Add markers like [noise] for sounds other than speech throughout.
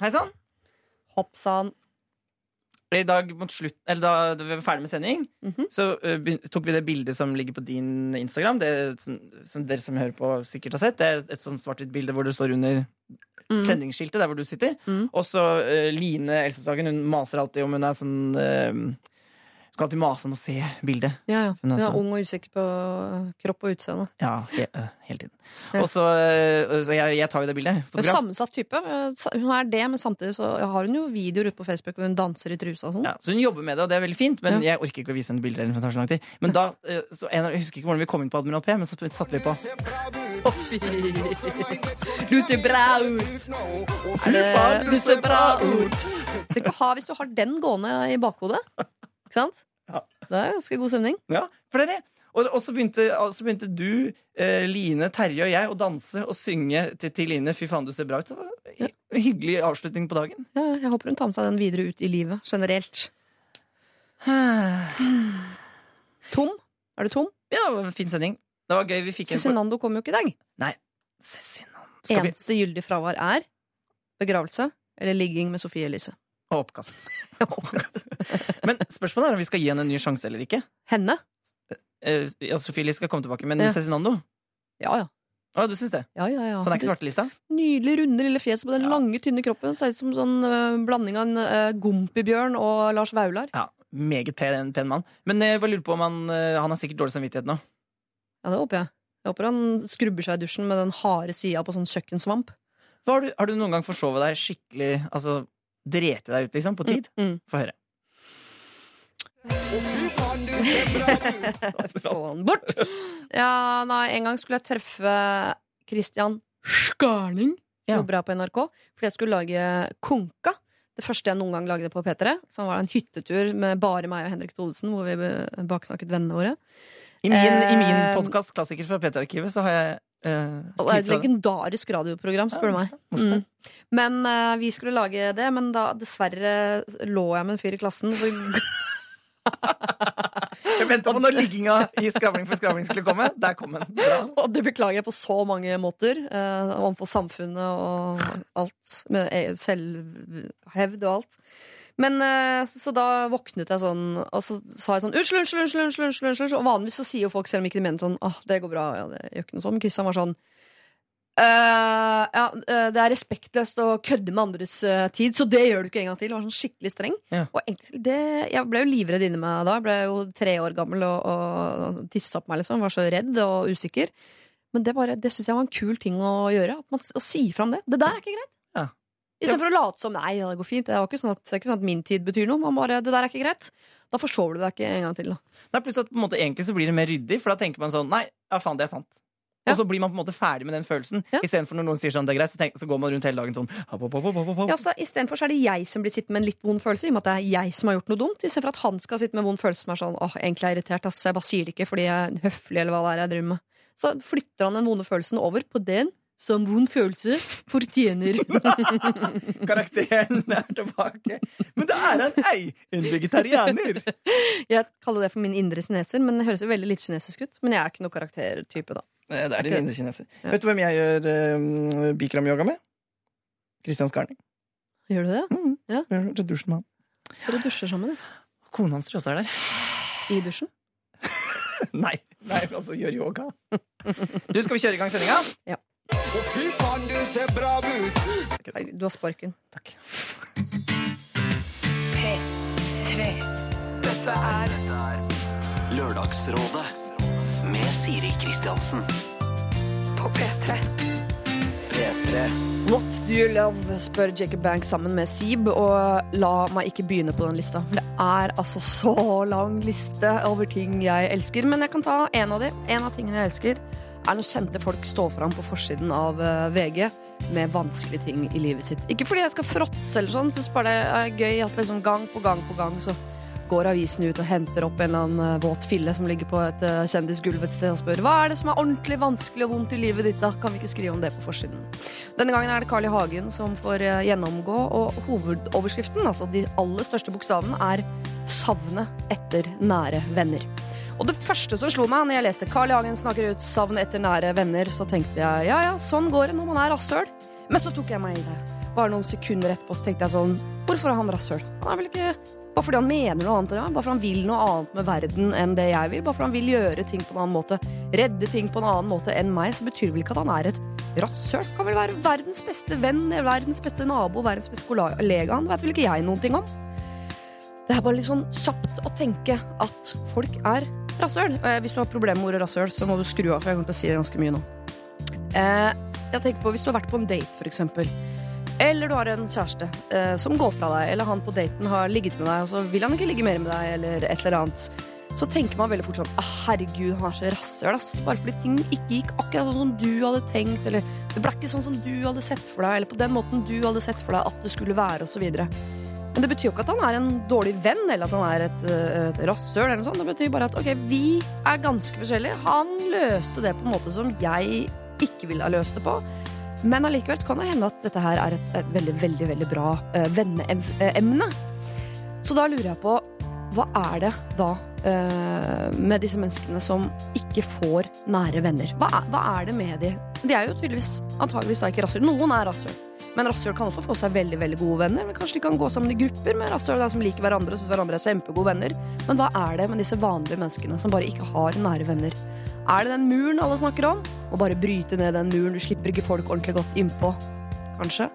Hei sann. Hopp sann. I dag mot slutt, eller da vi var ferdig med sending, Mhm. så uh, tok vi det bildet som ligger på din Instagram. Det som, som dere som hører på, sikkert har sett. Det er et sånn svart-hvitt bilde hvor det står under mm. sendingsskiltet der hvor du sitter. Mm. Og så uh, Line Elsesagen, hun maser alltid om hun er sånn uh, Skal alltid mase om å se bildet. Ja, ja. Hun er altså- ung og usikker på kropp og utseende. Ja, he, uh, hele tiden. Ja. Og så, uh, så jeg, jeg tar jo det bildet. Fotograf. sammensatt type. Hun er det, men samtidig så har hun jo videoer ute på Facebook hvor hun danser i trusa og sånn. Ja, så hun jobber med det, og det er veldig fint, men jeg orker ikke å vise henne bilder. eller for det så lang tid. Men da, uh, så en, Jeg husker ikke hvordan vi kom inn på Admiral P, men så satte vi på. Du ser bra ut! Er du ser bra ut! Tenk å ha hvis du har den gående i bakhodet. Ikke sant? Ja. Det er ganske god stemning. Ja, for det er det. Og, og så, begynte, så begynte du, eh, Line, Terje og jeg å danse og synge til, til Line 'Fy faen, du ser bra ut'. Det var en hy- hyggelig avslutning på dagen. Ja, jeg håper hun tar med seg den videre ut i livet generelt. [sighs] Tom? Er du tom? Ja, fin sending. Det var gøy. Vi fikk Cezinando kom jo ikke i dag. Cezinando. Skal vi Eneste gyldig fravær er begravelse eller ligging med Sofie Elise. Og [laughs] oppkast. Men spørsmålet er om vi skal gi henne en ny sjanse eller ikke. Henne? Eh, ja, Sofie Lie skal komme tilbake, men Ja. Cezinando? Ja, ja. Å, du syns det? ja, ja, ja. Så den er ikke svartelista? Nydelig, runde lille fjes på den Ja. lange, tynne kroppen. Ser ut som sånn uh, blanding av en uh, Gompibjørn og Lars Vaular. Ja, Meget pen, pen mann. Men jeg bare lurer på om han, uh, han har sikkert dårlig samvittighet nå. Ja, det håper jeg. Jeg håper han skrubber seg i dusjen med den harde sida på sånn kjøkkensvamp. Har du, har du noen gang forsovet deg skikkelig Altså drete deg ut, liksom, på tid? Mm. Få høre. Få han [laughs] bort! Ja, nei, en gang skulle jeg treffe Christian Skarning. Ja. Jobber her på NRK. Fordi jeg skulle lage Konka. Det første jeg noen gang lagde på P3. Som var en hyttetur med bare meg og Henrik Thodesen, hvor vi baksnakket vennene våre. I min, i min Eh, podkast Klassiker fra P3-arkivet så har jeg eh, Det er et legendarisk radioprogram, spør du meg. Mm. Men eh, vi skulle lage det, men da dessverre lå jeg med en fyr i klassen. Så [laughs] Jeg venta på når ligginga i Skravling for skravling skulle komme. Der kom den. Bra. Og det beklager jeg på så mange måter. Eh, overfor samfunnet og alt. Med e- selvhevd og alt. Men eh, Så da våknet jeg sånn, og så sa jeg sånn Unnskyld, unnskyld, unnskyld. unnskyld, unnskyld, unnskyld. Og vanligvis så sier jo folk, selv om ikke de mener sånn Åh, det går bra. Ja, det gjør ikke noe sånn. Kristian var sånn Uh, ja, eh, det er respektløst å kødde med andres uh, tid, så det gjør du ikke en gang til. Det Var sånn skikkelig streng. Ja. Og egentlig, det, jeg ble jo livredd inni meg da. Jeg ble jo tre år gammel og, og tissa på meg, liksom. jeg Var så redd og usikker. Men det, bare- det syns jeg var en kul ting å gjøre. At man, å si fram det. Det der er ikke greit. Ja. Istedenfor å late som nei, det går fint. Det, ikke sånn at, det er ikke sånn at min tid betyr noe. Man bare, det der er ikke greit. Da forsover du deg ikke en gang til. Da. Nei, pluss at på en måte egentlig så blir det mer ryddig, for da tenker man sånn Nei, ja faen, det er sant. Ja. Og så blir man på en måte ferdig med den følelsen. Ja. Istedenfor når noen sier sånn det er greit, så, tenk, så går man rundt hele dagen sånn hopp, hopp, hopp, hopp, hopp, hopp. Ja, så Istedenfor så er det jeg som blir sittende med en litt vond følelse, i og med at det er jeg som har gjort noe dumt. Istedenfor at han skal sitte med en vond følelse som er sånn åh, egentlig er jeg irritert, ass. Jeg bare sier det ikke fordi jeg er høflig, eller hva det er jeg driver med. Så flytter han den vonde følelsen over på den som vond følelse fortjener. [laughs] Karakteren er tilbake. Men da er han ei, en vegetarianer. Jeg kaller det for min indre kineser, men det høres jo veldig litt kinesisk ut. Men jeg er ikke noe karaktertype, da. Eh, Det er din indre kineser. Ja. Vet du hvem jeg gjør uh, bikram-yoga med? Kristian Skarning. Gjør du det? Mm. Ja. Jeg har dusjen med han. Dere dusjer sammen, ja. Kona hans tror jeg også er der. I dusjen? [laughs] Nei, nei, altså gjør yoga. Du, skal vi kjøre i gang sendinga? Å, fy faen, du ser bra ut! Du har sparken. Takk. P3. Dette er Lørdagsrådet med Siri Kristiansen. På P3. P3. What do you love? spør Jacob Banks sammen med Seeb. Og la meg ikke begynne på den lista. Det er altså så lang liste over ting jeg elsker. Men jeg kan ta en av de. En av tingene jeg elsker, er når kjente folk står fram på forsiden av eh, VG med vanskelige ting i livet sitt. Ikke fordi jeg skal fråtse eller sånn, syns bare det er gøy at liksom gang på gang på gang så går avisen ut og henter opp en eller annen eh, våt fille som ligger på et eh, kjendisgulv et sted og spør hva er det som er ordentlig vanskelig og vondt i livet ditt. da? Kan vi ikke skrive om det på forsiden? Denne gangen er det Carl I. Hagen som får gjennomgå, og hovedoverskriften, altså de aller største bokstavene, er 'Savnet etter nære venner'. Og det første som slo meg når jeg leste Carl I. Hagen snakker ut 'savn etter nære venner', så tenkte jeg ja ja, sånn går det når man er rasshøl. Men så tok jeg meg i det. bare noen sekunder etterpå så tenkte jeg sånn Hvorfor er han rasshøl? Han er vel ikke Bare fordi han mener noe annet enn meg, bare fordi han vil noe annet med verden enn det jeg vil, bare fordi han vil gjøre ting på en annen måte, redde ting på en annen måte enn meg, så betyr vel ikke at han er et rasshøl. Kan vel være verdens beste venn, verdens beste nabo, verdens beste kollega. Han vet vel ikke jeg noen ting om. Det er bare litt sånn kjapt å tenke at folk er rasshøl. Eh, Hvis du har problemer med ordet rasshøl, så må du skru av, for jeg kommer til å si det ganske mye nå. Eh, jeg tenker på Hvis du har vært på en date, for eksempel. Eller du har en kjæreste eh, som går fra deg, eller han på daten har ligget med deg, og så vil han ikke ligge mer med deg, eller et eller annet. Så tenker man veldig fort sånn ah, Herregud, han er så rasshøl, ass. Bare fordi ting ikke gikk akkurat sånn som du hadde tenkt, eller det ble ikke sånn som du hadde sett for deg, eller på den måten du hadde sett for deg at det skulle være, osv. Men det betyr jo ikke at han er en dårlig venn, eller at han er et, eh, et rasshøl. Det betyr bare at ok, vi er ganske forskjellige. Han løste det på en måte som jeg ikke ville ha løst det på. Men allikevel kan det hende at dette her er et, et veldig, veldig, veldig bra uh, venneemne. Så da lurer jeg på, hva er det da uh, med disse menneskene som ikke får nære venner? Hva er, hva er det med de? De er jo tydeligvis antageligvis da ikke rasshøl. Noen er rasshøl. Men rasshøl kan også få seg veldig veldig gode venner. Men Kanskje de kan gå sammen i grupper med rasshøl som liker hverandre og synes hverandre er kjempegode venner. Men hva er det med disse vanlige menneskene som bare ikke har nære venner? Er det den muren alle snakker om? Å bare bryte ned den muren. Du slipper ikke folk ordentlig godt innpå. Kanskje?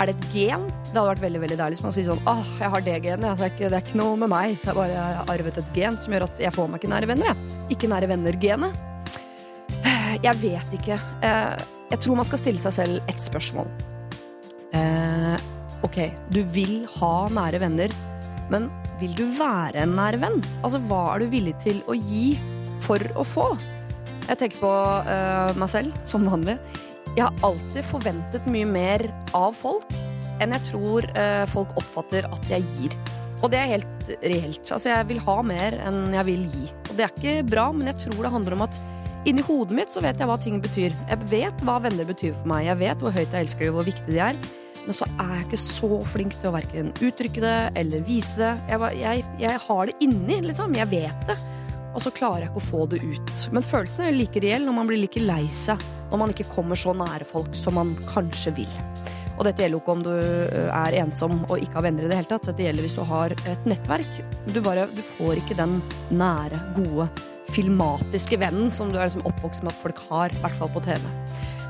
Er det et gen? Det hadde vært veldig veldig deilig hvis man sånn Åh, jeg har det genet. Det, det er ikke noe med meg. Det er bare jeg har arvet et gen som gjør at jeg får meg ikke nære venner. Jeg. Ikke nære venner-genet. Jeg vet ikke. Eh, Jeg tror man skal stille seg selv ett spørsmål. Eh, ok, du vil ha nære venner, men vil du være en nær venn? Altså, hva er du villig til å gi for å få? Jeg tenker på eh, meg selv, som vanlig. Jeg har alltid forventet mye mer av folk enn jeg tror eh, folk oppfatter at jeg gir. Og det er helt reelt. Altså, jeg vil ha mer enn jeg vil gi. Og det er ikke bra, men jeg tror det handler om at inni hodet mitt så vet jeg hva ting betyr. Jeg vet hva venner betyr for meg. Jeg vet hvor høyt jeg elsker dem, hvor viktig de er. Men så er jeg ikke så flink til å verken uttrykke det eller vise det. Jeg, jeg, jeg har det inni, liksom. Jeg vet det. Og så klarer jeg ikke å få det ut. Men følelsen er like reell når man blir like lei seg når man ikke kommer så nære folk som man kanskje vil. Og dette gjelder jo ikke om du er ensom og ikke har venner i det hele tatt. Dette gjelder hvis du har et nettverk. Du, bare, du får ikke den nære, gode, filmatiske vennen som du er liksom oppvokst med at folk har, i hvert fall på TV.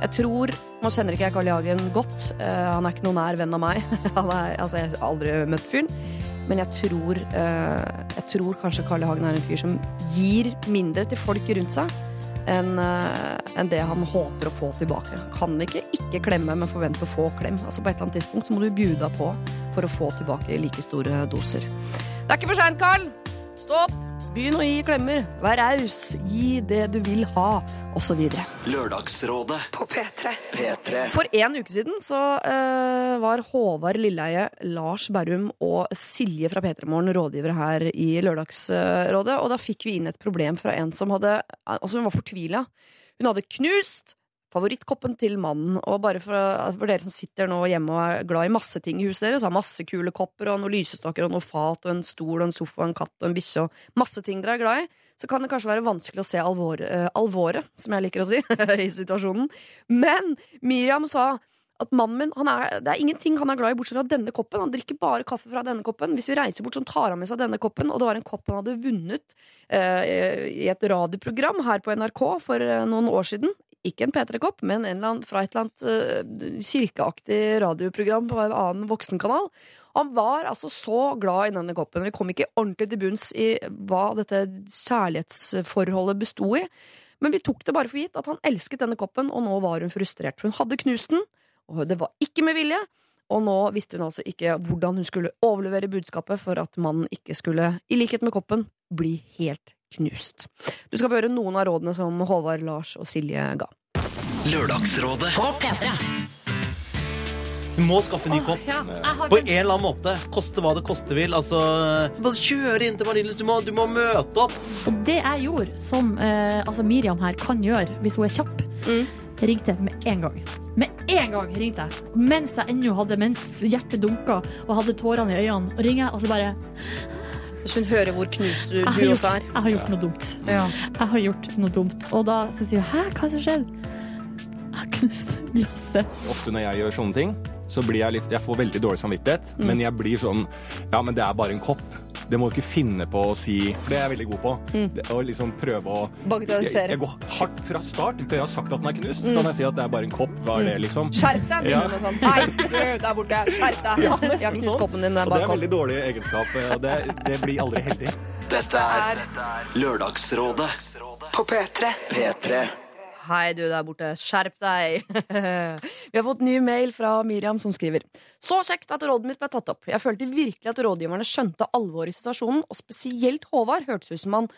Jeg tror, Nå kjenner ikke jeg Carl I. Hagen godt. Uh, han er ikke noen nær venn av meg. [laughs] han er, altså, jeg har aldri møtt fyren. Men jeg tror, uh, jeg tror kanskje Carl. Hagen er en fyr som gir mindre til folk rundt seg enn uh, en det han håper å få tilbake. Kan ikke ikke klemme, men forvente å få klem. Altså På et eller annet tidspunkt så må du bjuda på for å få tilbake like store doser. Det er ikke for seint, Carl! Stå opp! Begynn å gi klemmer. Vær raus. Gi det du vil ha, osv. Lørdagsrådet På P3. P3 For en uke siden så uh, var Håvard Lilleheie, Lars Berrum og Silje fra P3 Morgen rådgivere her i Lørdagsrådet. Og da fikk vi inn et problem fra en som hadde Altså, hun var fortvila. Hun hadde knust favorittkoppen til mannen. Og bare for, for dere som sitter nå hjemme og er glad i masse ting i huset deres, har masse kule kopper og noen lysestaker og noe fat og en stol og en sofa og en katt og en bikkje og masse ting dere er glad i, så kan det kanskje være vanskelig å se alvoret, uh, alvore, som jeg liker å si, [laughs] i situasjonen. Men Miriam sa at mannen min, er, det er ingenting han er glad i bortsett fra denne koppen. Han drikker bare kaffe fra denne koppen. Hvis vi reiser bort, så tar han med seg denne koppen. Og det var en kopp han hadde vunnet eh, i et radioprogram her på NRK for eh, noen år siden. Ikke en P3-kopp, men en eller annen, fra et eller annet eh, kirkeaktig radioprogram på en annen voksenkanal. Han var altså så glad i denne koppen. Vi kom ikke ordentlig til bunns i hva dette kjærlighetsforholdet besto i. Men vi tok det bare for gitt at han elsket denne koppen, og nå var hun frustrert. Hun hadde knust den, og det var ikke med vilje. Og nå visste hun altså ikke hvordan hun skulle overlevere budskapet for at mannen ikke skulle, i likhet med koppen, bli helt knust. Du skal få høre noen av rådene som Håvard, Lars og Silje ga. Lørdagsrådet Du må skaffe ny kopp. På en eller annen måte. Koste hva det koste vil. Altså, bare kjøre inn til Marienlyst. Du, må- du må møte opp. Og det jeg gjorde, som eh, altså Miriam her kan gjøre hvis hun er kjapp, Mm. ringte med en gang. Med en gang ringte jeg. Mens jeg ennå hadde, mens hjertet dunka og hadde tårene i øynene, og ringer jeg, og så bare Så hun hører hvor knust du, du gjort, også er. jeg har gjort noe dumt. Ja. Jeg har gjort noe dumt. Og da så sier hun hæ, hva er det som skjedde? Jeg har knust glasset. Ofte når jeg gjør sånne ting, så blir jeg litt Jeg får veldig dårlig samvittighet, men jeg blir sånn Ja, men det er bare en kopp. Det må du ikke finne på å si. For det er jeg veldig god på. Det, å liksom prøve å jeg, Bagatellisere. jeg går hardt fra start til jeg har sagt at den er knust. Så kan jeg si at det er bare en kopp. Hva er det, liksom? Skjerp deg! Ja. du med sånn. Nei, der borte, skjerp deg! Jeg har knust koppen din. Det Og det er en veldig dårlig egenskap, og det, det blir aldri heldig. Dette er Lørdagsrådet På P3. P3. Hei, du der borte. Skjerp deg! [laughs] Vi har fått ny mail fra Miriam som skriver Så kjekt at rådet mitt ble tatt opp. Jeg følte virkelig at rådgiverne skjønte alvoret i situasjonen, og spesielt Håvard hørtes ut som han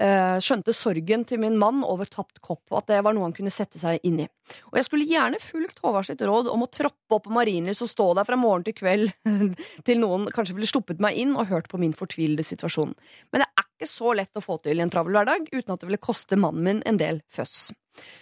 eh, skjønte sorgen til min mann over tapt kopp, og at det var noe han kunne sette seg inn i. Og jeg skulle gjerne fulgt Håvard sitt råd om å troppe opp på Marienlyst og stå der fra morgen til kveld [laughs] til noen kanskje ville sluppet meg inn og hørt på min fortvilede situasjon. Men det er ikke så lett å få til i en travel hverdag uten at det ville koste mannen min en del føss.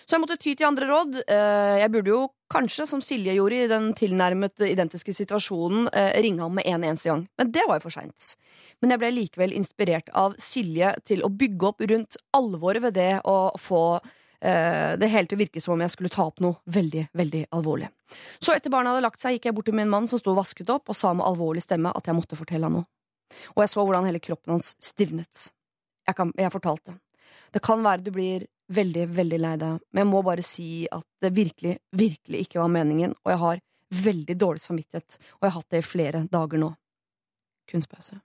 Så jeg måtte ty til andre råd. Eh, Jeg burde jo kanskje, som Silje gjorde i den tilnærmet identiske situasjonen, eh, ringe ham med en eneste gang. Men det var jo for seint. Men jeg ble likevel inspirert av Silje til å bygge opp rundt alvoret ved det å få det hele til å virke som om jeg skulle ta opp noe veldig, veldig alvorlig. Så etter barna hadde lagt seg, gikk jeg bort til min mann som sto og vasket opp, og sa med alvorlig stemme at jeg måtte fortelle han noe. Og jeg så hvordan hele kroppen hans stivnet. Jeg, kan, jeg fortalte. Det kan være du blir veldig, veldig lei deg, men jeg må bare si at det virkelig, virkelig ikke var meningen, og jeg har veldig dårlig samvittighet, og jeg har hatt det i flere dager nå. Kunstpause.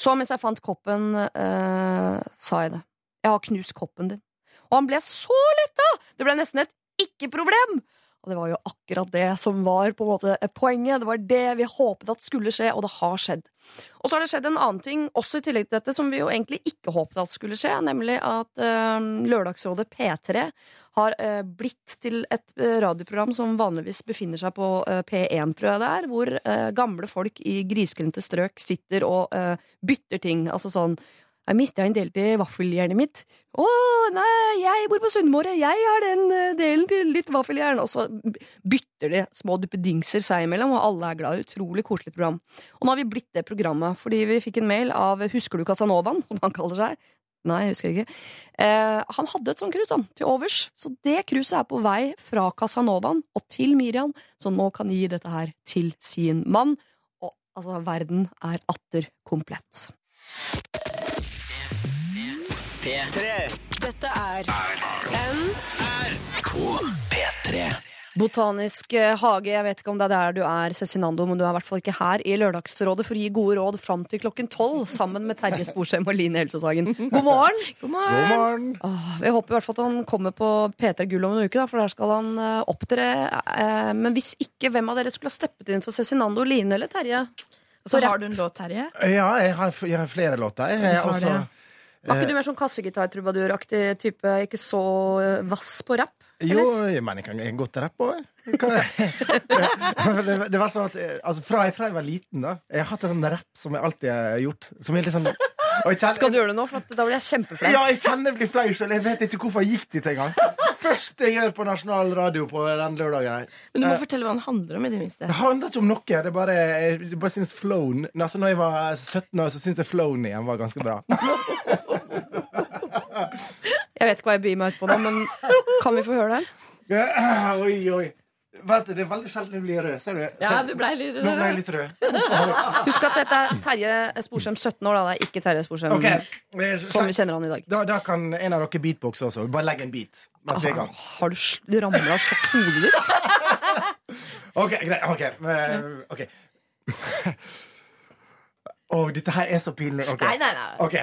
Så mens jeg fant koppen, eh, sa jeg det. Jeg har knust koppen din. Og han ble så letta! Det ble nesten et ikke-problem! Og det var jo akkurat det som var på en måte poenget. Det var det vi håpet at skulle skje, og det har skjedd. Og så har det skjedd en annen ting, også i tillegg til dette, som vi jo egentlig ikke håpet at skulle skje, nemlig at øh, Lørdagsrådet P3 har øh, blitt til et øh, radioprogram som vanligvis befinner seg på eh, P1, tror jeg det er, hvor gamle folk i grisgrendte strøk sitter og bytter ting. Altså sånn jeg mista en del til vaffeljernet mitt. Å, nei, jeg bor på Sunnmøre, jeg har den eh, delen til litt vaffeljern. Og så bytter de små duppedingser seg imellom, og alle er glad. Utrolig koselig program. Og nå har vi blitt det programmet, fordi vi fikk en mail av Husker du Casanovaen, som han kaller seg? Nei, jeg husker ikke. Eh, han hadde et sånt krus han, til overs, så det kruset er på vei fra Casanovaen og til Miriam, så nå kan de gi dette her til sin mann. Og altså, verden er atter komplett. Dette er P3. Botanisk eh, hage, jeg vet ikke om det er der du er, Cezinando, men du er i hvert fall ikke her i Lørdagsrådet for å gi gode råd fram til klokken tolv, sammen med Terje Sporsem og Line Elvsåshagen. God morgen! God morgen. Åh, jeg håper i hvert fall at han kommer på P3 Gull om en uke, da, for der skal han eh, opptre. Eh, men hvis ikke, hvem av dere skulle ha steppet inn for Cezinando, Line eller Terje? Så har du en låt, Terje? Ja, jeg har, jeg har flere låter. Jeg, har også, det, Var ikke du mer sånn kassegitar-trubaduraktig type, ikke så eh, vass på rapp? Jo, men jeg kan jeg kan godt rappe òg. [laughs] det, det var sånn at eh, altså, fra, fra jeg var liten, da Jeg har hatt en sånn rapp som jeg alltid har gjort. Som er litt sånn kjenner, Skal du gjøre det nå? For at da blir jeg kjempeflau. Ja, jeg kjenner jeg blir flau sjøl. Jeg vet ikke hvorfor jeg gikk dit engang. Første jeg gjør på nasjonal radio på den lørdagen her. Men du må uh, fortelle hva den handler om, i det minste. Det handler ikke om noe. Det er bare, jeg bare synes flown altså, Når jeg var 17 år, så syntes jeg flown igjen var ganske bra. Jeg vet ikke hva jeg byr meg ut på nå, men kan vi få høre det? Uh, oi, oi. Vet det er veldig sjelden jeg blir rød. Ser du? Ja, du ble litt rød. Nå ble jeg litt rød. [laughs] Husk at dette er Terje Sporsem 17 år, da. Det er ikke Terje Sporsem okay. som vi kjenner han i dag. Da, da kan en av dere beatboxe også. Bare legg en beat. Mens vi er i gang. Har du du ramla og slått hodet ditt? [laughs] OK, greit. OK. okay. [laughs] ok. Å, dette her er så pinlig. Okay. Nei, nei, nei. Ok.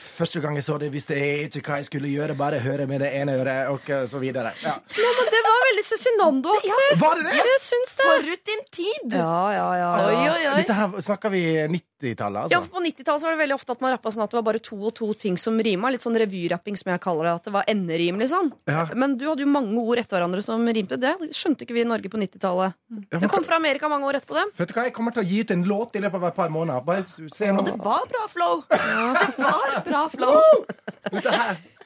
Første gang jeg så det, visste jeg ikke hva jeg skulle gjøre. Bare høre med det ene øret, og så videre. Ja. Ja, men det var veldig Cezinando-aktig. Var det det? Jeg syns det. Forut din tid! Ja, ja, ja. Altså, Oi, oi, oi. Dette her snakker vi 90-tallet, Ja, altså? for På 90-tallet var det veldig ofte at man rappa sånn at det var bare to og to ting som rima. Litt sånn revyrapping, som jeg kaller det. At det var enderim, liksom. Ja. Men du hadde jo mange ord etter hverandre som rimte. Det skjønte ikke vi i Norge på 90-tallet. Ja, Det kom fra Amerika mange år etterpå det. Vet du hva, Jeg kommer til å gi ut en låt i løpet av et par måneder. Bare se nå. Det var bra flow! Det var bra flow.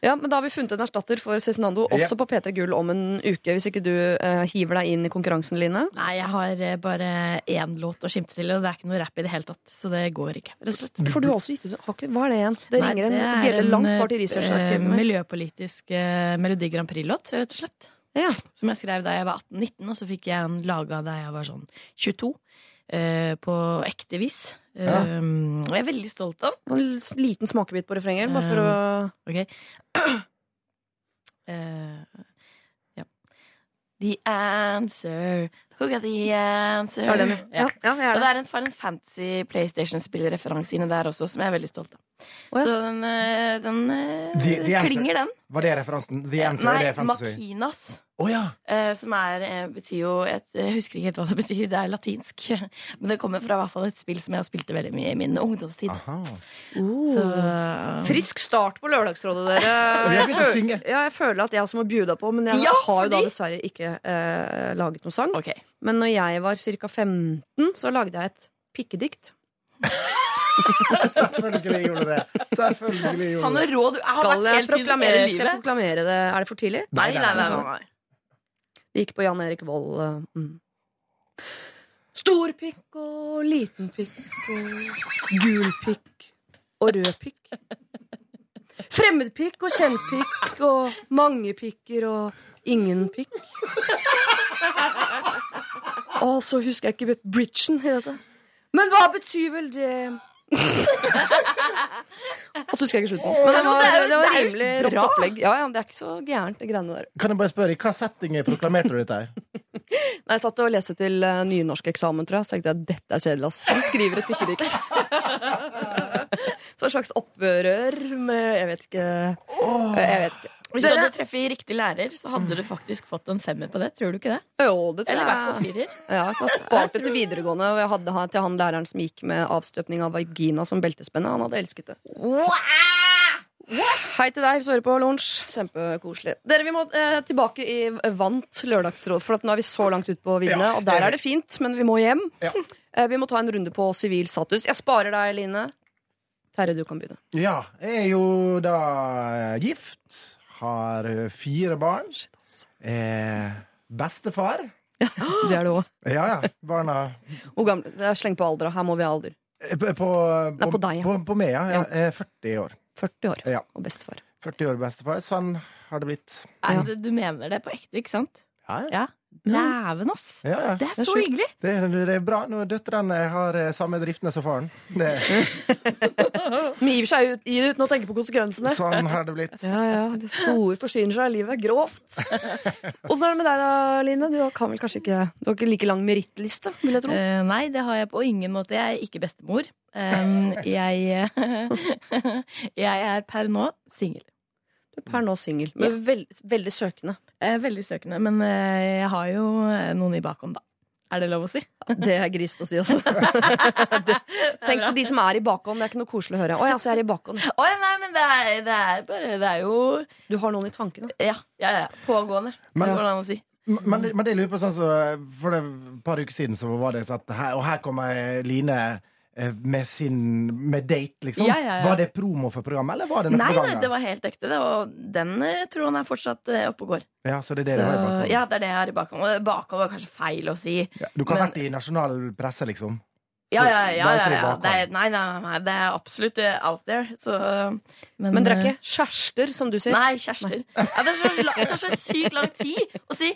Ja, men Da har vi funnet en erstatter for Cezinando, Ja. også på P3 Gull om en uke. Hvis ikke du eh, hiver deg inn i konkurransen, Line. Nei, jeg har eh, bare én låt å skimte til, og det er ikke noe rap i det hele tatt. Så det går ikke, rett og slett. For du har også gitt ut har ikke, Hva er det igjen? Det Nei, ringer en er bjelle en, langt bort i eh, researcharkivet mitt. Miljøpolitisk eh, Melodi Grand Prix-låt, rett og slett. Ja. Som jeg skrev da jeg var 18-19, og så fikk jeg en laga da jeg var sånn 22. eh, på ekte vis. Ja. Eh, og jeg er veldig stolt av. En liten smakebit på refrenget, bare for å Ok. Uh, [clears throat] ja. The answer Who got the answer? Ja, den, ja. ja, er Og det det. er en Final Fantasy PlayStation-spillreferanse inne der også, som jeg er veldig stolt av. Oh, ja. Så den, eh, den eh, The- the klinger, den. Var det referansen? The answer, Nei, det? Makinas. Å ja! eh, som er, eh, betyr jo et, Jeg husker ikke helt hva det betyr, det er latinsk. [laughs] Men det kommer fra i hvert fall et spill som jeg har spilt veldig mye i min ungdomstid. Aha. Oh. Så, eh, Frisk start på Lørdagsrådet, dere. [laughs] Jeg føler, ja, jeg føler at jeg også må bjuda på, men jeg Ja, har jo da dessverre ikke eh, laget noen sang. ok. Men når jeg var ca. 15, så lagde jeg et pikkedikt. Selvfølgelig gjorde du det. Selvfølgelig gjorde Han er rå, du. Jeg har Skal vært jeg helt proklamere, skal jeg livet. proklamere det? Er det for tidlig? Nei, nei, nei. nei, nei. Det gikk på Jan Erik Vold. eh, Mm. Stor pikk og liten pikk og gul pikk og rød pikk. Fremmedpikk og kjentpikk og mange pikker og ingen pikk. Og så husker jeg ikke bridgen i dette. Men hva betyr vel det? [laughs] Og så husker jeg ikke slutten. Men det var, det var rimelig rått opplegg. Ja, ja, Det er ikke så gærent, det greiene der. Kan jeg bare spørre, I hva setting proklamerte du dette her? [laughs] Nei, Jeg satt og leste til uh, nynorskeksamen, tror jeg. Så tenkte jeg dette er kjedelig, ass. Du skriver et pikkedikt. [laughs] så et slags opprør med Jeg vet ikke. Jeg vet ikke. Hvis du hadde treffet riktig lærer, så hadde du faktisk fått en femmer på det. Tror du ikke det? Jo, det tror Eller i hvert fall jeg. firer. Ja, så sparte til videregående, og jeg hadde han- til han læreren som gikk med avstøpning av vagina som beltespenne. Han hadde elsket det. Hei til deg, Såre på lunsj. Kjempekoselig. Dere, Vi må eh, tilbake i vant lørdagsråd, for at nå er vi så langt ut på viddene. Ja, og det er der vi. er det fint, men vi må hjem. Ja. [laughs] Eh, vi må ta en runde på sivil status. Jeg sparer deg, Line. Terje, du kan begynne. Ja, jeg er jo da gift. Har eh, fire barn. Eh, bestefar. Det er det òg. Ja, ja. Barna Hvor gammel? Det er Sleng på alder. Her må vi ha alder. Eh, På, på, Nei, på deg, ja. På, på meg, ja. Ja. Er 40 år. 40 år. Ja. Og bestefar. 40 år bestefar. Sånn har det blitt. Ja. du, du mener det på ekte, ikke sant? Ja, ja. Ja. Dæven, ass! ja, ja. Det er Det er så sjukt. hyggelig! Det, er- det er bra når døtrene har eh, samme driftene som faren. Det, [laughs] Men gir seg ut, gir uten å tenke på konsekvensene. sånn har det blitt. Ja, ja, Det store forsyner seg av livet. Grovt. Åssen er det med deg da, Line? Du kan vel kanskje ikke Du har ikke like lang merittliste, vil jeg tro? Uh, nei, det har jeg på ingen måte. Jeg er ikke bestemor. Um, jeg, [laughs] jeg er per nå singel. Du er per nå singel, men veld, veldig søkende. Er veldig søkende, men eh, jeg har jo noen i bakhånd, da. Er det lov å si? Det er grist å si, altså. [laughs] [laughs] Det, tenk på de som er i bakhånd. Det er ikke noe koselig å høre. Å ja, så jeg er i bakhånd. Å nei, men det er, det er bare Det er jo Du har noen i tankene. Ja, ja, ja. Pågående. Men- Går det an å si. Men, men det lurer på sånn så, For et par uker siden så var det sånn at her, Og her kommer Line eh, med sin Med date, liksom. Ja, ja, ja. Var det promo for programmet, eller var det noe Nei, nei, det var helt ekte, det. Og den eh, tror han er fortsatt eh, oppe og går. Ja, så det er det Så, i bakhånd. ja, det er det jeg har i bakhånd. Og bakhånd var kanskje feil å si. Du kan ha vært i nasjonal presse, liksom. Ja, ja, ja. er ja, ja. Det er, nei, nei, nei, nei, det er absolutt eh, out there. Så, men, Men dere er eh, ikke kjærester, som du sier? Nei, kjærester. Ja, det er så, så [laughs] sykt lang tid å si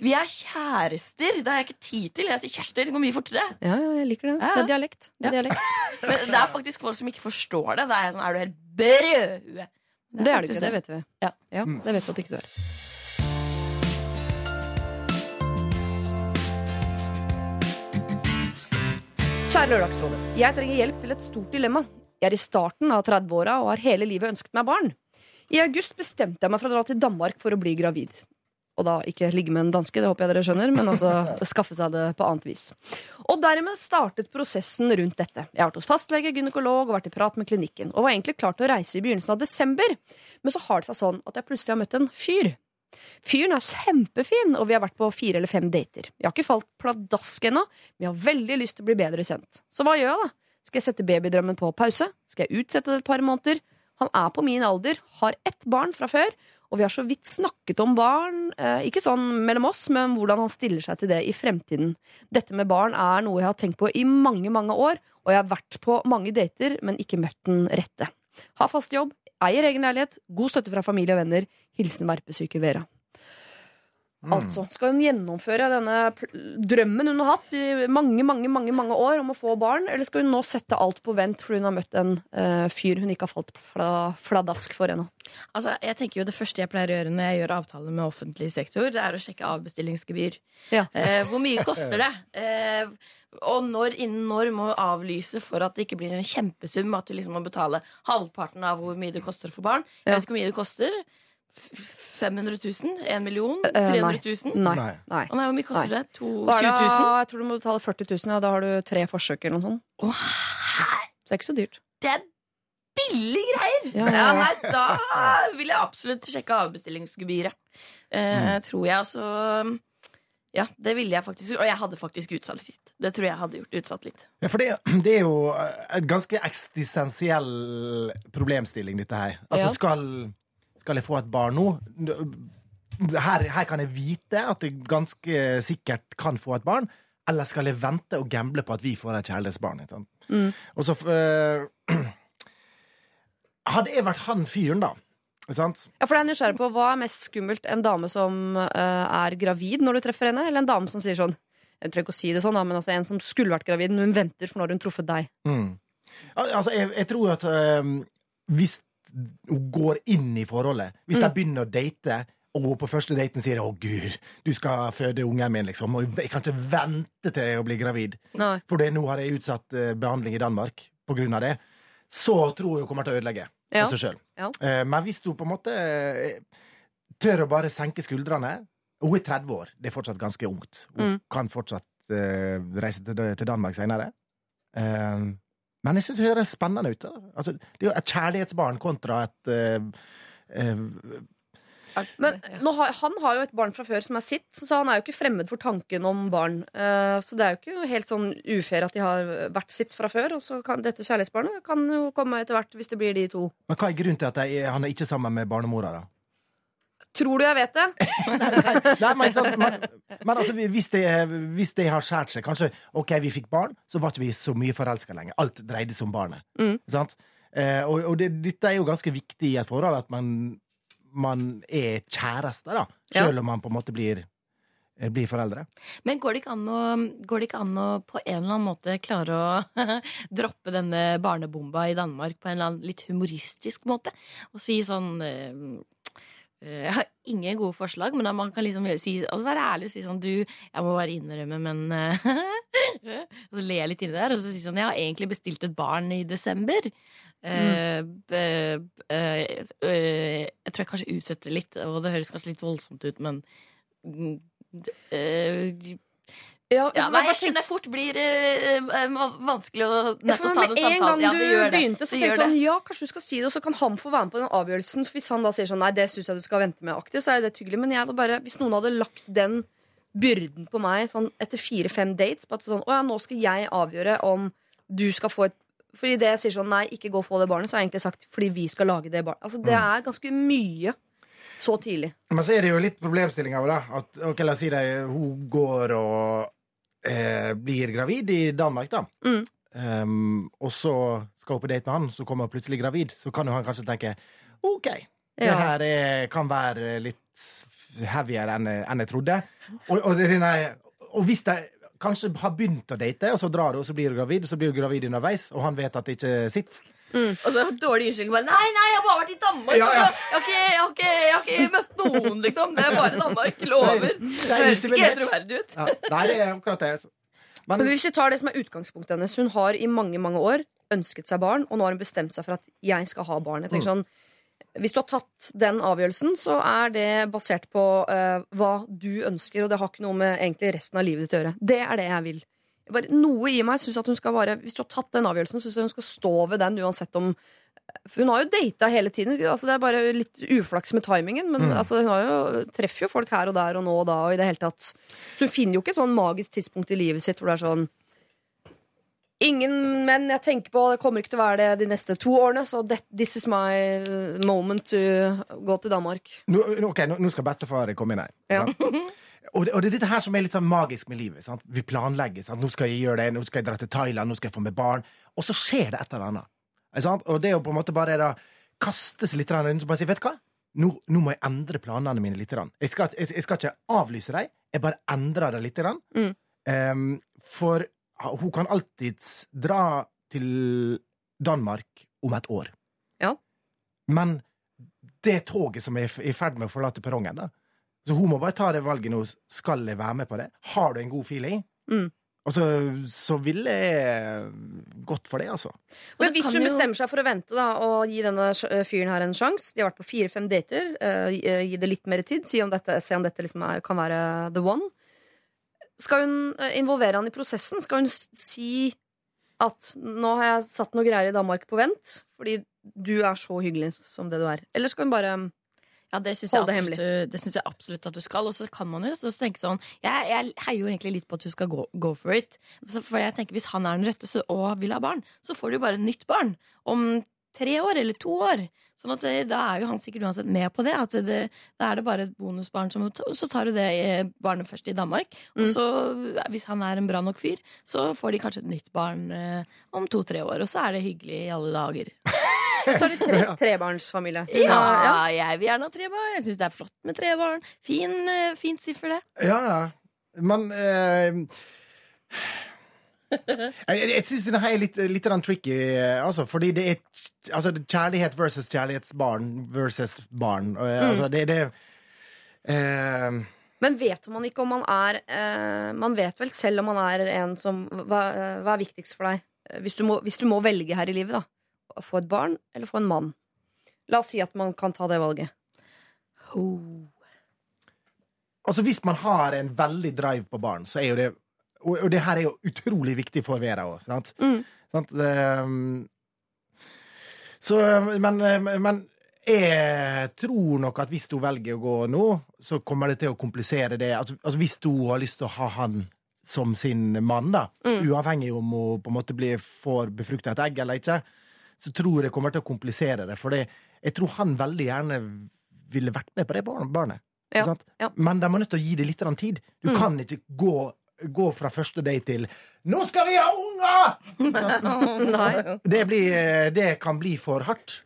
'vi er kjærester'. Det har jeg ikke tid til. Jeg sier kjærester. Det går mye fortere. Ja, ja, jeg liker det. Ja. Det er dialekt. Det er, Ja. dialekt. [laughs] Men det er faktisk folk som ikke forstår det. Det er sånn, er du helt brød? det er du ikke, det vet vi. Ja. Ja, det vet vi at ikke du er. Kjære Lørdagsrådet. Jeg trenger hjelp til et stort dilemma. Jeg er i starten av 30-åra og har hele livet ønsket meg barn. I august bestemte jeg meg for å dra til Danmark for å bli gravid. Og da ikke ligge med en danske, det håper jeg dere skjønner, men altså [laughs] skaffe seg det på annet vis. Og dermed startet prosessen rundt dette. Jeg har vært hos fastlege, gynekolog og vært i prat med klinikken. Og var egentlig klar til å reise i begynnelsen av desember. Men så har det seg sånn at jeg plutselig har møtt en fyr. Fyren er kjempefin, og vi har vært på fire eller fem dater. Jeg har ikke falt pladask ennå, men jeg har veldig lyst til å bli bedre kjent. Så hva gjør jeg, da? Skal jeg sette babydrømmen på pause? Skal jeg utsette det et par måneder? Han er på min alder, har ett barn fra før, og vi har så vidt snakket om barn. Eh, ikke sånn mellom oss, men hvordan han stiller seg til det i fremtiden. Dette med barn er noe jeg har tenkt på i mange, mange år, og jeg har vært på mange dater, men ikke møtt den rette. Har fast jobb, eier egen leilighet, god støtte fra familie og venner. Hilsen verpesyke Vera. Altså, skal hun gjennomføre denne drømmen hun har hatt i mange mange, mange, mange år om å få barn, eller skal hun nå sette alt på vent fordi hun har møtt en uh, fyr hun ikke har falt fla, fladask for ennå? Altså, jeg tenker jo Det første jeg pleier å gjøre når jeg gjør avtaler med offentlig sektor, det er å sjekke avbestillingsgebyr. Ja. Eh, hvor mye [laughs] koster det? Eh, og når innen når må avlyse for at det ikke blir en kjempesum? At du liksom må betale halvparten av hvor mye det koster for barn. Jeg vet ikke hvor mye det koster. F- 500 000? 1 million? Eh, 300 000? Nei. Nei. nei. Å nei, hvor mye koster Nei. det? To, er 20 det? 000? Jeg tror du må betale 40 000, og Da har du tre forsøk eller noe sånt. Oh, Så det er ikke så dyrt. det er billige greier! Ja, Ja, ja, ja. nei, da vil jeg absolutt sjekke avbestillingsgebyret. Eh, Tror jeg altså Ja, det ville jeg faktisk. Og jeg hadde faktisk utsatt litt. Det tror jeg hadde gjort utsatt litt. Ja, for det, det er jo en ganske eksistensiell problemstilling, dette her. Altså, Ja. skal, skal jeg få et barn nå? Her, her kan jeg vite at jeg ganske sikkert kan få et barn. Eller skal jeg vente og gamble på at vi får et kjærlighetsbarn? Mm. Og så øh, [clears throat] Hadde jeg vært han fyren, da sant? Ja, for jeg er nysgjerrig på Hva er mest skummelt? En dame som eh, er gravid når du treffer henne, eller en dame som sier sånn Jeg trenger ikke å si det sånn, da, men altså en som skulle vært gravid, men hun venter for når hun truffet deg. Mm. Altså, jeg, jeg tror at øhm, hvis hun går inn i forholdet, hvis Mm. de begynner å date, og hun på første daten sier 'Å, gud, du skal føde ungen min', liksom, og jeg kan ikke vente til å bli gravid, Nei. for det, nå har jeg utsatt eh, behandling i Danmark på grunn av det, så tror jeg hun kommer til å ødelegge Ja. for seg sjøl. Ja. men hvis hun på en måte eh, tør å bare senke skuldrene Hun er 30 år, det er fortsatt ganske ungt. Hun Mm. kan fortsatt eh, reise til Danmark seinere. Men jeg syns det høres spennende ut. Altså, det er jo et kjærlighetsbarn kontra et uh, uh, Men nå har, han har jo et barn fra før som er sitt, så han er jo ikke fremmed for tanken om barn. Eh, så det er jo ikke helt sånn ufair at de har vært sitt fra før. Og så kan dette kjærlighetsbarnet kan jo komme etter hvert, hvis det blir de to. Men hva er grunnen til at de, han er ikke sammen med barnemora, da? Tror du jeg vet det? [laughs] Nei, men, så, men, men altså, hvis, det, hvis det har skjært seg Kanskje OK, vi fikk barn, så var ikke vi så mye forelska lenger. Alt dreide seg om barnet. Mm. Sant? Eh, og og det, dette er jo ganske viktig i et forhold, at man, man er kjærester, da. Ja. Selv om man på en måte blir, eh, blir foreldre. Men går det, ikke an å, går det ikke an å på en eller annen måte klare å [laughs] droppe denne barnebomba i Danmark på en eller annen litt humoristisk måte? Og si sånn eh, Jeg har ingen gode forslag, men man kan liksom si, altså være ærlig og si sånn Du, jeg må bare innrømme, men eh, [laughs] Og så le jeg litt inni der, og så si sånn Jeg har egentlig bestilt et barn i desember. Mm. Uh, uh, uh, eh, jeg tror jeg kanskje utsetter det litt, og det høres kanskje litt voldsomt ut, men mm, eh, Ja, ja, nei, jeg skjønner fort blir eh, vanskelig å Ja, nettopp ta med samtalen. en gang du Ja, begynte, så Det tenkte jeg sånn. Ja, kanskje du skal si det, og så kan han få være med på den avgjørelsen. For hvis han da sier sånn Nei, det syns jeg du skal vente med aktivt, så er det hyggelig. Men jeg da bare, hvis noen hadde lagt den byrden på meg sånn etter fire-fem dates på at sånn Å ja, nå skal jeg avgjøre om du skal få et Fordi det jeg sier sånn Nei, ikke gå og få det barnet, så har jeg egentlig sagt fordi vi skal lage det barnet. Altså, det Mm. er ganske mye så tidlig. Men så er det jo litt problemstillinga da. At, ok, la oss si det, hun går og eh, blir gravid i Danmark, da. Mm. Um, og så skal hun på date med han, så kommer hun plutselig gravid. Så kan jo han kanskje tenke OK, det her er, kan være litt heavier enn, enn jeg trodde. Og, og, nei, og hvis de kanskje har begynt å date, og så drar hun, og så blir hun gravid, og så blir hun gravid underveis, og han vet at det ikke sitter Og så dårlig unnskyldning. bare, Nei, nei, jeg har bare vært i Danmark! Ja, ja. Jeg, har ikke, jeg, har ikke, jeg har ikke møtt noen, liksom. Det er bare Danmark. [laughs] Lover. Det høres ikke helt troverdig ut. Ja, nei, det er akkurat det. Men, Men hvis vi tar det som er utgangspunktet hennes Hun har i mange mange år ønsket seg barn, og nå har hun bestemt seg for at jeg skal ha barn. Jeg tenker sånn, hvis du har tatt den avgjørelsen, så er det basert på uh, hva du ønsker, og det har ikke noe med egentlig resten av livet ditt å gjøre. Det er det jeg vil. Bare, noe i meg synes at hun skal bare Hvis du har tatt den avgjørelsen, syns jeg hun skal stå ved den uansett om For hun har jo data hele tiden. Altså, det er bare litt uflaks med timingen, men Mm. altså, hun har jo, treffer jo folk her og der og nå og da og i det hele tatt. Så hun finner jo ikke et sånn magisk tidspunkt i livet sitt hvor det er sånn Ingen menn jeg tenker på, det kommer ikke til å være det de neste to årene, så that, this is my uh, moment to gå til Danmark. Nå, ok, nå, nå skal bestefar komme inn her. Ja. [laughs] Og, det, og det er dette her som er litt sånn magisk med livet. Sant? Vi planlegger. Sant? Nå skal jeg gjøre det, nå skal jeg dra til Thailand, nå skal jeg få med barn. Og så skjer det et eller annet. Sant? Og det er jo på en måte bare å kaste seg litt rundt og bare si Vet du hva? nå, nå må jeg endre planene mine litt. Jeg skal, jeg, jeg skal ikke avlyse dem, jeg bare endrer dem litt. Mm. Um, for hun kan alltids dra til Danmark om et år. Ja. Men det toget som er i i ferd med å forlate perrongen, da Så hun må bare ta det valget nå. Skal jeg være med på det? Har du en god feeling? Mm. Og så, så ville jeg gått for det, altså. Men det hvis hun jo- bestemmer seg for å vente da, og gi denne fyren her en sjanse De har vært på fire-fem dater. eh, gi- eh, det litt mer tid. Si om dette, se om dette liksom er, kan være the one. Skal hun eh, involvere han i prosessen? Skal hun si at nå har jeg satt noe greier i Danmark på vent fordi du er så hyggelig som det du er? Eller skal hun bare Ja, det syns jeg, synes jeg absolutt at du skal. Og så kan man jo så tenke sånn Jeg, jeg heier jo egentlig litt på at du skal gå, go for it. Så for jeg tenker Hvis han er den rette så, og vil ha barn, så får du jo bare et nytt barn om tre år eller to år. Sånn at Da er jo han sikkert uansett med på det. At det, Da er det bare et bonusbarn. Som, så tar du det eh, barnet først i Danmark. Og Mm. så, hvis han er en bra nok fyr, så får de kanskje et nytt barn eh, om to-tre år. Og så er det hyggelig i alle dager. [laughs] Så er det tre, [laughs] trebarnsfamilie. Ja, jeg vil gjerne ha tre barn. Jeg syns det er flott med tre barn. Fin, eh, fint siffer, det. Ja, ja. Men eh, Jeg, jeg, syns det her er litt, litt tricky, eh, altså, fordi det er altså, kjærlighet versus kjærlighetsbarn versus barn. Og, mm. Altså, det, det eh, Men vet man ikke om man er eh, Man vet vel selv om man er en som Hva, eh, hva er viktigst for deg? Eh, Hvis du, må, hvis du må velge her i livet, da. Å Få et barn eller få en mann. La oss si at man kan ta det valget. Altså, hvis man har en veldig drive på barn, så er jo det Og, og det her er jo utrolig viktig for Vera òg, sant? Mm. sant? Um, så men, men jeg tror nok at hvis hun velger å gå nå, så kommer det til å komplisere det. Altså, altså Hvis hun har lyst til å ha han som sin mann, da, Mm. uavhengig om hun på en måte blir, får befrukta et egg eller ikke, så tror jeg det kommer til å komplisere det. For jeg tror han veldig gjerne ville vært med på det barnet. Ja, sant? ja. Men de er nødt til å gi det litt tid. Du Mm. kan ikke gå, gå fra første date til 'Nå skal vi ha unger!' [laughs] Det, blir, det kan bli for hardt.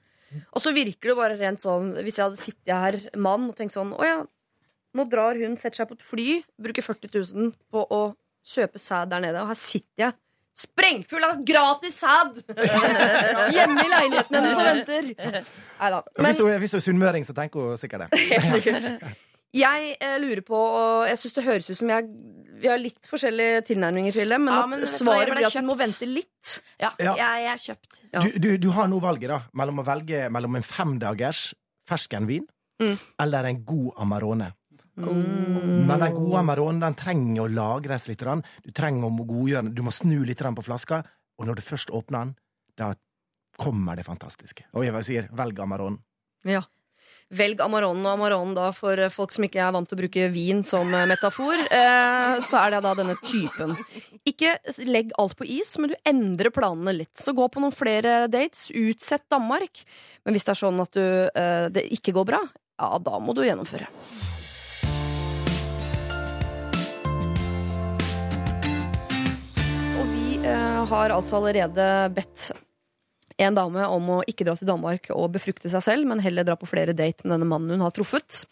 Og så virker det bare rent sånn Hvis jeg hadde sittet her, mann, og tenkt sånn Å ja, nå drar hun, setter seg på et fly, bruker 40 000 på å kjøpe sæd der nede, og her sitter jeg sprengfull av gratis sæd! [laughs] Hjemme i leiligheten hennes og venter. Nei da. Hvis hun, er- sunnmøring, så tenker hun sikkert det. [laughs] Helt sikkert. Jeg eh, lurer på, og jeg syns det høres ut som jeg Vi har litt forskjellige tilnærminger til det, men, Ja, men vet du hva, jeg svaret ble blir at hun må vente litt. Ja, Ja. Jeg, jeg er kjøpt. Ja. Du, du, du har nå valget da mellom å velge mellom en femdagers ferskenvin Mm. eller en god Amarone. Men den gode Amaronen den trenger å lagres litt. Du trenger å godgjøre den. Du må snu litt på flaska, og når du først åpner den, da kommer det fantastiske. Og jeg sier velg Amaronen. Ja. Velg Amaronen og Amaronen da for folk som ikke er vant til å bruke vin som eh, metafor. Eh, så er det da denne typen. Ikke legg alt på is, men du endrer planene litt. Så gå på noen flere dates. Utsett Danmark. Men hvis det er sånn at du, eh, det ikke går bra, ja, da må du gjennomføre. Har altså allerede bedt en dame om å ikke dra til Danmark og befrukte seg selv, men heller dra på flere date med denne mannen hun har truffet.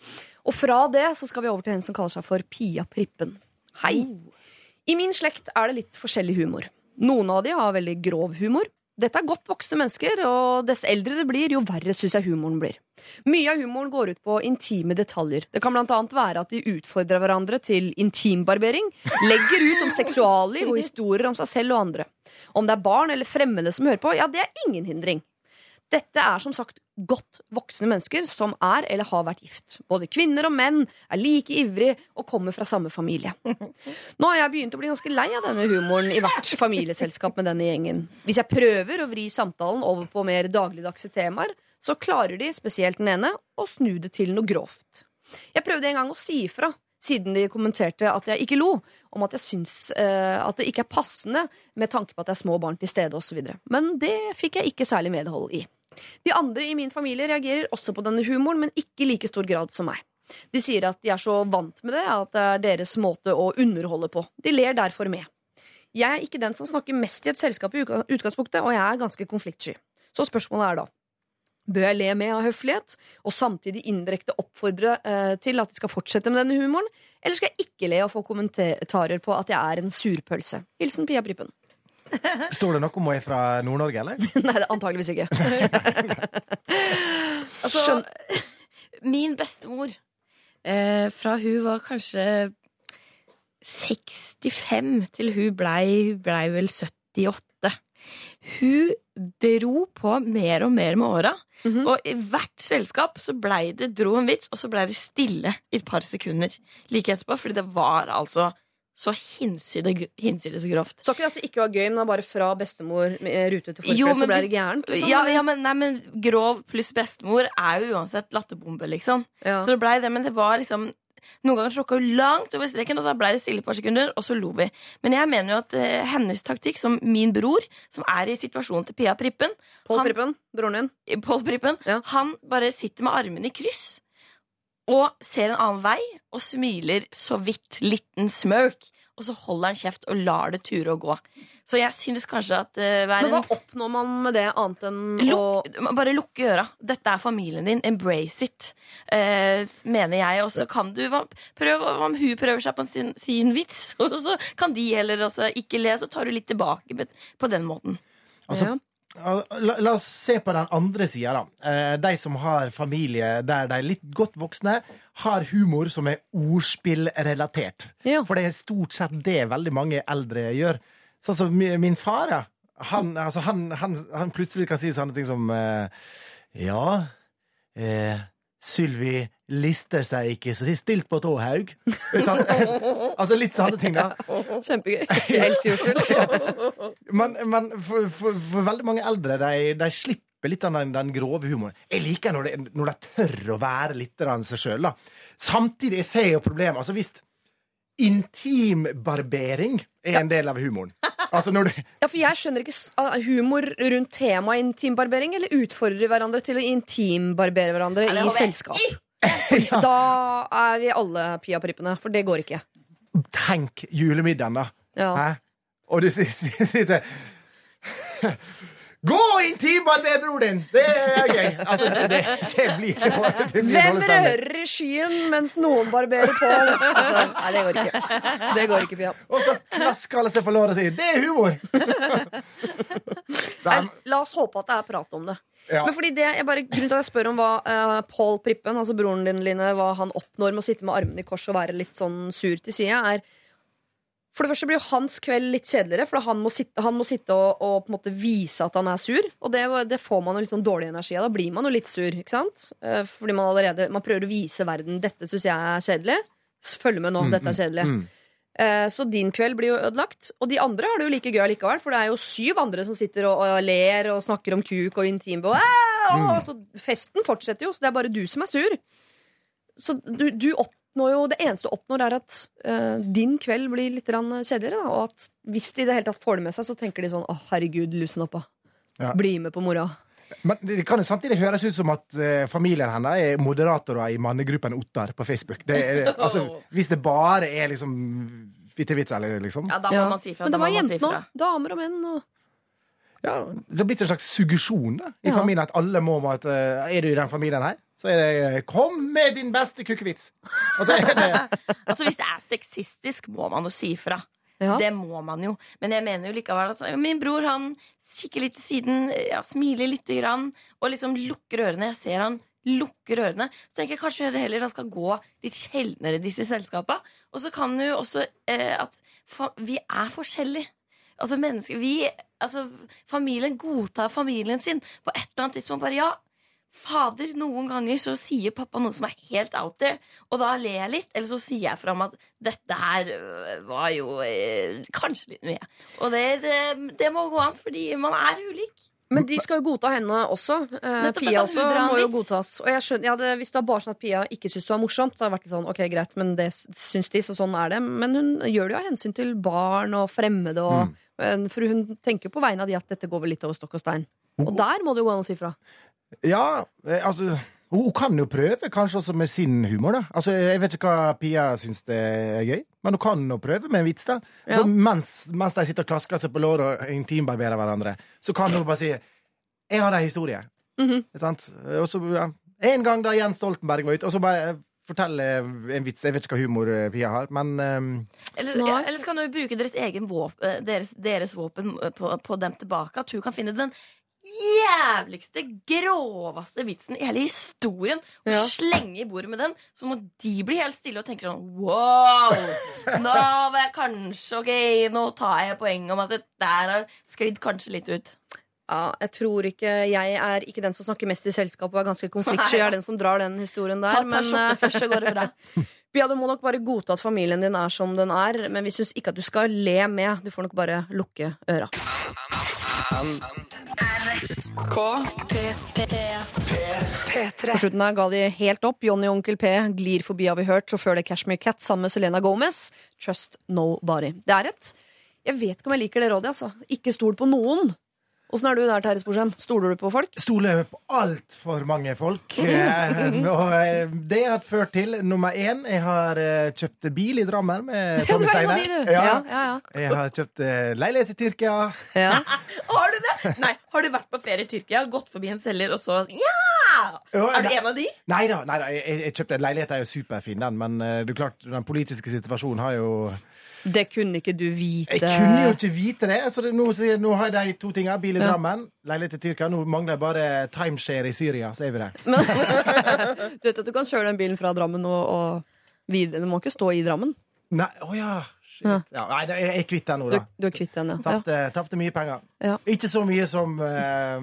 Og fra det så skal vi over til henne som kaller seg for Pia Prippen. Hei! I min slekt er det litt forskjellig humor. Noen av de har veldig grov humor. Dette er godt voksne mennesker, og dess eldre det blir, jo verre syns jeg humoren blir. Mye av humoren går ut på intime detaljer. Det kan blant annet være at de utfordrer hverandre til intimbarbering, legger ut om seksualliv og historier om seg selv og andre. Om det er barn eller fremmede som hører på, ja, det er ingen hindring. Dette er som sagt godt voksne mennesker som er eller har vært gift. Både kvinner og menn er like ivrig og kommer fra samme familie. [laughs] Nå har jeg begynt å bli ganske lei av denne humoren i hvert familieselskap med denne gjengen. Hvis jeg prøver å vri samtalen over på mer dagligdagse temaer, så klarer de, spesielt den ene, å snu det til noe grovt. Jeg prøvde en gang å si ifra, siden de kommenterte at jeg ikke lo, om at jeg syns uh, at det ikke er passende med tanke på at det er små barn til stede osv. Men det fikk jeg ikke særlig medhold i. De andre i min familie reagerer også på denne humoren, men ikke i like stor grad som meg. De sier at de er så vant med det at det er deres måte å underholde på. De ler derfor med. Jeg er ikke den som snakker mest i et selskap i utgangspunktet, og jeg er ganske konfliktsky. Så spørsmålet er da Bør jeg le med av høflighet, og samtidig indirekte oppfordre eh, til at de skal fortsette med denne humoren? Eller skal jeg ikke le og få kommentarer på at jeg er en surpølse? Hilsen Pia Prippen. [laughs] Står det noe om hun er fra Nord-Norge, eller? [laughs] Nei, det er antageligvis ikke. [laughs] Altså, Skjønn... min bestemor, eh, fra hun var kanskje 65 til hun blei, hun blei vel 78. Hun dro på mer og mer med åra. Mhm. Og i hvert selskap så blei det dro en vits, og så blei det stille i et par sekunder like etterpå. Fordi det var altså så hinsides, hinsides grovt. Så ikke at det ikke var gøy, men det var bare fra bestemor rute til forkle, så ble det gærent? Liksom, ja, ja, men, nei, men grov pluss bestemor er jo uansett latterbombe, liksom. Ja. Så det blei det, men det var liksom Noen ganger tråkka hun langt over streken, og da ble det stille et par sekunder, og så lo vi. Men jeg mener jo at eh, hennes taktikk, som min bror, som er i situasjonen til Pia Prippen Pål Prippen, broren din. Pål Prippen, Ja. han bare sitter med armene i kryss og ser en annen vei og smiler så vidt. Liten smirk. Og så holder han kjeft og lar det ture og gå. Så jeg synes kanskje at uh, Men hva oppnår man med det, annet enn å bare lukke øra. Dette er familien din. Embrace it, uh, mener jeg. Og så kan du prøve om hun prøver seg på sin, sin vits, [laughs] og så kan de heller også ikke le. Så tar du litt tilbake på den måten. Altså, La, la oss se på den andre sida, da. Eh, De som har familie der de er litt godt voksne, har humor som er ordspillrelatert. Ja. For det er stort sett det veldig mange eldre gjør. Sånn som min far, ja. Han, altså, han, han, han plutselig kan si sånne ting som eh, Ja, eh, Sylvi lister seg ikke så si stilt på tå, Haug. [laughs] altså litt sånne ting, da. Kjempegøy. Jeg elsker ordspill. [laughs] Men, men for, for, for veldig mange eldre, de, de slipper litt av den, den grove humoren. Jeg liker når de, når de tør å være litt av seg sjøl. Samtidig jeg ser jo problemet. Altså hvis intimbarbering er en del av humoren. Altså når du [laughs] Ja, for jeg skjønner ikke ah, humor rundt temaet intimbarbering, eller utfordrer hverandre til å intimbarbere hverandre i selskap. [laughs] Da er vi alle Pia Prippene, for det går ikke. Tenk julemiddagen, da. Ja. Hæ? Og du sitter [laughs] Gå intimbarber bror din! Det er gøy. Altså, det, det, blir ikke det blir Hvem rører i skyen mens noen barberer på? Altså, nei, det går ikke. Det går ikke, Pia. Og så klasker alle seg på låret og sier 'det er humor'! [laughs] Nei, la oss håpe at det er prat om det. Ja. Men fordi det, jeg bare, grunnen til at jeg spør om hva uh, Paul Prippen, altså broren din, Line, hva han oppnår med å sitte med armene i kors og være litt sånn sur til sida, er For det første blir jo hans kveld litt kjedeligere, for han må sitte, han må sitte og, og på en måte vise at han er sur. Og det, det får man jo litt sånn dårlig energi av. Da blir man jo litt sur, ikke sant? Eh, fordi man allerede Man prøver å vise verden 'dette syns jeg er kjedelig'. Følg med nå, dette er kjedelig. Mm. Eh, Så din kveld blir jo ødelagt. Og de andre har det jo like gøy likevel, for det er jo syv andre som sitter og, og ler og snakker om kuk og intimbo, så festen fortsetter jo, så det er bare du som er sur. Så du, du oppnår jo Det eneste du oppnår, er at uh, din kveld blir litt grann kjedeligere. Da, og at hvis de i det hele tatt får det med seg, så tenker de sånn Å, herregud, lusen opp. Ja. Bli med på mora. Men det kan jo samtidig høres ut som at eh, familien hennes er moderatorer i mannegruppen Ottar på Facebook. Det er, [laughs] altså, hvis det bare er liksom fittevits, eller liksom. Ja, da må Ja. man si fra. Men det var jentene òg. Damer og menn. Og Ja, det har blitt en slags suggesjon da, i Ja. familien. At alle må at eh, Er du i den familien her, så er det eh, 'Kom med din beste kukkevits'! [laughs] Og så er det Altså, hvis det er sexistisk, må man jo si fra. Ja. Det må man jo. Men jeg mener jo likevel at min bror han kikker litt til siden, ja, smiler lite grann og liksom lukker ørene. Jeg ser han lukker ørene. Så tenker jeg kanskje heller han skal gå litt sjeldnere i disse selskapa. Og så kan jo også eh, at fa vi er forskjellige. Altså mennesker vi, altså Familien godtar familien sin. På et eller annet tidspunkt bare ja. Fader, noen ganger så sier pappa noe som er helt out there, og da ler jeg litt. Eller så sier jeg fram at dette her øh, var jo eh, kanskje litt mye. Og det, det, det må gå an, fordi man er ulik. Men de skal jo godta henne også. Eh, Pia også må jo godtas. Og jeg skjønner, ja, det, Hvis det var bare sånn at Pia ikke syntes det var morsomt, så hadde det vært litt sånn, ok, greit, men det syns de, så sånn er det. Men hun gjør det jo av hensyn til barn og fremmede. Og, Mm. For hun tenker jo på vegne av de at dette går vel litt over stokk og stein. Og der må det jo gå an å si fra. Ja, eh, altså hun kan jo prøve, kanskje også med sin humor. da Altså, Jeg vet ikke hva Pia syns det er gøy, men hun kan jo prøve med en vits. da Ja. Så mens, mens de sitter og klasker seg på låret og intimbarberer hverandre, så kan hun bare si 'Jeg har en historie'. Ikke sant? Og så, ja. En gang da Jens Stoltenberg var ute, og så bare fortelle en vits. Jeg vet ikke hva humor eh, Pia har, men um... Eller, ja, eller så kan du bruke deres egen våpen, deres, deres våpen på, på dem tilbake. At hun kan finne den jævligste, groveste vitsen i hele historien og Ja. slenge i bordet med den. Så må de bli helt stille og tenke sånn Wow! Nå var jeg kanskje OK, nå tar jeg poeng om at det der har sklidd kanskje litt ut. Ja, jeg tror ikke Jeg er ikke den som snakker mest i selskap og er ganske konfliktsky. Jeg er den som drar den historien der. Ta et par først, så går det bra. [laughs] Ja, Du må nok bare godta at familien din er som den er, men vi syns ikke at du skal le med. Du får nok bare lukke øra. På slutten her ga de helt opp. Johnny og Onkel P glir forbi, har vi hørt. Så før det Cashmere Cat sammen med Selena Gomez. Trust nobody. Det er et Jeg vet ikke om jeg liker det rådet, altså. Ikke stol på noen. Åssen er du der, Terje Sporsem? Stoler du på folk? stoler på altfor mange folk. [laughs] Eh, og eh, det har ført til nummer én Jeg har eh, kjøpt bil i Drammen med Tommy Steiner. Ja, ja, ja. Jeg har kjøpt leilighet i Tyrkia. ja. [laughs] Har du det? Nei, har du vært på ferie i Tyrkia, gått forbi en selger, og så Ja! Ja, Er du en av de? Nei da, nei da jeg, jeg kjøpte en leilighet, er jo superfin, den, men det er klart, den politiske situasjonen har jo Det kunne ikke du vite. Jeg kunne jo ikke vite det. Altså, det, nå, nå har jeg de to tinga. Bil i. Drammen, leilighet i Tyrkia. Nå mangler jeg bare timeshare i Syria, så er vi der. [laughs] Du vet at du kan kjøre den bilen fra Drammen og, og videre. Den må ikke stå i Drammen. Nei, å ja. Ja. Ja, nei, jeg er kvitt den nå, Du, da. du er kvitt den, ja. ja. Tapte, mye penger. Ja. Ikke så mye som eh,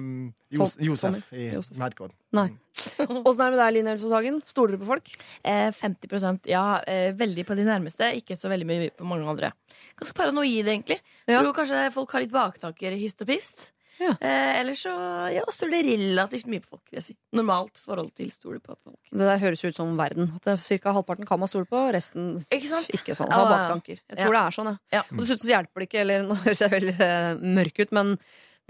Jos Tom- Josef Tommy. i Josef. Madcon. Nei. Åssen er det med deg, Line Elvsås Hagen? Stoler du på folk? Eh, 50% ja. Eh, veldig på de nærmeste, ikke så veldig mye på mange andre. Ganske paranoid, egentlig. Ja. Tror kanskje folk har litt baktanker hist og pist. Ja. Eh, ellers så ja, stoler det relativt mye på folk, vil jeg si. Normalt forhold til stole på folk. Det der høres ut som verden. At det er Cirka halvparten kan man stole på, resten Ikke sant? ikke sånn. Har baktanker. Jeg tror Ja. det er sånn. Ja. Og dessuten så hjelper det ikke, eller nå [laughs] høres jeg veldig eh, mørk ut, men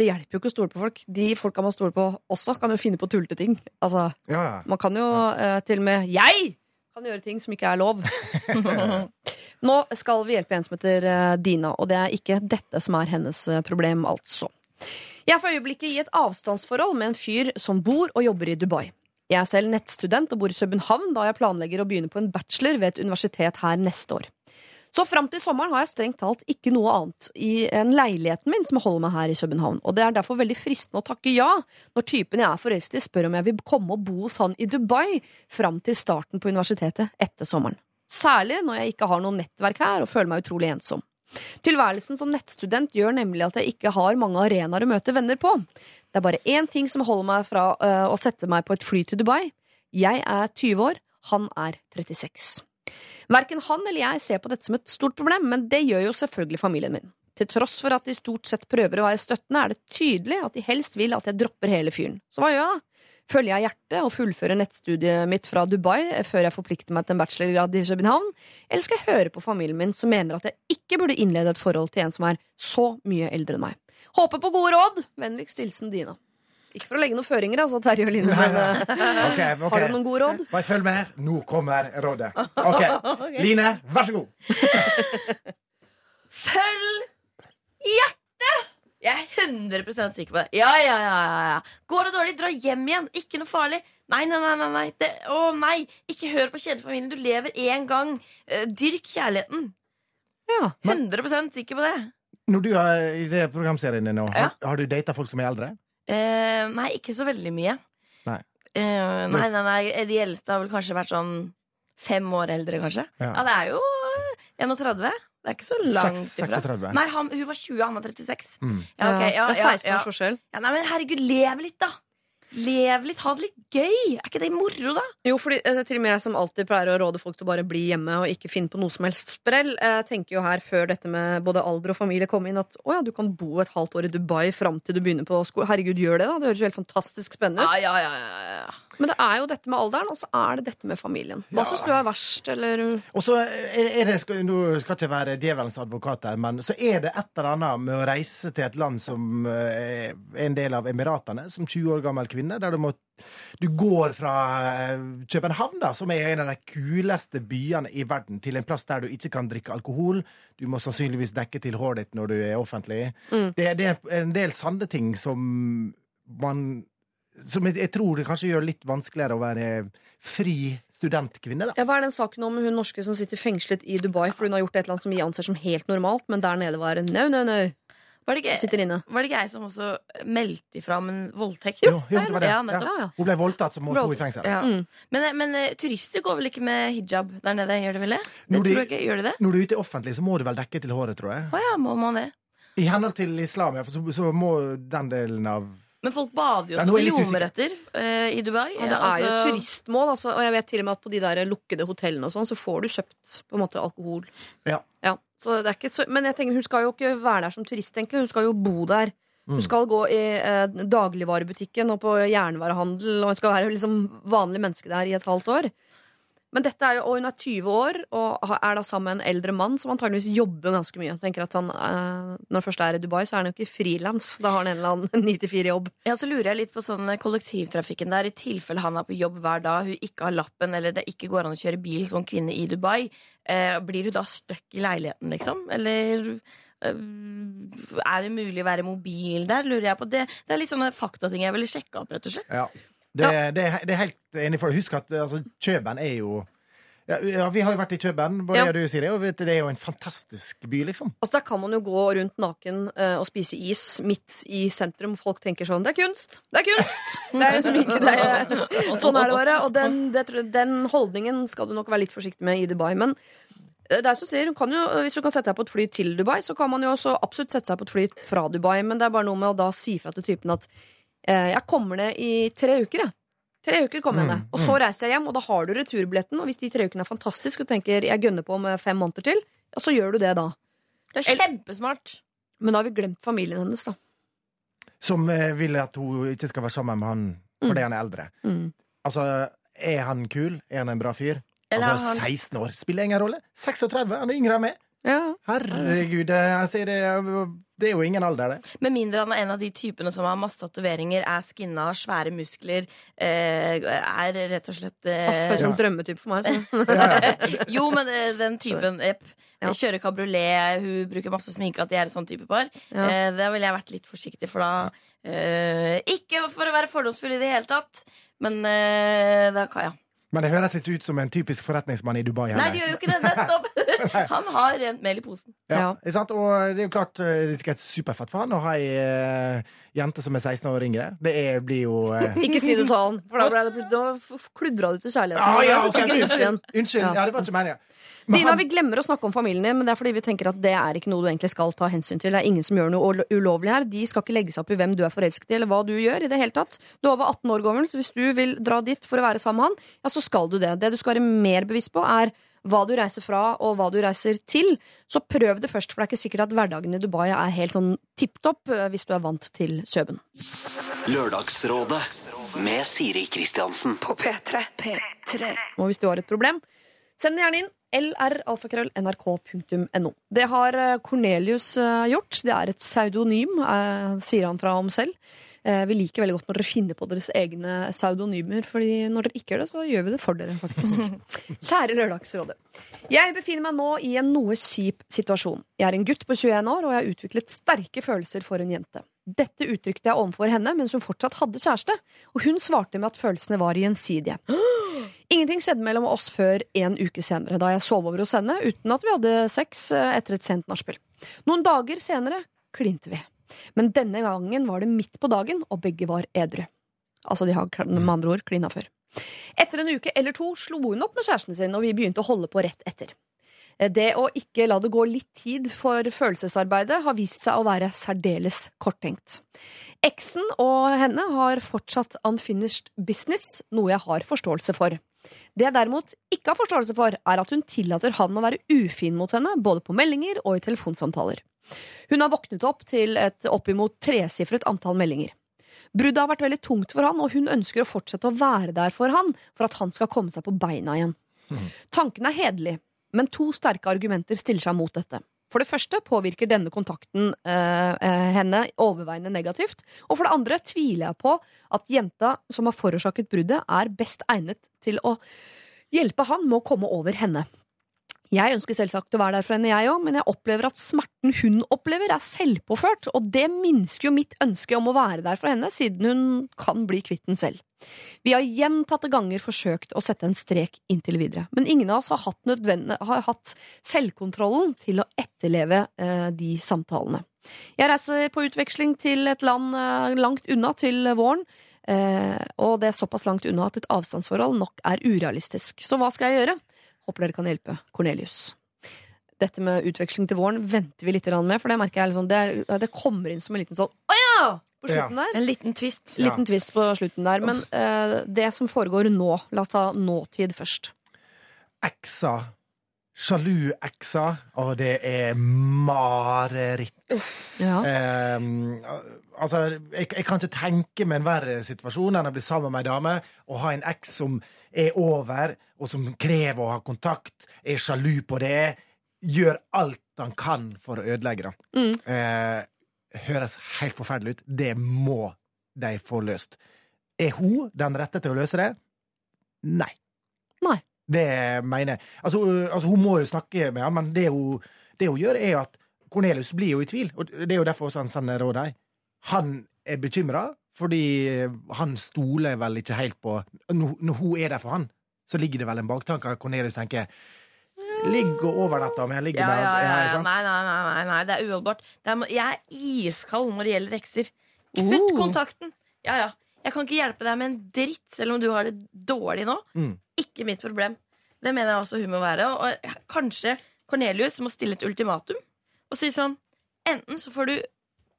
det hjelper jo ikke å stole på folk. De folka man stoler på også, kan jo finne på tullete ting. Altså, Ja, ja. man kan jo eh, til og med Jeg kan gjøre ting som ikke er lov. [laughs] Nå skal vi hjelpe en som heter eh, Dina, og det er ikke dette som er hennes eh, problem, altså. Jeg er for øyeblikket i et avstandsforhold med en fyr som bor og jobber i Dubai. Jeg er selv nettstudent og bor i København da jeg planlegger å begynne på en bachelor ved et universitet her neste år. Så fram til sommeren har jeg strengt talt ikke noe annet i en leiligheten min som holder meg her i København, og det er derfor veldig fristende å takke ja når typen jeg er forelsket i spør om jeg vil komme og bo hos han i Dubai fram til starten på universitetet etter sommeren. Særlig når jeg ikke har noe nettverk her og føler meg utrolig ensom. Tilværelsen som nettstudent gjør nemlig at jeg ikke har mange arenaer å møte venner på. Det er bare én ting som holder meg fra uh, å sette meg på et fly til Dubai. Jeg er 20 år, han er 36. Verken han eller jeg ser på dette som et stort problem, men det gjør jo selvfølgelig familien min. Til tross for at de stort sett prøver å være støttende, er det tydelig at de helst vil at jeg dropper hele fyren. Så hva gjør jeg da? Følger jeg hjertet og fullfører nettstudiet mitt fra Dubai før jeg forplikter meg til en bachelorgrad i København, eller skal jeg høre på familien min som mener at jeg ikke burde innlede et forhold til en som er så mye eldre enn meg? Håper på gode råd! Vennligst hilsen Dina. Ikke for å legge noen føringer, altså, Terje og Line, men okay, Ok, [laughs] ok. har du noen gode råd? Bare følg med. Nå kommer rådet. [laughs] Ok, Line, vær så god. [laughs] Følg hjertet! Jeg er 100% sikker på det. Ja, ja, ja, ja, ja. Går det dårlig, dra hjem igjen. Ikke noe farlig. Nei, nei, nei. nei. Det, å nei, ikke hør på kjedefamilien Du lever én gang. Eh, Dyrk kjærligheten. Ja. 100% sikker på det. Når du er i det programserien din nå, har, Ja. har du data folk som er eldre? Eh, nei, ikke så veldig mye. Nei. Eh, nei, nei, nei. De eldste har vel kanskje vært sånn fem år eldre, kanskje. Ja. Ja, det er jo eh, 31. Det er ikke så langt ifra. Nei, han, hun var 20, han var 36. Mm. Ja, okay, ja, det er 16 ja. års forskjell. Ja, nei, men herregud, lev litt, da! Lev litt, ha det litt gøy! Er ikke det moro, da? Jo, fordi er til og med jeg som alltid pleier å råde folk til å bare bli hjemme og ikke finne på noe som helst sprell, jeg tenker jo her før dette med både alder og familie kom inn, at å ja, du kan bo et halvt år i Dubai fram til du begynner på skole. Herregud, gjør det, da! Det høres jo helt fantastisk spennende ut. Ja, ja, ja, ja, ja. Men det er jo dette med alderen, og så er det dette med familien. Hva syns du er verst, eller Og så er det, Nå skal ikke være djevelens advokat her, men så er det et eller annet med å reise til et land som eh, er en del av Emiratene, som 20 år gammel kvinne, der du må Du går fra eh, København, da, som er en av de kuleste byene i verden, til en plass der du ikke kan drikke alkohol. Du må sannsynligvis dekke til håret ditt når du er offentlig. Mm. Det, det er en del sanne ting som man som jeg, jeg tror det kanskje gjør det litt vanskeligere å være fri studentkvinne. da. Ja, hva er den saken om hun norske som sitter fengslet i Dubai for hun har gjort et eller annet som vi anser som helt normalt, men der nede var no, no, no. Var det, ikke, Sitter inne. var det ikke jeg som også meldte ifra om en voldtekt? Jo, jo, det var det. Ja, Ja. Hun ble voldtatt, så må hun i fengsel. Ja. Mm. Men, men eh, turister går vel ikke med hijab der nede? Gjør de vel det? Når de- ikke. Gjør de det? Når du er ute offentlig, så må du vel dekke til håret, tror jeg. Å ja, må man det? I henhold til islam, ja, for så, så må den delen av Men folk bader jo som er ljomerøtter eh, i Dubai. Ja, det er jo altså- turistmål, altså, og jeg vet til og med at på de der lukkede hotellene og sånn, så får du kjøpt på en måte alkohol. Ja. så det er ikke så, men jeg tenker, hun skal jo ikke være der som turist, egentlig. Hun skal jo bo der. Hun Mm. skal gå i eh, dagligvarebutikken og på jernvarehandel, og hun skal være liksom vanlig menneske der i et halvt år. Men dette er jo, og hun er 20 år og er da sammen med en eldre mann som antageligvis jobber ganske mye. Jeg tenker at han, eh, Når han først er i Dubai, så er han jo ikke frilans. Da har han en eller annen [laughs] 9-4-jobb. Ja, så lurer jeg litt på sånn kollektivtrafikken der, i tilfelle han er på jobb hver dag, hun ikke har lappen, eller det ikke går an å kjøre bil som kvinne i Dubai. Eh, blir du da stuck i leiligheten, liksom? Eller eh, er det mulig å være mobil der, lurer jeg på. Det, det er litt sånne faktating jeg ville sjekke opp, rett og slett. Ja. Det, det, er- det er helt enig for. Husk at altså, Kjøben er jo ja, ja, Vi har jo vært i Kjøben, både Ja. jeg og du, Siri, og vet, det er jo en fantastisk by, liksom. Altså Der kan man jo gå rundt naken uh, og spise is midt i sentrum. Folk tenker sånn Det er kunst! Det er kunst! [laughs] Det er liksom ikke det. [laughs] Sånn er det bare. Og den, det, den holdningen skal du nok være litt forsiktig med i Dubai. Men eh, det er som du sier, kan jo, hvis du kan sette deg på et fly til Dubai, så kan man jo også absolutt sette seg på et fly fra Dubai. Men det er bare noe med å da si fra til typen at jeg kommer ned i tre uker, jeg. Tre uker kommer jeg ned. Og så reiser jeg hjem, og da har du returbilletten. Og hvis de tre ukene er fantastiske og du tenker jeg gønner på med fem måneder til, ja, så gjør du det da. Det er kjempesmart. Men da har vi glemt familien hennes, da. Som eh, vil at hun ikke skal være sammen med han fordi han er eldre. Mm. Altså, er han kul? Er han en bra fyr? Eller altså, han- 16 år spiller ingen rolle. 36, han er yngre enn meg. Ja. Herregud, jeg sier det, det er jo ingen alder, det. Med mindre han er en av de typene som har masse tatoveringer, er skinna, har svære muskler, eh, er rett og slett Åh, eh, Høres ut som en drømmetype for meg. Så. [laughs] Jo, men eh, den typen jepp. Ja. Kjører kabriolet, hun bruker masse sminke, at de er et sånn type par. Ja. Eh, der ville jeg vært litt forsiktig, for da eh, Ikke for å være fordomsfull i det hele tatt, men eh, da kan jeg. Men det høres ikke ut som en typisk forretningsmann i Dubai. Nei, det de gjør jo ikke det, nettopp! [laughs] Han har rent mel i posen. Ja, Ja. sant? Og det er jo klart eh, det er sikkert superfett for han å ha ei uh, jente som er 16 år yngre. Det er, blir jo uh... [laughs] Ikke si det sånn, for da, ble det, da kludra du til kjærligheten. Ah, ja, Det ok, så grisete igjen. unnskyld. Ja, det var ikke meningen. Dina, vi glemmer å snakke om familien din, men det er fordi vi tenker at det er ikke noe du egentlig skal ta hensyn til. Det er ingen som gjør noe ulovlig her. De skal ikke legge seg opp i hvem du er forelsket i, eller hva du gjør. i det hele tatt. Du er over 18 år gammel, så hvis du vil dra dit for å være sammen med han, ja, så skal du det. Det du skal være mer bevisst på, er hva du reiser fra, og hva du reiser til. Så prøv det først, for det er ikke sikkert at hverdagen i Dubai er helt sånn tipp topp eh, hvis du er vant til Søben. Lørdagsrådet med Siri Kristiansen. På P3. P3. Og hvis du har et problem, send det gjerne inn. lralfakrøll.nrk.no. Det har eh, Cornelius eh, gjort. Det er et pseudonym, eh, sier han fra om selv. Vi liker veldig godt når dere finner på deres egne pseudonymer, Fordi når dere ikke gjør det, så gjør vi det for dere, faktisk. [laughs] Kjære Lørdagsrådet. Jeg befinner meg nå i en noe kjip situasjon. Jeg er en gutt på 21 år, og jeg har utviklet sterke følelser for en jente. Dette uttrykte jeg overfor henne mens hun fortsatt hadde kjæreste, og hun svarte med at følelsene var gjensidige. [gasps] Ingenting skjedde mellom oss før en uke senere, da jeg sov over hos henne uten at vi hadde sex eh, etter et sent nachspiel. Noen dager senere klinte vi. Men denne gangen var det midt på dagen, og begge var edru. Altså, de har med andre ord klina før. Etter en uke eller to slo hun opp med kjæresten sin, og vi begynte å holde på rett etter. Eh, Det å ikke la det gå litt tid for følelsesarbeidet har vist seg å være særdeles korttenkt. Eksen og henne har fortsatt unfinished business, noe jeg har forståelse for. Det jeg derimot ikke har forståelse for, er at hun tillater han å være ufin mot henne, både på meldinger og i telefonsamtaler. Hun har våknet opp til et oppimot tresifret antall meldinger. Bruddet har vært veldig tungt for han, og hun ønsker å fortsette å være der for han for at han skal komme seg på beina igjen. Tanken er hederlig, men to sterke argumenter stiller seg mot dette. For det første påvirker denne kontakten eh, henne overveiende negativt. Og for det andre tviler jeg på at jenta som har forårsaket bruddet, er best egnet til å hjelpe han med å komme over henne. Jeg ønsker selvsagt å være der for henne, jeg òg, men jeg opplever at smerten hun opplever, er selvpåført, og det minsker jo mitt ønske om å være der for henne, siden hun kan bli kvitt den selv. Vi har gjentatte ganger forsøkt å sette en strek inntil videre, men ingen av oss har hatt, har hatt selvkontrollen til å etterleve eh, de samtalene. Jeg reiser på utveksling til et land eh, langt unna til våren, eh, og det er såpass langt unna at et avstandsforhold nok er urealistisk. Så hva skal jeg gjøre? Håper dere kan hjelpe. Cornelius. Dette med utveksling til våren venter vi litt med, for det merker jeg liksom, det, det kommer inn som en liten sånn Å ja! På slutten der. En liten twist. Liten twist på slutten der. Men uh, det som foregår nå, la oss ta nåtid først. Ekser. Sjalu-eksa. Og det er mareritt. Ja. Um, altså, jeg, jeg kan ikke tenke meg en verre situasjon enn å bli sammen med ei dame og ha en eks som er over, og som krever å ha kontakt, er sjalu på det, gjør alt han kan for å ødelegge det. Mm. Eh, høres helt forferdelig ut. Det må de få løst. Er hun den rette til å løse det? Nei. Nei. Det mener jeg. Altså, altså, hun må jo snakke med han, men det hun, det hun gjør, er at Cornelius blir jo i tvil. Og det er jo derfor han sender råd her. Han er bekymra, fordi han stoler vel ikke helt på når hun er der for han, så ligger det vel en baktanke at Cornelius tenker Ligg og overnatta med ligger Ja, med ja, ja, ja. Nei, nei, nei, nei, det er uholdbart. Det er, jeg er iskald når det gjelder ekser. Kutt uh. kontakten! Ja, ja. Jeg kan ikke hjelpe deg med en dritt, selv om du har det dårlig nå. Mm. Ikke mitt problem. Det mener jeg også hun må være. Og kanskje Cornelius må stille et ultimatum og si sånn Enten så får du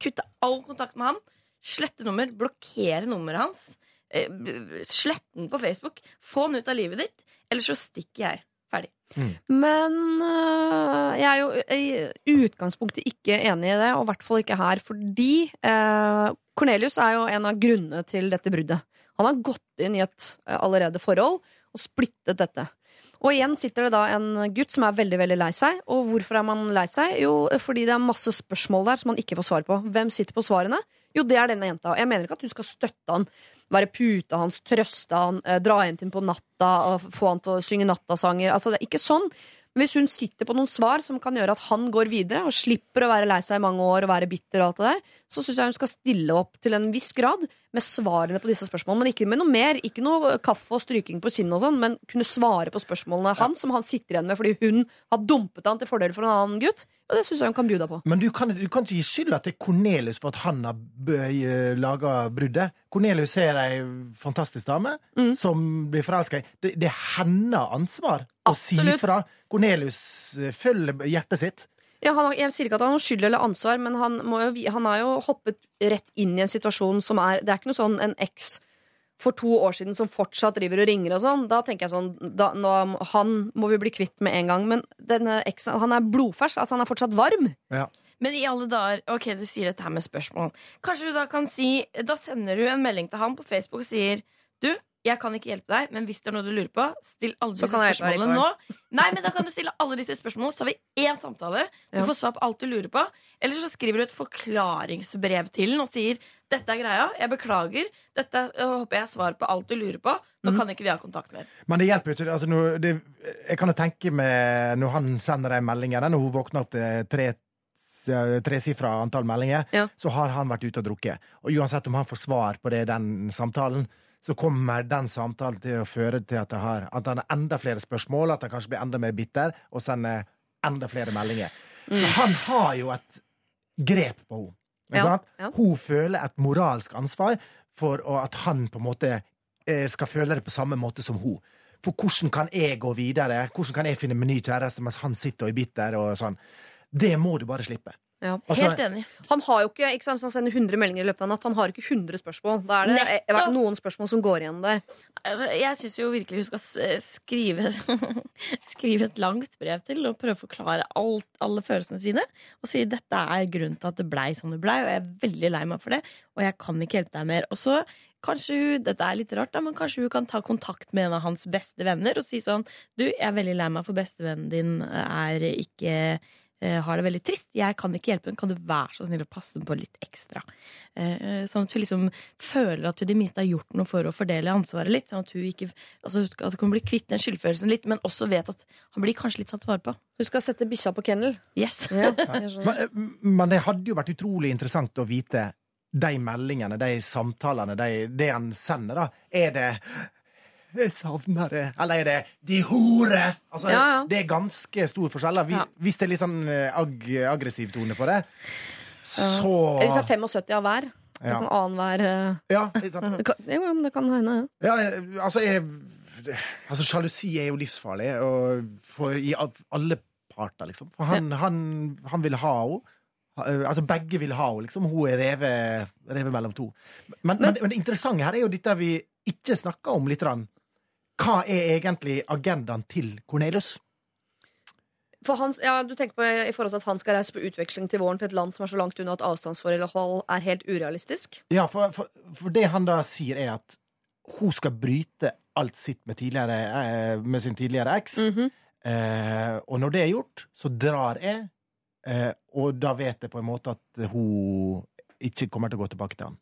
kutte all kontakt med han, slette nummer, blokkere nummeret hans, eh, slette den på Facebook, få den ut av livet ditt, eller så stikker jeg. Ferdig. Men øh, jeg er jo i utgangspunktet ikke enig i det, og i hvert fall ikke her, fordi øh, Cornelius er jo en av grunnene til dette bruddet. Han har gått inn i et øh, allerede forhold og splittet dette. Og igjen sitter det da en gutt som er veldig veldig lei seg. Og hvorfor er man lei seg? Jo, fordi det er masse spørsmål der som man ikke får svar på. Hvem sitter på svarene? Jo, det er denne jenta. Og jeg mener ikke at du skal støtte han, være puta hans, trøste han, eh, dra hjem til ham på natta og få han til å synge nattasanger. Altså, det er ikke sånn. Men hvis hun sitter på noen svar som kan gjøre at han går videre, og slipper å være lei seg i mange år og være bitter og alt det der, så syns jeg hun skal stille opp til en viss grad med svarene på disse spørsmålene. Men ikke med noe mer. Ikke noe kaffe og stryking på kinnet og sånn, men kunne svare på spørsmålene hans, som han sitter igjen med fordi hun har dumpet han til fordel for en annen gutt. Og det syns jeg hun kan bjuda på. Men du kan, du kan ikke gi skylda til Cornelius for at han har laga bruddet. Cornelius er ei fantastisk dame Mm. som blir forelska i det, det er hennes ansvar å si fra. Cornelius eh, følger hjertet sitt. Ja, han, har- jeg sier ikke at han har skyld eller ansvar, men han, må jo, han har jo hoppet rett inn i en situasjon som er Det er ikke noe sånn en eks for to år siden som fortsatt driver og ringer og sånn. Da tenker jeg sånn da, nå, Han må vi bli kvitt med en gang. Men denne eksen, han er blodfersk. Altså, han er fortsatt varm. Men i alle dager, ok, du sier dette her med spørsmål. Kanskje du da kan si Da sender du en melding til han på Facebook og sier Du, jeg kan ikke hjelpe deg, men hvis det er noe du lurer på, still alle disse spørsmålene nå. Nei, men da kan du stille alle disse spørsmålene, så har vi én samtale. Du Ja. får svar på alt du lurer på. Eller så skriver du et forklaringsbrev til den og sier dette er greia, jeg beklager, dette håper jeg er svar på alt du lurer på. Nå mm. kan ikke vi ha kontakt mer. Men det hjelper jo ikke. Altså, det, jeg kan jo tenke meg når han sender deg meldingene, når hun våkner opp til tre tresifra antall meldinger, Ja. så har han vært ute og drukket. Og uansett om han får svar på det, i den samtalen, så kommer den samtalen til å føre til at, det har, at han har enda flere spørsmål, at han kanskje blir enda mer bitter, og sender enda flere meldinger. Mm. han har jo et grep på henne. Ja, ja. Hun føler et moralsk ansvar for at han på en måte eh, skal føle det på samme måte som hun. For hvordan kan jeg gå videre? Hvordan kan jeg finne meg ny kjæreste mens han sitter og er bitter? og sånn? Det må du bare slippe. Ja. Altså- Helt enig. Han har jo ikke, ikke sant, han sender 100 meldinger i løpet av en natt. Han har ikke 100 spørsmål. Da er det Nettopp. eh, noen spørsmål som går igjen der. Altså, jeg syns jo virkelig hun skal skrive, [laughs] skrive et langt brev til og prøve å forklare alt, alle følelsene sine. Og si dette er grunnen til at det blei som det blei, og jeg er veldig lei meg for det. Og jeg kan ikke hjelpe deg mer. Og så kanskje hun dette er litt rart da, men kanskje hun kan ta kontakt med en av hans beste venner og si sånn Du, jeg er veldig lei meg for bestevennen din er ikke eh, har det veldig trist. Jeg kan ikke hjelpe henne. Kan du være så snill å passe på litt ekstra? Eh, sånn at hun liksom føler at hun i det minste har gjort noe for å fordele ansvaret litt. Sånn at hun ikke altså, at hun blir bli kvitt den skyldfølelsen litt, men også vet at han blir kanskje litt tatt vare på. Du skal sette bikkja på kennel? Yes. Ja. [laughs] Men, men det hadde jo vært utrolig interessant å vite de meldingene, de samtalene, de, det han sender, da. Er det 'Jeg savner det', eller er det 'De hore'? Altså, Ja, ja. Det er ganske stor forskjell. Vi- Ja. Hvis det er litt sånn eh, ag aggressiv tone på det, så Eller hvis det er 75 av hver. Ja. Sånn annenhver uh, Ja, [laughs] kan- Jo, men det kan hende. Ja, eh, altså, jeg, altså Sjalusi er jo livsfarlig og for, i alle parter, liksom. For han, han, han vil ha henne. Altså Begge vil ha henne, liksom. Hun er revet, reve mellom to. Men, men, men det interessante her er jo dette vi ikke snakker om litt. grann. Hva er egentlig agendaen til Cornelius? For han, ja, du tenker på i forhold til at han skal reise på utveksling til våren til et land som er så langt unna at avstandsforhold er helt urealistisk? Ja, for, for, for det han da sier, er at hun skal bryte alt sitt med, tidligere, eh, med sin tidligere eks. Mhm. eh, og når det er gjort, så drar jeg, eh, og da vet jeg på en måte at hun ikke kommer til å gå tilbake til han.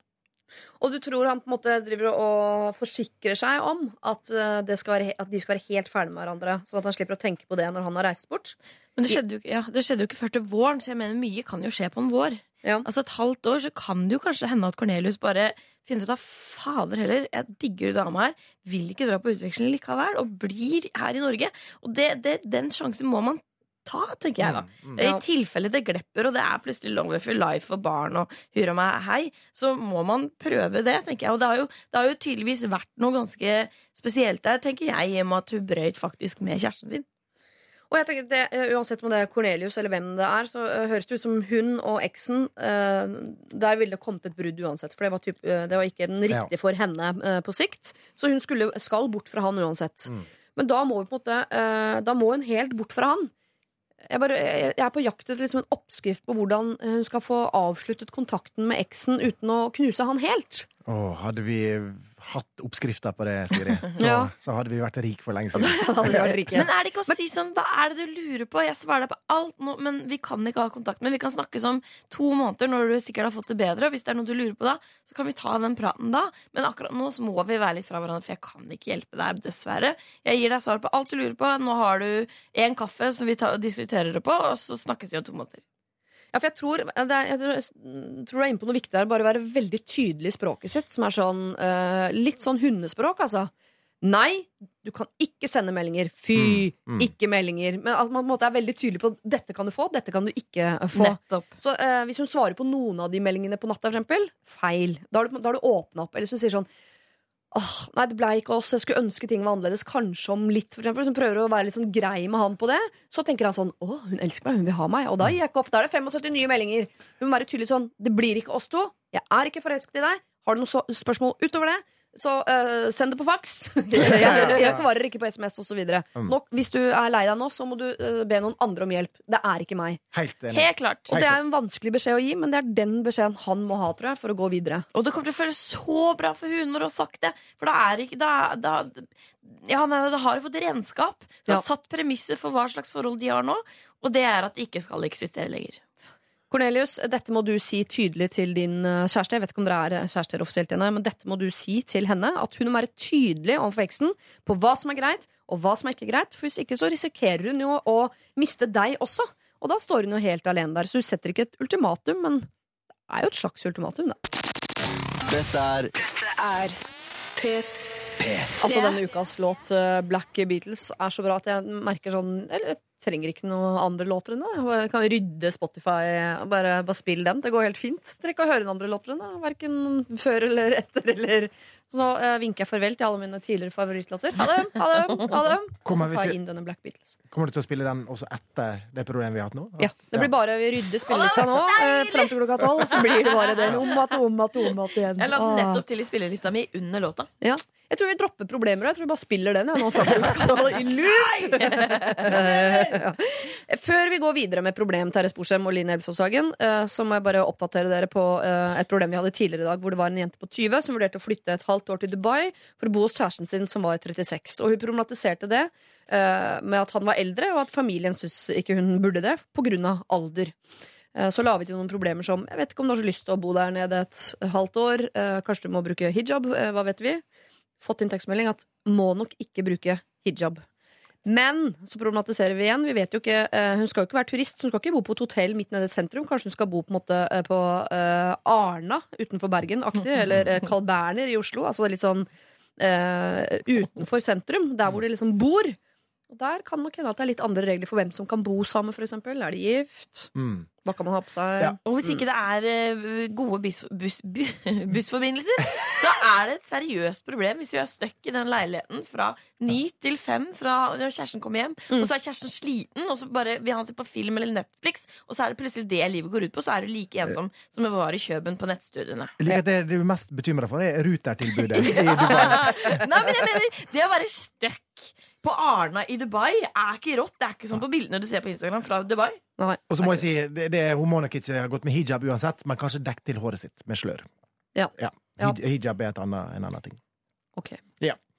Og du tror han på en måte driver og forsikrer seg om at, eh, det skal være, at de skal være helt ferdige med hverandre, sånn at han slipper å tenke på det når han har reist bort? Men det skjedde, jo, ja, det skjedde jo ikke før til våren, så jeg mener mye kan jo skje på en vår. Ja. Altså Et halvt år så kan det jo kanskje hende at Cornelius bare finner ut av fader heller, jeg digger dama her, vil ikke dra på utveksling likevel, og blir her i Norge. Og det, det, den sjansen må man ta, tenker jeg da. Ja. I tilfelle det glepper, og det er plutselig long way for life for barn og hurra meg hei, så må man prøve det, tenker jeg. Og det har jo, det har jo tydeligvis vært noe ganske spesielt der, tenker jeg, i og med at hun brøyt faktisk med kjæresten sin. Og jeg tenker det, eh, Uansett om det er Cornelius eller hvem det er, så eh, høres det ut som hun og eksen eh, Der ville det kommet et brudd uansett. For det var, typ, eh, det var ikke den Ja. riktige for henne eh, på sikt. Så hun skulle, skal bort fra han uansett. Mm. Men da må, vi på en måte, eh, da må hun helt bort fra han. Jeg, bare, jeg er på jakt etter liksom en oppskrift på hvordan hun skal få avsluttet kontakten med eksen uten å knuse han helt. Å, hadde vi hatt oppskrifter på det, Siri, [laughs] så, Ja. så hadde vi vært rik for lenge [laughs] siden. Men er det ikke å si sånn, hva er det du lurer på? Jeg svarer deg på alt nå, men vi kan ikke ha kontakt. Men vi kan snakkes om to måneder når du sikkert har fått det bedre. Og hvis det er noe du lurer på da, så kan vi ta den praten da. Men akkurat nå så må vi være litt fra hverandre, for jeg kan ikke hjelpe deg, dessverre. Jeg gir deg svar på alt du lurer på. Nå har du en kaffe som vi tar, diskuterer det på, og så snakkes vi om to måneder. Ja, for jeg tror det er, jeg tror du er inne på noe viktig her. Bare være veldig tydelig i språket sitt, som er sånn uh, litt sånn hundespråk, altså. Nei, du kan ikke sende meldinger. Fy, Mm, mm. ikke meldinger. Men at man på en måte er veldig tydelig på dette kan du få, dette kan du ikke eh, få. Nettopp. Så uh, hvis hun svarer på noen av de meldingene på natta, for eksempel, feil. Da har du, da har du åpna opp. Eller hvis hun sier sånn Åh, nei, det blei ikke oss. Jeg skulle ønske ting var annerledes. Kanskje om litt, for eksempel. Som prøver å være litt sånn grei med han på det. Så tenker han sånn Å, hun elsker meg, hun vil ha meg. Og da gir jeg ikke opp. Da er det 75 nye meldinger. Hun må være tydelig sånn Det blir ikke oss to. Jeg er ikke forelsket i deg. Har du noen spørsmål utover det? Så uh, send det på faks. [laughs] jeg, jeg, svarer ikke på SMS osv. Mm. Hvis du er lei deg nå, så må du uh, be noen andre om hjelp. Det er ikke meg. Helt enig. Helt klart. Og det er en vanskelig beskjed å gi, men det er den beskjeden han må ha, tror jeg, for å gå videre. Og det kommer til å føles så bra for hun når hun har sagt det. For da er ikke da, da, Ja, nei, da har hun fått renskap. Hun Ja. har satt premisser for hva slags forhold de har nå. Og det er at det ikke skal eksistere lenger. Cornelius, dette må du si tydelig til din eh, kjæreste. Jeg vet ikke om dere er eh, kjærester offisielt ennå, men dette må du si til henne. At hun må være tydelig overfor eksen på hva som er greit, og hva som er ikke greit. For hvis ikke så risikerer hun jo å miste deg også. Og da står hun jo helt alene der. Så hun setter ikke et ultimatum, men det er jo et slags ultimatum, da. Dette er er P3. Altså denne ukas låt eh, Black Beatles er så bra at jeg merker sånn Eller trenger ikke noen andre låter enn det. Jeg kan rydde Spotify bare, bare spille den. Det går helt fint. Trenger ikke å høre noen andre låter enn det. Verken før eller etter eller Så nå eh, vinker jeg farvel til alle mine tidligere favorittlåter. Ha dem, Ha dem, Ha dem. Og så tar jeg inn denne Black Beatles. Kommer du til å spille den også etter det problemet vi har hatt nå? Ja, Det blir bare vi rydder spillelista nå uh, fram til klokka tolv. Så blir det bare den om att, om att, om att igjen. Jeg la den nettopp til i spillelista mi under låta. Ja. Jeg tror vi dropper problemer. og Jeg tror vi bare spiller den. Jeg, nå, fram. [laughs] [laughs] Før vi går videre med problem Terje Sporsem og Line Elvsås Hagen, eh, så må jeg bare oppdatere dere på eh, et problem vi hadde tidligere i dag, hvor det var en jente på 20 som vurderte å flytte et halvt år til Dubai for å bo hos kjæresten sin som var 36. Og hun problematiserte det uh, med at han var eldre, og at familien syntes ikke hun burde det av alder. Eh, Så la vi til noen problemer som Jeg vet ikke om du har så lyst til å bo der nede et halvt år. eh, Kanskje du må bruke hijab. Hva vet vi? Fått inntektsmelding at må nok ikke bruke hijab. Men så problematiserer vi igjen. Vi vet jo ikke, eh, Hun skal jo ikke være turist, så hun skal ikke bo på et hotell midt nede i sentrum. Kanskje hun skal bo på, en måte, eh, på eh, Arna utenfor Bergen-aktig, [laughs] eller Carl Berner i Oslo. Altså litt sånn uh, utenfor sentrum, der hvor de liksom bor. Og Der kan nok hende at det er litt andre regler for hvem som kan bo sammen, eksempel. Er de gift? Mm. Hva kan man ha på seg? Ja. Og hvis ikke det er eh, gode bus, bus, bu- [laughs] bussforbindelser, så er det et seriøst problem hvis vi er stuck i den leiligheten fra ni til fem fra når kjæresten kommer hjem, og så er kjæresten sliten, og så bare vil han se på film eller Netflix, og så er det plutselig det livet går ut på, så er du like ensom som det var i Kjøben på nettstudiene. Like det du er mest bekymra for, er rutertilbudet [laughs] i Dubai. Nei, men jeg mener, det å være stuck på Arna i Dubai er ikke rått. Det er ikke sånn på bildene du ser på Instagram fra Dubai. Nei. Og så må jeg si, det, det, Hun må nok ikke ha gått med hijab uansett, men kanskje dekk til håret sitt med slør. Ja. Ja. Ja. Hijab er et annet, en annen ting. Ok.